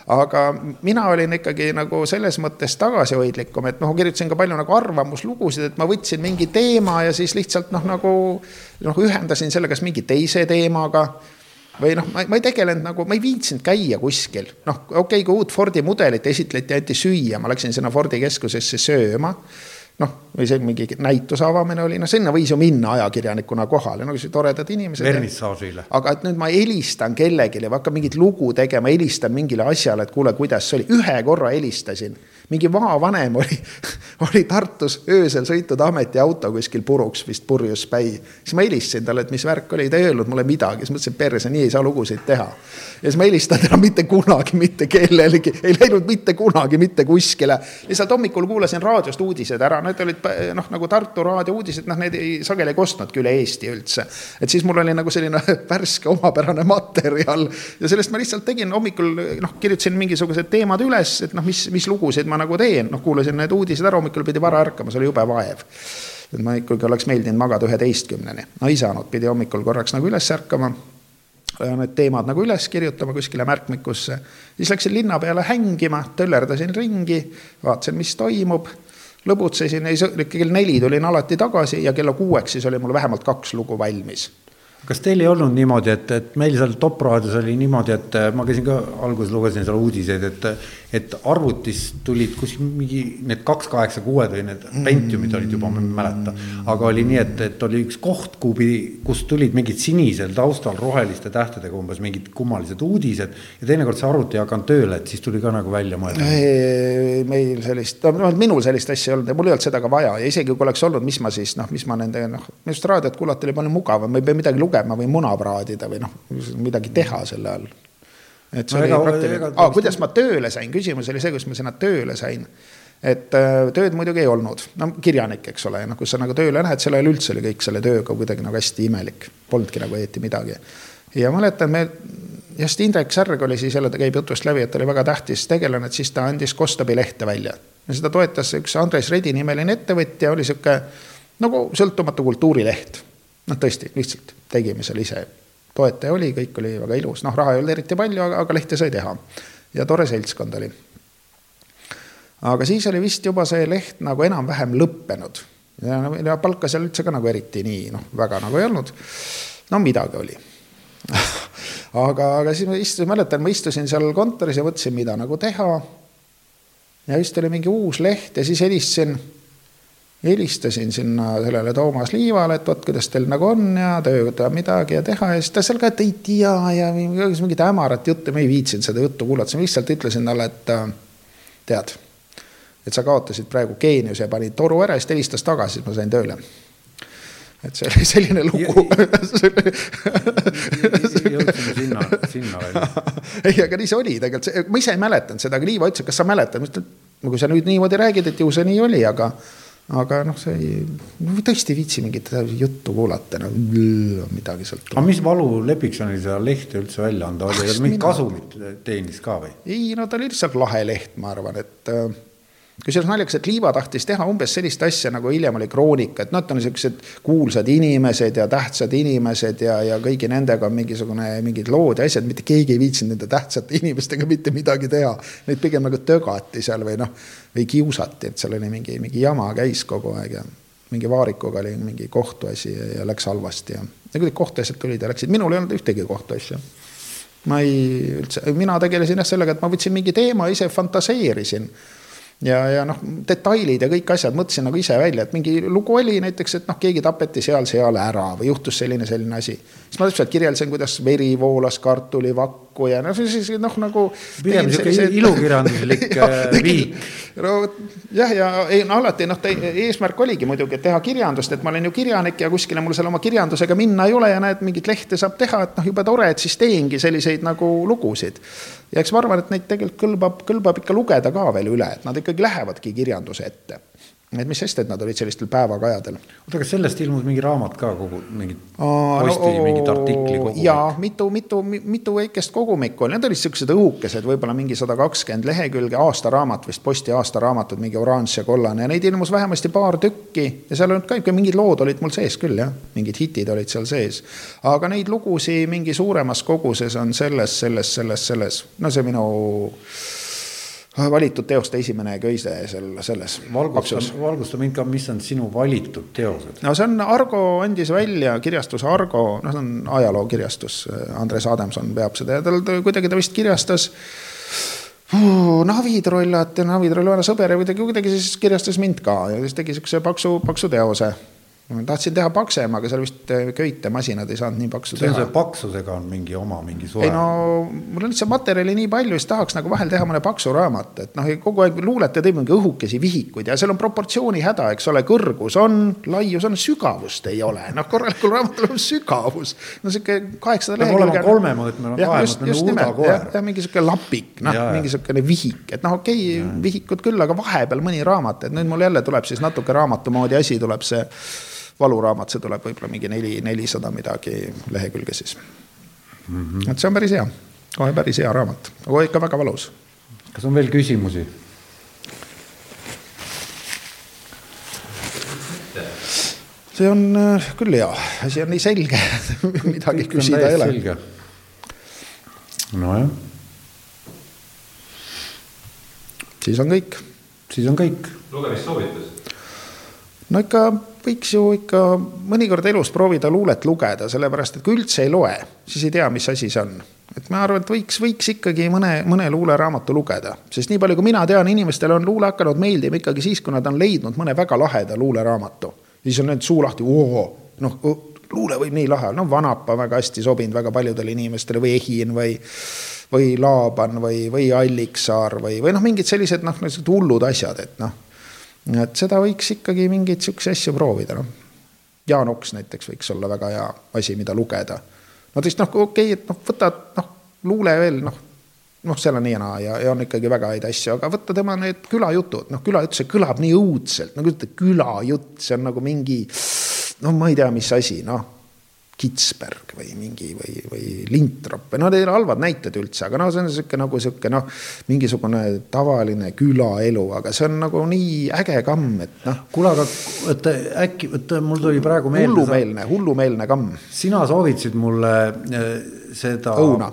aga mina olin ikkagi nagu selles mõttes tagasihoidlikum, et noh, kirjutasin ka palju nagu arvamuslugusid, et ma võtsin mingi teema ja siis lihtsalt noh, nagu noh, ühendasin selle kas mingi teise teemaga või noh, ma, ma ei tegelenud nagu, ma ei viitsinud käia kuskil, noh, okei okay,, kui uut Fordi mudelit esitleti, anti süüa, ma läksin sinna Fordi keskusesse sööma noh, või see mingi näituse avamine oli, noh sinna võis ju minna ajakirjanikuna kohale, no kes toredad inimesed. vernissaažile. aga et nüüd ma helistan kellelegi või hakkan mingit lugu tegema, helistan mingile asjale, et kuule, kuidas see oli, ühe korra helistasin mingi maavanem oli, oli Tartus öösel sõitnud ametiauto kuskil puruks, vist purjus päi. siis ma helistasin talle, et mis värk oli, ta ei öelnud mulle midagi, siis mõtlesin, perse, nii ei saa lugusid teha. Ja siis ma helistan enam mitte kunagi mitte kellelegi, ei läinud mitte kunagi mitte kuskile. lihtsalt hommikul kuulasin raadiost uudised ära, need olid noh, nagu Tartu raadio uudised, noh, need ei, sageli ei kostnudki üle Eesti üldse. et siis mul oli nagu selline värske omapärane materjal. Ja sellest ma lihtsalt tegin hommikul, noh, kirjutasin mingisugused teemad üles, et noh, mis, mis lugusid ma nagu teen, noh, kuulasin need uudised ära, hommikul pidi vara ärkama, see oli jube vaev. Et ma ikkagi oleks meeldinud magada üheteistkümneni, no ei saanud, pidi hommikul korraks nagu üles ärkama need teemad nagu üles kirjutama kuskile märkmikusse. siis läksin linna peale hängima, töllerdasin ringi, vaatasin, mis toimub. lõbutsesin, kell neli tulin alati tagasi ja kella kuueks siis oli mul vähemalt kaks lugu valmis kas teil ei olnud niimoodi, et, et meil seal Top raadios oli niimoodi, et ma käisin ka alguses lugesin seal uudiseid, et et arvutis tulid kuskil mingi need kaks kaheksa kuued või need Pentiumid olid juba, ma ei mäleta. aga oli nii, et, et oli üks koht, kuhu pidi, kust tulid mingid sinisel taustal roheliste tähtedega umbes mingid kummalised uudised. ja teinekord see arvuti ei hakanud tööle, et siis tuli ka nagu välja mõelda. meil sellist, no minul sellist asja ei olnud ja mul ei olnud seda ka vaja ja isegi kui oleks olnud, mis ma siis noh, mis ma nende noh, minu arust raadiot kuulata oli palju mugavam, ma ei pea midagi lugema või muna praadida või noh, midagi teha selle all et see no, oli praktiline, aa, kuidas ma tööle sain, küsimus oli see, kuidas ma sinna tööle sain. et äh, tööd muidugi ei olnud, no kirjanik, eks ole, noh, kus sa nagu tööle lähed, sel ajal üldse oli kõik selle tööga kuidagi nagu hästi imelik, polnudki nagu õieti midagi. ja mäletan, me just Indrek Särg oli siis jälle, ta käib jutust läbi, et ta oli väga tähtis tegelane, et siis ta andis Kostabi lehte välja. ja seda toetas üks Andres Redi nimeline ettevõtja, oli sihuke nagu sõltumatu kultuurileht. noh, tõesti, lihtsalt tegime seal ise toetaja oli, kõik oli väga ilus, noh, raha ei olnud eriti palju, aga, aga lehte sai teha. ja tore seltskond oli. aga siis oli vist juba see leht nagu enam-vähem lõppenud ja, ja palka seal üldse ka nagu eriti nii noh, väga nagu ei olnud. no midagi oli aga, aga siis ma istusin, mäletan, ma istusin seal kontoris ja mõtlesin, mida nagu teha. ja just oli mingi uus leht ja siis helistasin helistasin sinna sellele Toomas Liivale, et vot kuidas teil nagu on ja tööda midagi ja teha ja siis ta seal ka, et ei tea ja mingit hämarat juttu, ma ei viitsinud seda juttu kuulata, siis ma lihtsalt ütlesin talle, et äh, tead, et sa kaotasid praegu geeniuse ja panid toru ära siis ta helistas tagasi, siis ma sain tööle et see oli selline lugu. jõudsime sinna, sinna veel. ei, aga nii see oli tegelikult, ma ise ei mäletanud seda, aga Liiva ütles, et kas sa mäletad, ma ütlesin, et kui sa nüüd niimoodi räägid, et ju see nii oli, aga aga noh, see ei, no tõesti ei viitsi mingit juttu kuulata, no midagi sealt. aga mis valu Lepiksonil seda lehte üldse välja anda oli, mingit kasumit teenis ka või? ei, no ta oli lihtsalt lahe leht, ma arvan, et äh, kusjuures naljakas, et Liiva tahtis teha umbes sellist asja, nagu hiljem oli Kroonika, et noh, et on niisugused kuulsad inimesed ja tähtsad inimesed ja, ja kõigi nendega on mingisugune, mingid lood ja asjad, mitte keegi ei viitsinud nende tähtsate inimestega mitte midagi teha. Neid pigem nagu tögati seal või noh, või kiusati, et seal oli mingi, mingi jama käis kogu aeg ja mingi Vaarikuga oli mingi kohtuasi ja, ja läks halvasti ja, ja kuidagi kohtuasjad tulid ja läksid, minul ei olnud ühtegi kohtuasja. Ma ei üldse, mina tegelesin jah sellega, et ma võtsin mingi teema, ise fantaseerisin ja, ja noh, detailid ja kõik asjad mõtlesin nagu ise välja, et mingi lugu oli näiteks, et noh, keegi tapeti seal-seal ära või juhtus selline, selline asi. siis ma täpselt kirjeldasin, kuidas veri voolas kartulivakku ja noh, siis noh, nagu. pigem sihuke ilukirjanduslik viik. no jah, ja ei no alati noh, eesmärk oligi muidugi, et teha kirjandust, et ma olen ju kirjanik ja kuskile mul seal oma kirjandusega minna ei ole ja näed, mingit lehte saab teha, et noh, jube tore, et siis teengi selliseid nagu lugusid ja eks ma arvan, et neid tegelikult kõlbab, kõlbab ikka lugeda ka veel üle, et nad ikkagi lähevadki kirjanduse ette et mis sest, et nad olid sellistel päevakajadel. oota, kas sellest ilmus mingi raamat ka kogu, mingit posti no,, mingit artikli kogumik? jaa, mitu, mitu, mitu väikest kogumikku oli, need olid siuksed õhukesed, võib-olla mingi sada kakskümmend lehekülge, aastaraamat vist, posti aastaraamatud, mingi oranž ja kollane ja neid ilmus vähemasti paar tükki. ja seal olid ka ikka mingid lood olid mul sees küll jah, mingid hitid olid seal sees. aga neid lugusid mingi suuremas koguses on selles, selles, selles, selles, no see minu valitud teoste esimene köise seal selles. valgusta, valgusta mind ka, mis on sinu valitud teosed? no see on, Argo andis välja kirjastus Argo, noh, see on ajalookirjastus, Andres Adamson veab seda ja tal kuidagi ta vist kirjastas Navitrollat ja Navitroll vana sõber ja kuidagi, kuidagi siis kirjastas mind ka ja siis tegi siukse paksu, paksu teose ma tahtsin teha paksema, aga seal vist äh, köitemasinad ei saanud nii paksu see on teha see. paksusega on mingi oma mingi suhe ei. no mul on lihtsalt materjali nii palju, siis tahaks nagu vahel teha mõne paksu raamatu, et noh, kogu aeg luulete teeb mingi õhukesi vihikuid ja seal on proportsiooni häda, eks ole, kõrgus on, laius on, sügavust ei ole, noh, korralikul raamatul on sügavus. no sihuke kaheksasada Peab olema lehekülge. just- kahemõõtmene just nimelt, uudakoer. jah, mingi sihuke lapik, noh mingi sihukene vihik, et noh, okei okay,, vihikud küll, aga vahepeal mõni raamat, et nüüd mul jälle tuleb siis natuke raamatu moodi asi, tuleb see valuraamat, see tuleb võib-olla mingi neli, nelisada midagi lehekülge siis mm. -hmm. et see on päris hea, kohe päris hea raamat, aga ikka väga valus. kas on veel küsimusi? see on äh, küll hea, asi on nii selge midagi küsida ei ole. nojah, siis on kõik siis on kõik. lugemissoovitus. No ikka võiks ju ikka mõnikord elus proovida luulet lugeda, sellepärast et kui üldse ei loe, siis ei tea, mis asi see on. et ma arvan, et võiks, võiks ikkagi mõne, mõne luuleraamatu lugeda, sest nii palju, kui mina tean, inimestele on luule hakanud meeldima ikkagi siis, kui nad on leidnud mõne väga laheda luuleraamatu. siis on need suu lahti, noh, luule võib nii lahe olla, no Vanapa väga hästi sobinud väga paljudele inimestele või Ehin või või Laaban või, või Alliksaar või, või noh, mingid sellised noh, niisugused hullud asjad, et noh et seda võiks ikkagi mingeid siukseid asju proovida, noh. Jaan Oks näiteks võiks olla väga hea asi, mida lugeda. no tõesti noh, okei okay,, et noh, võtad noh, luule veel noh, noh, seal on nii ja naa ja, ja on ikkagi väga häid asju, aga võtta tema need külajutud, noh, külajutt, see kõlab nii õudselt, nagu ütled, külajutt, see on nagu mingi no ma ei tea, mis asi, noh Kitsberg või mingi või, või Lintrop või no need ei ole halvad näited üldse, aga no see on sihuke nagu sihuke noh, mingisugune tavaline külaelu, aga see on nagu nii äge kamm, et noh, kuule, aga et äkki, et mul tuli praegu meelde. hullumeelne, hullumeelne kamm. sina soovitasid mulle äh, seda. Õuna.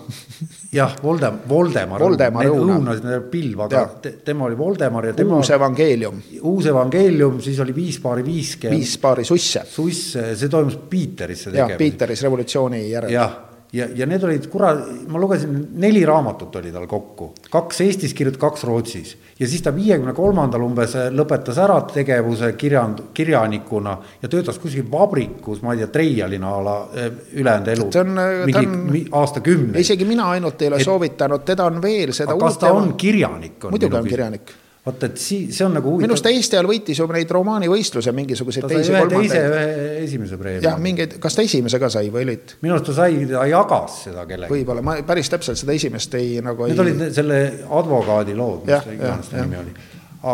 jah, Voldem-, Voldemar. Voldemar õuna. õunasid, need pilv, aga Jah. te, tema oli Voldemar ja tema uus evangeelium, uus evangeelium, siis oli viis paari viiske. viis paari susse suss, see toimus Piiteris see tegevus. Piiteris revolutsiooni järel. jah, ja, ja need olid kurat, ma lugesin, neli raamatut oli tal kokku, kaks Eestis kirjutatud, kaks Rootsis. ja siis ta viiekümne kolmandal umbes lõpetas ära tegevuse kirjand-, kirjanikuna ja töötas kuskil vabrikus, ma ei tea, Treialina a la eh, ülejäänud elu. See on, ta on- aastakümneid. isegi mina ainult ei ole Et- soovitanud, teda on veel seda aga kas ta on kirjanik? muidugi on kirjanik. vot, et sii-, see on nagu minu arust huvitav. Eesti ajal võitis ju neid romaanivõistluse mingisuguseid ta sai teisi ühe teise, ühe esimese preemia jah,. mingeid, kas ta esimese ka sai või olid? minu arust ta sai, ta jagas seda kellelegi. võib-olla, ma päris täpselt seda esimest ei nagu Need ei. olid selle advokaadi lood, mis ta iganes ta nimi oli.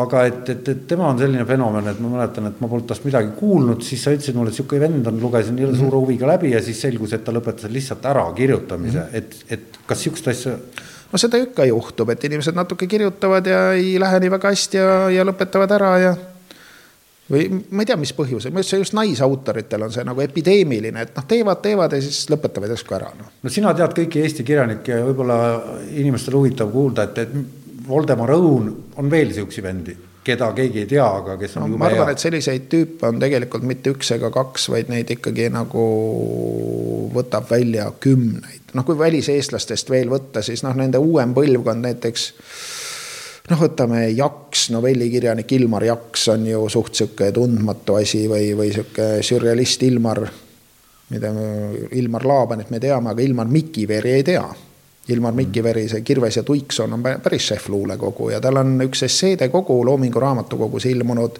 aga et, et, et tema on selline fenomen, et ma mäletan, et ma polnud tast midagi kuulnud, siis sa ütlesid mulle, et sihuke vend on, lugesin mm -hmm. suure huviga läbi ja siis selgus, et ta lõpetas lihtsalt ära kirjutamise mm, -hmm. et, et kas sihukest asja, no seda ikka juhtub, et inimesed natuke kirjutavad ja ei lähe nii väga hästi ja, ja lõpetavad ära ja või ma ei tea, mis põhjusel, arust see just naisautoritel on see nagu epideemiline, et noh, teevad, teevad ja siis lõpetavad järsku ära, noh. no sina tead kõiki Eesti kirjanikke ja võib-olla inimestel huvitav kuulda, et, et Voldemar Õun on veel siukseid vendi, keda keegi ei tea, aga kes on no no, ma arvan, et. selliseid tüüpe on tegelikult mitte üks ega kaks, vaid neid ikkagi nagu võtab välja kümneid. noh, kui väliseestlastest veel võtta, siis noh, nende uuem põlvkond näiteks noh, võtame Jaks, novellikirjanik Ilmar Jaks on ju suht sihuke tundmatu asi või, või sihuke sürrealist Ilmar, mida me, Ilmar Laabanit me teame, aga Ilmar Mikiveeri ei tea. Ilmar Mikiveri, see Kirves ja Tuiksoon on pä- päris šef luulekogu ja tal on üks esseede kogu Loomingu raamatukogus ilmunud.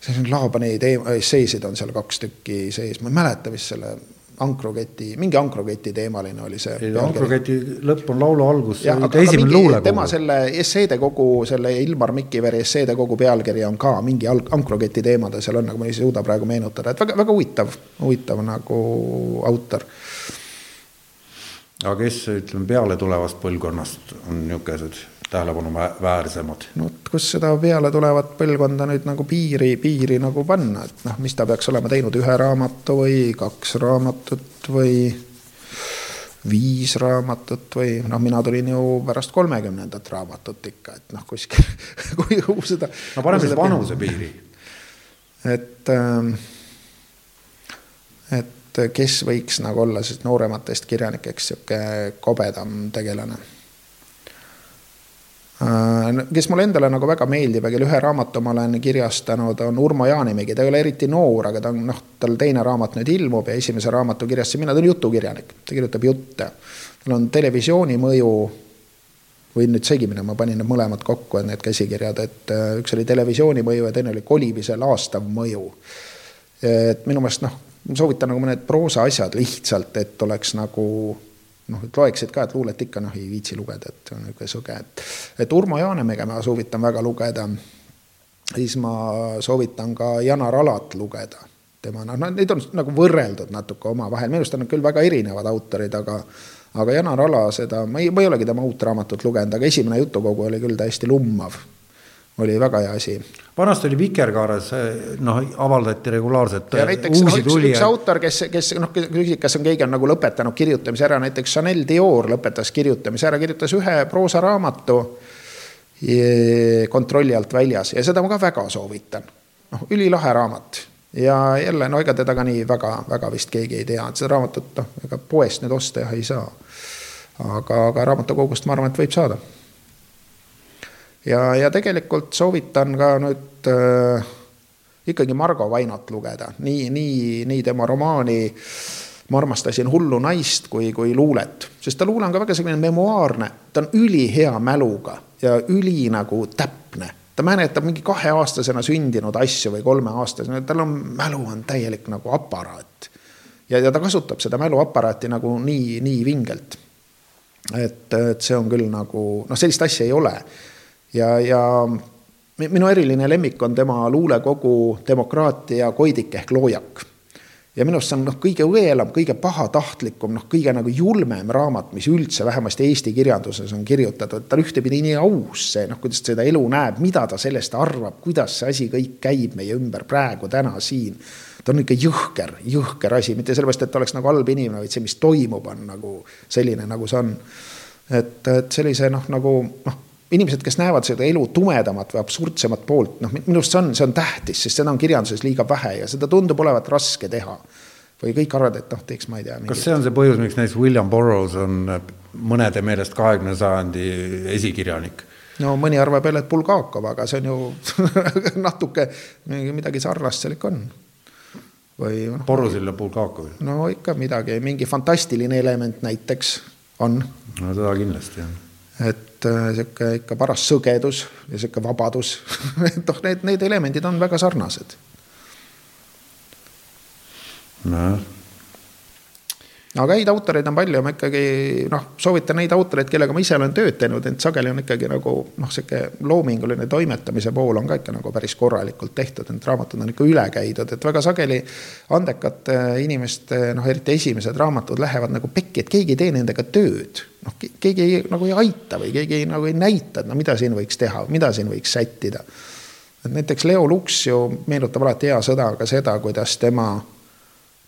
see on Laabani esseesid on seal kaks tükki sees, ma ei mäleta, mis selle ankruketi, mingi ankruketi teemaline oli see. ankruketi lõpp on laulu algus, esimene mingi tema luulekogu. selle esseede kogu, selle Ilmar Mikiveri esseede kogu pealkiri on ka mingi ankruketi teemadel seal on, aga ma ei suuda praegu meenutada, et väga, väga huvitav, huvitav nagu autor. aga kes, ütleme, peale tulevast põlvkonnast on niisugused tähelepanuväärsemad? no vot, kus seda peale tulevat põlvkonda nüüd nagu piiri, piiri nagu panna, et noh, mis ta peaks olema teinud, ühe raamatu või kaks raamatut või viis raamatut või noh, mina tulin ju pärast kolmekümnendat raamatut ikka, et noh, kuskil, kui kuhu seda. no paneme siis vanusepiiri. et, et kes võiks nagu olla siis noorematest kirjanikest sihuke kobedam tegelane kes mulle endale nagu väga meeldib ja kelle ühe raamatu ma olen kirjastanud, on Urmo Jaanimägi, ta ei ole eriti noor, aga ta on noh, tal teine raamat nüüd ilmub ja esimese raamatu kirjastasin mina, ta on jutukirjanik, ta kirjutab jutte. tal on televisiooni mõju või nüüd segimine, ma panin need mõlemad kokku, need käsikirjad, et äh, üks oli televisiooni mõju ja teine oli kolimise laastav mõju. et minu meelest noh, soovitan nagu mõned proosa asjad lihtsalt, et oleks nagu noh, et loeksid ka, et luulet ikka noh, ei viitsi lugeda, et on niisugune sõge, et et Urmo Jaanemäge ma soovitan väga lugeda. siis ma soovitan ka Janar Alat lugeda, tema noh, neid on nagu võrreldud natuke omavahel, minu arust on küll väga erinevad autorid, aga aga Janar Ala seda, ma ei, ma ei olegi tema uut raamatut lugenud, aga esimene jutukogu oli küll täiesti lummav oli väga hea asi. vanasti oli Vikerkaares, noh, avaldati regulaarselt ja näiteks no, üks, üks autor, kes, kes noh, küsid, kas on keegi on nagu lõpetanud kirjutamise ära, näiteks Chanel Dior lõpetas kirjutamise ära, kirjutas ühe proosaraamatu kontrolli alt väljas ja seda ma ka väga soovitan. noh, ülilahe raamat ja jälle, no ega teda ka nii väga-väga vist keegi ei tea, et seda raamatut noh, ega poest nüüd osta jah ei saa. aga, aga raamatukogust ma arvan, et võib saada ja, ja tegelikult soovitan ka nüüd äh, ikkagi Margo Vainot lugeda, nii, nii, nii tema romaani ma armastasin hullu naist kui, kui luulet, sest ta luule on ka väga selline memuaarne, ta on ülihea mäluga ja üli nagu täpne. ta mäletab mingi kaheaastasena sündinud asju või kolmeaastasena, tal on, mälu on täielik nagu aparaat. ja, ja ta kasutab seda mäluaparaati nagu nii, nii vingelt. et, et see on küll nagu, noh, sellist asja ei ole ja, ja minu eriline lemmik on tema luulekogu Demokraatia koidik ehk loojak. ja minu arust see on noh, kõige õelam, kõige pahatahtlikum, noh, kõige nagu julmem raamat, mis üldse vähemasti Eesti kirjanduses on kirjutatud. ta on ühtepidi nii aus see, noh, kuidas seda elu näeb, mida ta sellest arvab, kuidas see asi kõik käib meie ümber praegu, täna siin ta on ikka jõhker, jõhker asi, mitte sellepärast, et ta oleks nagu halb inimene, vaid see, mis toimub, on nagu selline, nagu see on. et, et sellise noh, nagu noh inimesed, kes näevad seda elu tumedamat või absurdsemat poolt, noh, minu arust see on, see on tähtis, sest seda on kirjanduses liiga vähe ja seda tundub olevat raske teha. või kõik arvavad, et noh, teeks, ma ei tea. kas see on see põhjus, miks näiteks William Burroughs on mõnede meelest kahekümne sajandi esikirjanik? no mõni arvab jälle, et Bulgakov, aga see on ju natuke midagi sarnast seal ikka on. või noh. Borrosil ja Bulgakovil. no ikka midagi, mingi fantastiline element näiteks on. no seda kindlasti jah et äh, sihuke ikka paras sõgedus ja sihuke vabadus et noh, need, need elemendid on väga sarnased. nojah aga häid autoreid on palju, ma ikkagi noh, soovitan neid autoreid, kellega ma ise olen tööd teinud, ent sageli on ikkagi nagu noh, sihuke loominguline toimetamise pool on ka ikka nagu päris korralikult tehtud, et raamatud on ikka üle käidud, et väga sageli andekate inimeste noh, eriti esimesed raamatud lähevad nagu pekki, et keegi ei tee nendega tööd. noh, keegi ei, nagu ei aita või keegi ei, nagu ei näita, et no mida siin võiks teha, mida siin võiks sättida. et näiteks Leo Luks ju meenutab alati hea sõdaga seda, kuidas tema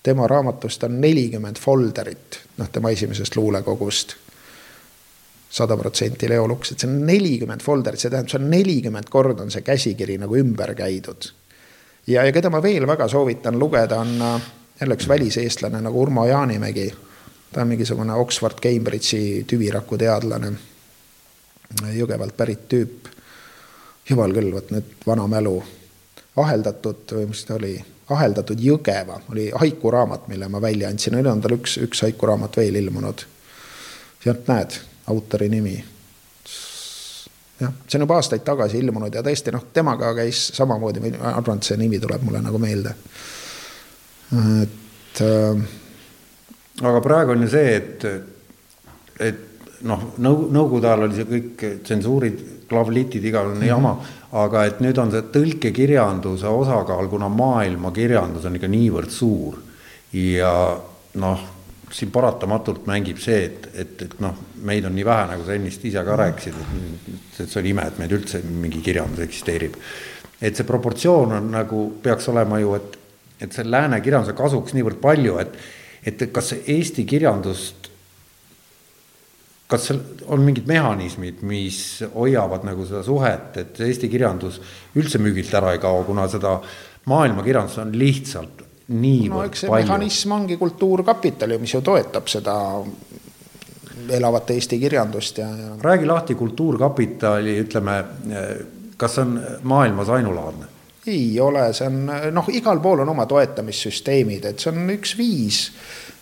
tema raamatust on nelikümmend folderit, noh, tema esimesest luulekogust. sada protsenti Leo Luks, et see on nelikümmend folderit, see tähendab, see on nelikümmend korda on see käsikiri nagu ümber käidud. ja, ja keda ma veel väga soovitan lugeda, on äh, jälle üks väliseestlane nagu Urmo Jaanimägi. ta on mingisugune Oxford Cambridge'i tüviraku teadlane. Jõgevalt pärit tüüp. jumal küll, vot nüüd vana mälu. aheldatud või mis ta oli aheldatud Jõgeva oli haikuraamat, mille ma välja andsin, nüüd on tal üks, üks haikuraamat veel ilmunud. sealt näed, autori nimi. jah, see on juba aastaid tagasi ilmunud ja tõesti noh, temaga käis samamoodi, ma arvan, et see nimi tuleb mulle nagu meelde. et äh,. aga praegu on ju see, et, et noh, nõu-, nõukogude ajal oli see kõik tsensuurid, klavlitid, igasugune jama mm, -hmm. Aga et nüüd on see tõlkekirjanduse osakaal, kuna maailmakirjandus on ikka niivõrd suur ja noh, siin paratamatult mängib see, et, et, et noh, meid on nii vähe, nagu sa ennist ise ka rääkisid, et, see on ime, et meil üldse mingi kirjandus eksisteerib. et see proportsioon on nagu, peaks olema ju, et, et see lääne kirjanduse kasuks niivõrd palju, et, et kas Eesti kirjandust kas seal on mingid mehhanismid, mis hoiavad nagu seda suhet, et eesti kirjandus üldse müügilt ära ei kao, kuna seda maailmakirjandust on lihtsalt niivõrd no, eks see palju. mehhanism ongi Kultuurkapital ju, mis ju toetab seda elavat Eesti kirjandust ja, ja räägi lahti Kultuurkapitali, ütleme, kas see on maailmas ainulaadne? ei ole, see on noh, igal pool on oma toetamissüsteemid, et see on üks viis,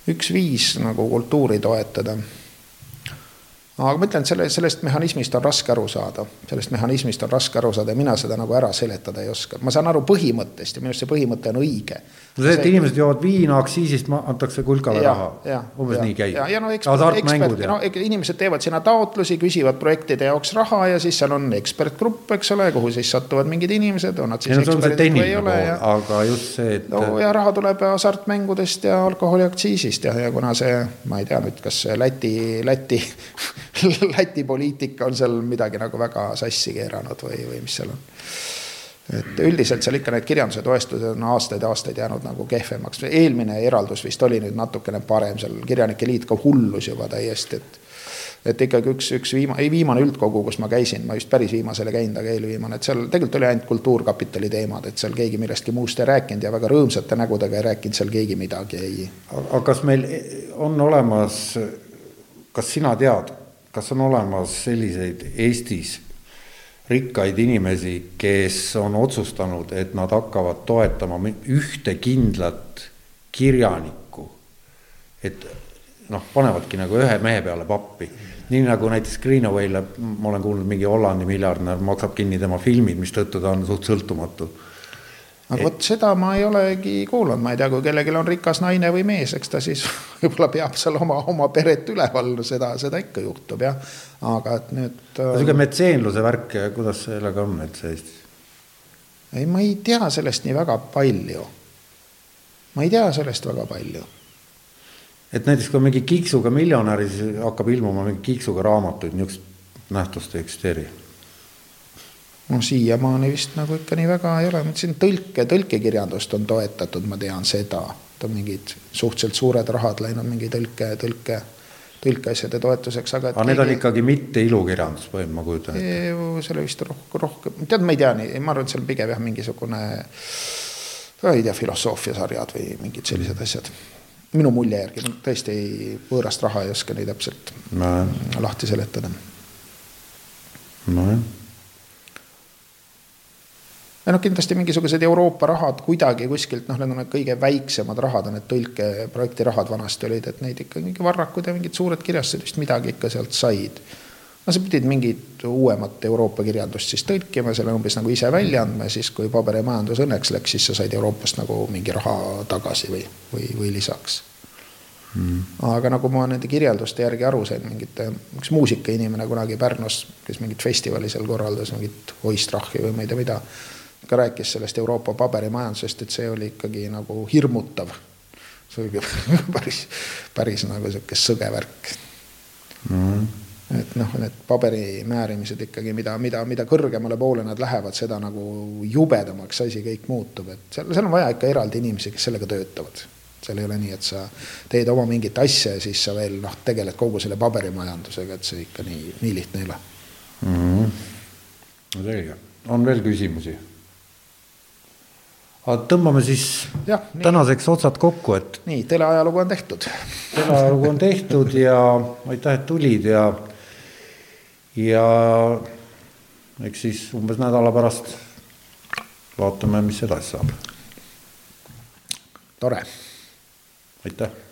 üks viis nagu kultuuri toetada aga ma ütlen, selle, sellest mehhanismist on raske aru saada, sellest mehhanismist on raske aru saada ja mina seda nagu ära seletada ei oska. ma saan aru põhimõttest ja minu arust see põhimõte on õige. No see, et inimesed joovad viina aktsiisist, antakse kulkale ja, raha, umbes ja, nii käib. ja, ja no ekspert, ekspert, no inimesed teevad sinna taotlusi, küsivad projektide jaoks raha ja siis seal on ekspertgrupp, eks ole, kuhu siis satuvad mingid inimesed, on nad siis ja, eksperdid või ei ole. aga just see, et. no ja raha tuleb hasartmängudest ja alkoholiaktsiisist ja, ja kuna see, ma ei tea nüüd, kas Läti, Läti Läti poliitika on seal midagi nagu väga sassi keeranud või, või mis seal on. Et üldiselt seal ikka need kirjanduse toestused on aastaid ja aastaid jäänud nagu kehvemaks. eelmine eraldus vist oli nüüd natukene parem, seal Kirjanike Liit ka hullus juba täiesti, et et ikkagi üks, üks viima-, ei viimane üldkogu, kus ma käisin, ma just päris viimasele käinud, aga eelviimane, et seal tegelikult oli ainult Kultuurkapitali teemad, et seal keegi millestki muust ei rääkinud ja väga rõõmsate nägudega ei rääkinud seal keegi midagi, ei. aga kas meil on olemas, kas sina tead, kas on olemas selliseid Eestis rikkaid inimesi, kes on otsustanud, et nad hakkavad toetama ühte kindlat kirjanikku. et noh, panevadki nagu ühe mehe peale pappi. nii nagu näiteks Greenaway'le, ma olen kuulnud, mingi Hollandi miljardär maksab kinni tema filmid, mistõttu ta on suht sõltumatu aga vot seda ma ei olegi kuulnud, ma ei tea, kui kellelgi on rikas naine või mees, eks ta siis võib-olla peab seal oma, oma peret üleval, seda, seda ikka juhtub jah, aga et nüüd. niisugune metseenluse värk, kuidas sellega on üldse Eestis? ei, ma ei tea sellest nii väga palju. ma ei tea sellest väga palju. et näiteks kui mingi kiiksuga miljonär, siis hakkab ilmuma mingi kiiksuga raamatuid, niisugust nähtust ei eksisteeri no siiamaani vist nagu ikka nii väga ei ole, ma ütlesin tõlke, tõlkekirjandust on toetatud, ma tean seda, et on mingid suhteliselt suured rahad läinud mingi tõlke, tõlke, tõlkeasjade toetuseks, aga. aga need on ikkagi mitte ilukirjandus, põhimõtteliselt ma kujutan ette. selle vist rohkem, rohkem, tead, ma ei tea ma arvan, et seal pigem jah, mingisugune, ei tea, filosoofiasarjad või mingid sellised asjad minu mulje järgi, ma tõesti ei, võõrast raha ei oska nii täpselt no. lahti seletada. nojah ja noh, kindlasti mingisugused Euroopa rahad kuidagi kuskilt, noh, need on need kõige väiksemad rahad on need tõlkeprojekti rahad vanasti olid, et neid ikka mingi Varrakud ja mingid suured kirjastused vist midagi ikka sealt said. no sa pidid mingit uuemat Euroopa kirjandust siis tõlkima, selle umbes nagu ise välja andma ja siis, kui paberimajandus õnneks läks, siis sa said Euroopast nagu mingi raha tagasi või, või, või lisaks Mm. aga nagu ma nende kirjelduste järgi aru sain, mingite, üks muusikainimene kunagi Pärnus, kes mingit festivali seal korraldas, mingit Oistrachi või ma ei tea mida ka rääkis sellest Euroopa paberimajandusest, et see oli ikkagi nagu hirmutav. see oli päris, päris nagu sihuke sõge värk mm. -hmm. et noh, need paberi määrimised ikkagi, mida, mida, mida kõrgemale poole nad lähevad, seda nagu jubedamaks asi kõik muutub, et seal, seal on vaja ikka eraldi inimesi, kes sellega töötavad seal ei ole nii, et sa teed oma mingit asja ja siis sa veel noh, tegeled kogu selle paberimajandusega, et see ikka nii, nii lihtne ei ole mm. -hmm. no selge, on veel küsimusi? Aga tõmbame siis ja, tänaseks otsad kokku, et. nii, teleajalugu on tehtud. teleajalugu on tehtud ja aitäh, et tulid ja, ja eks siis umbes nädala pärast vaatame, mis edasi saab. tore. aitäh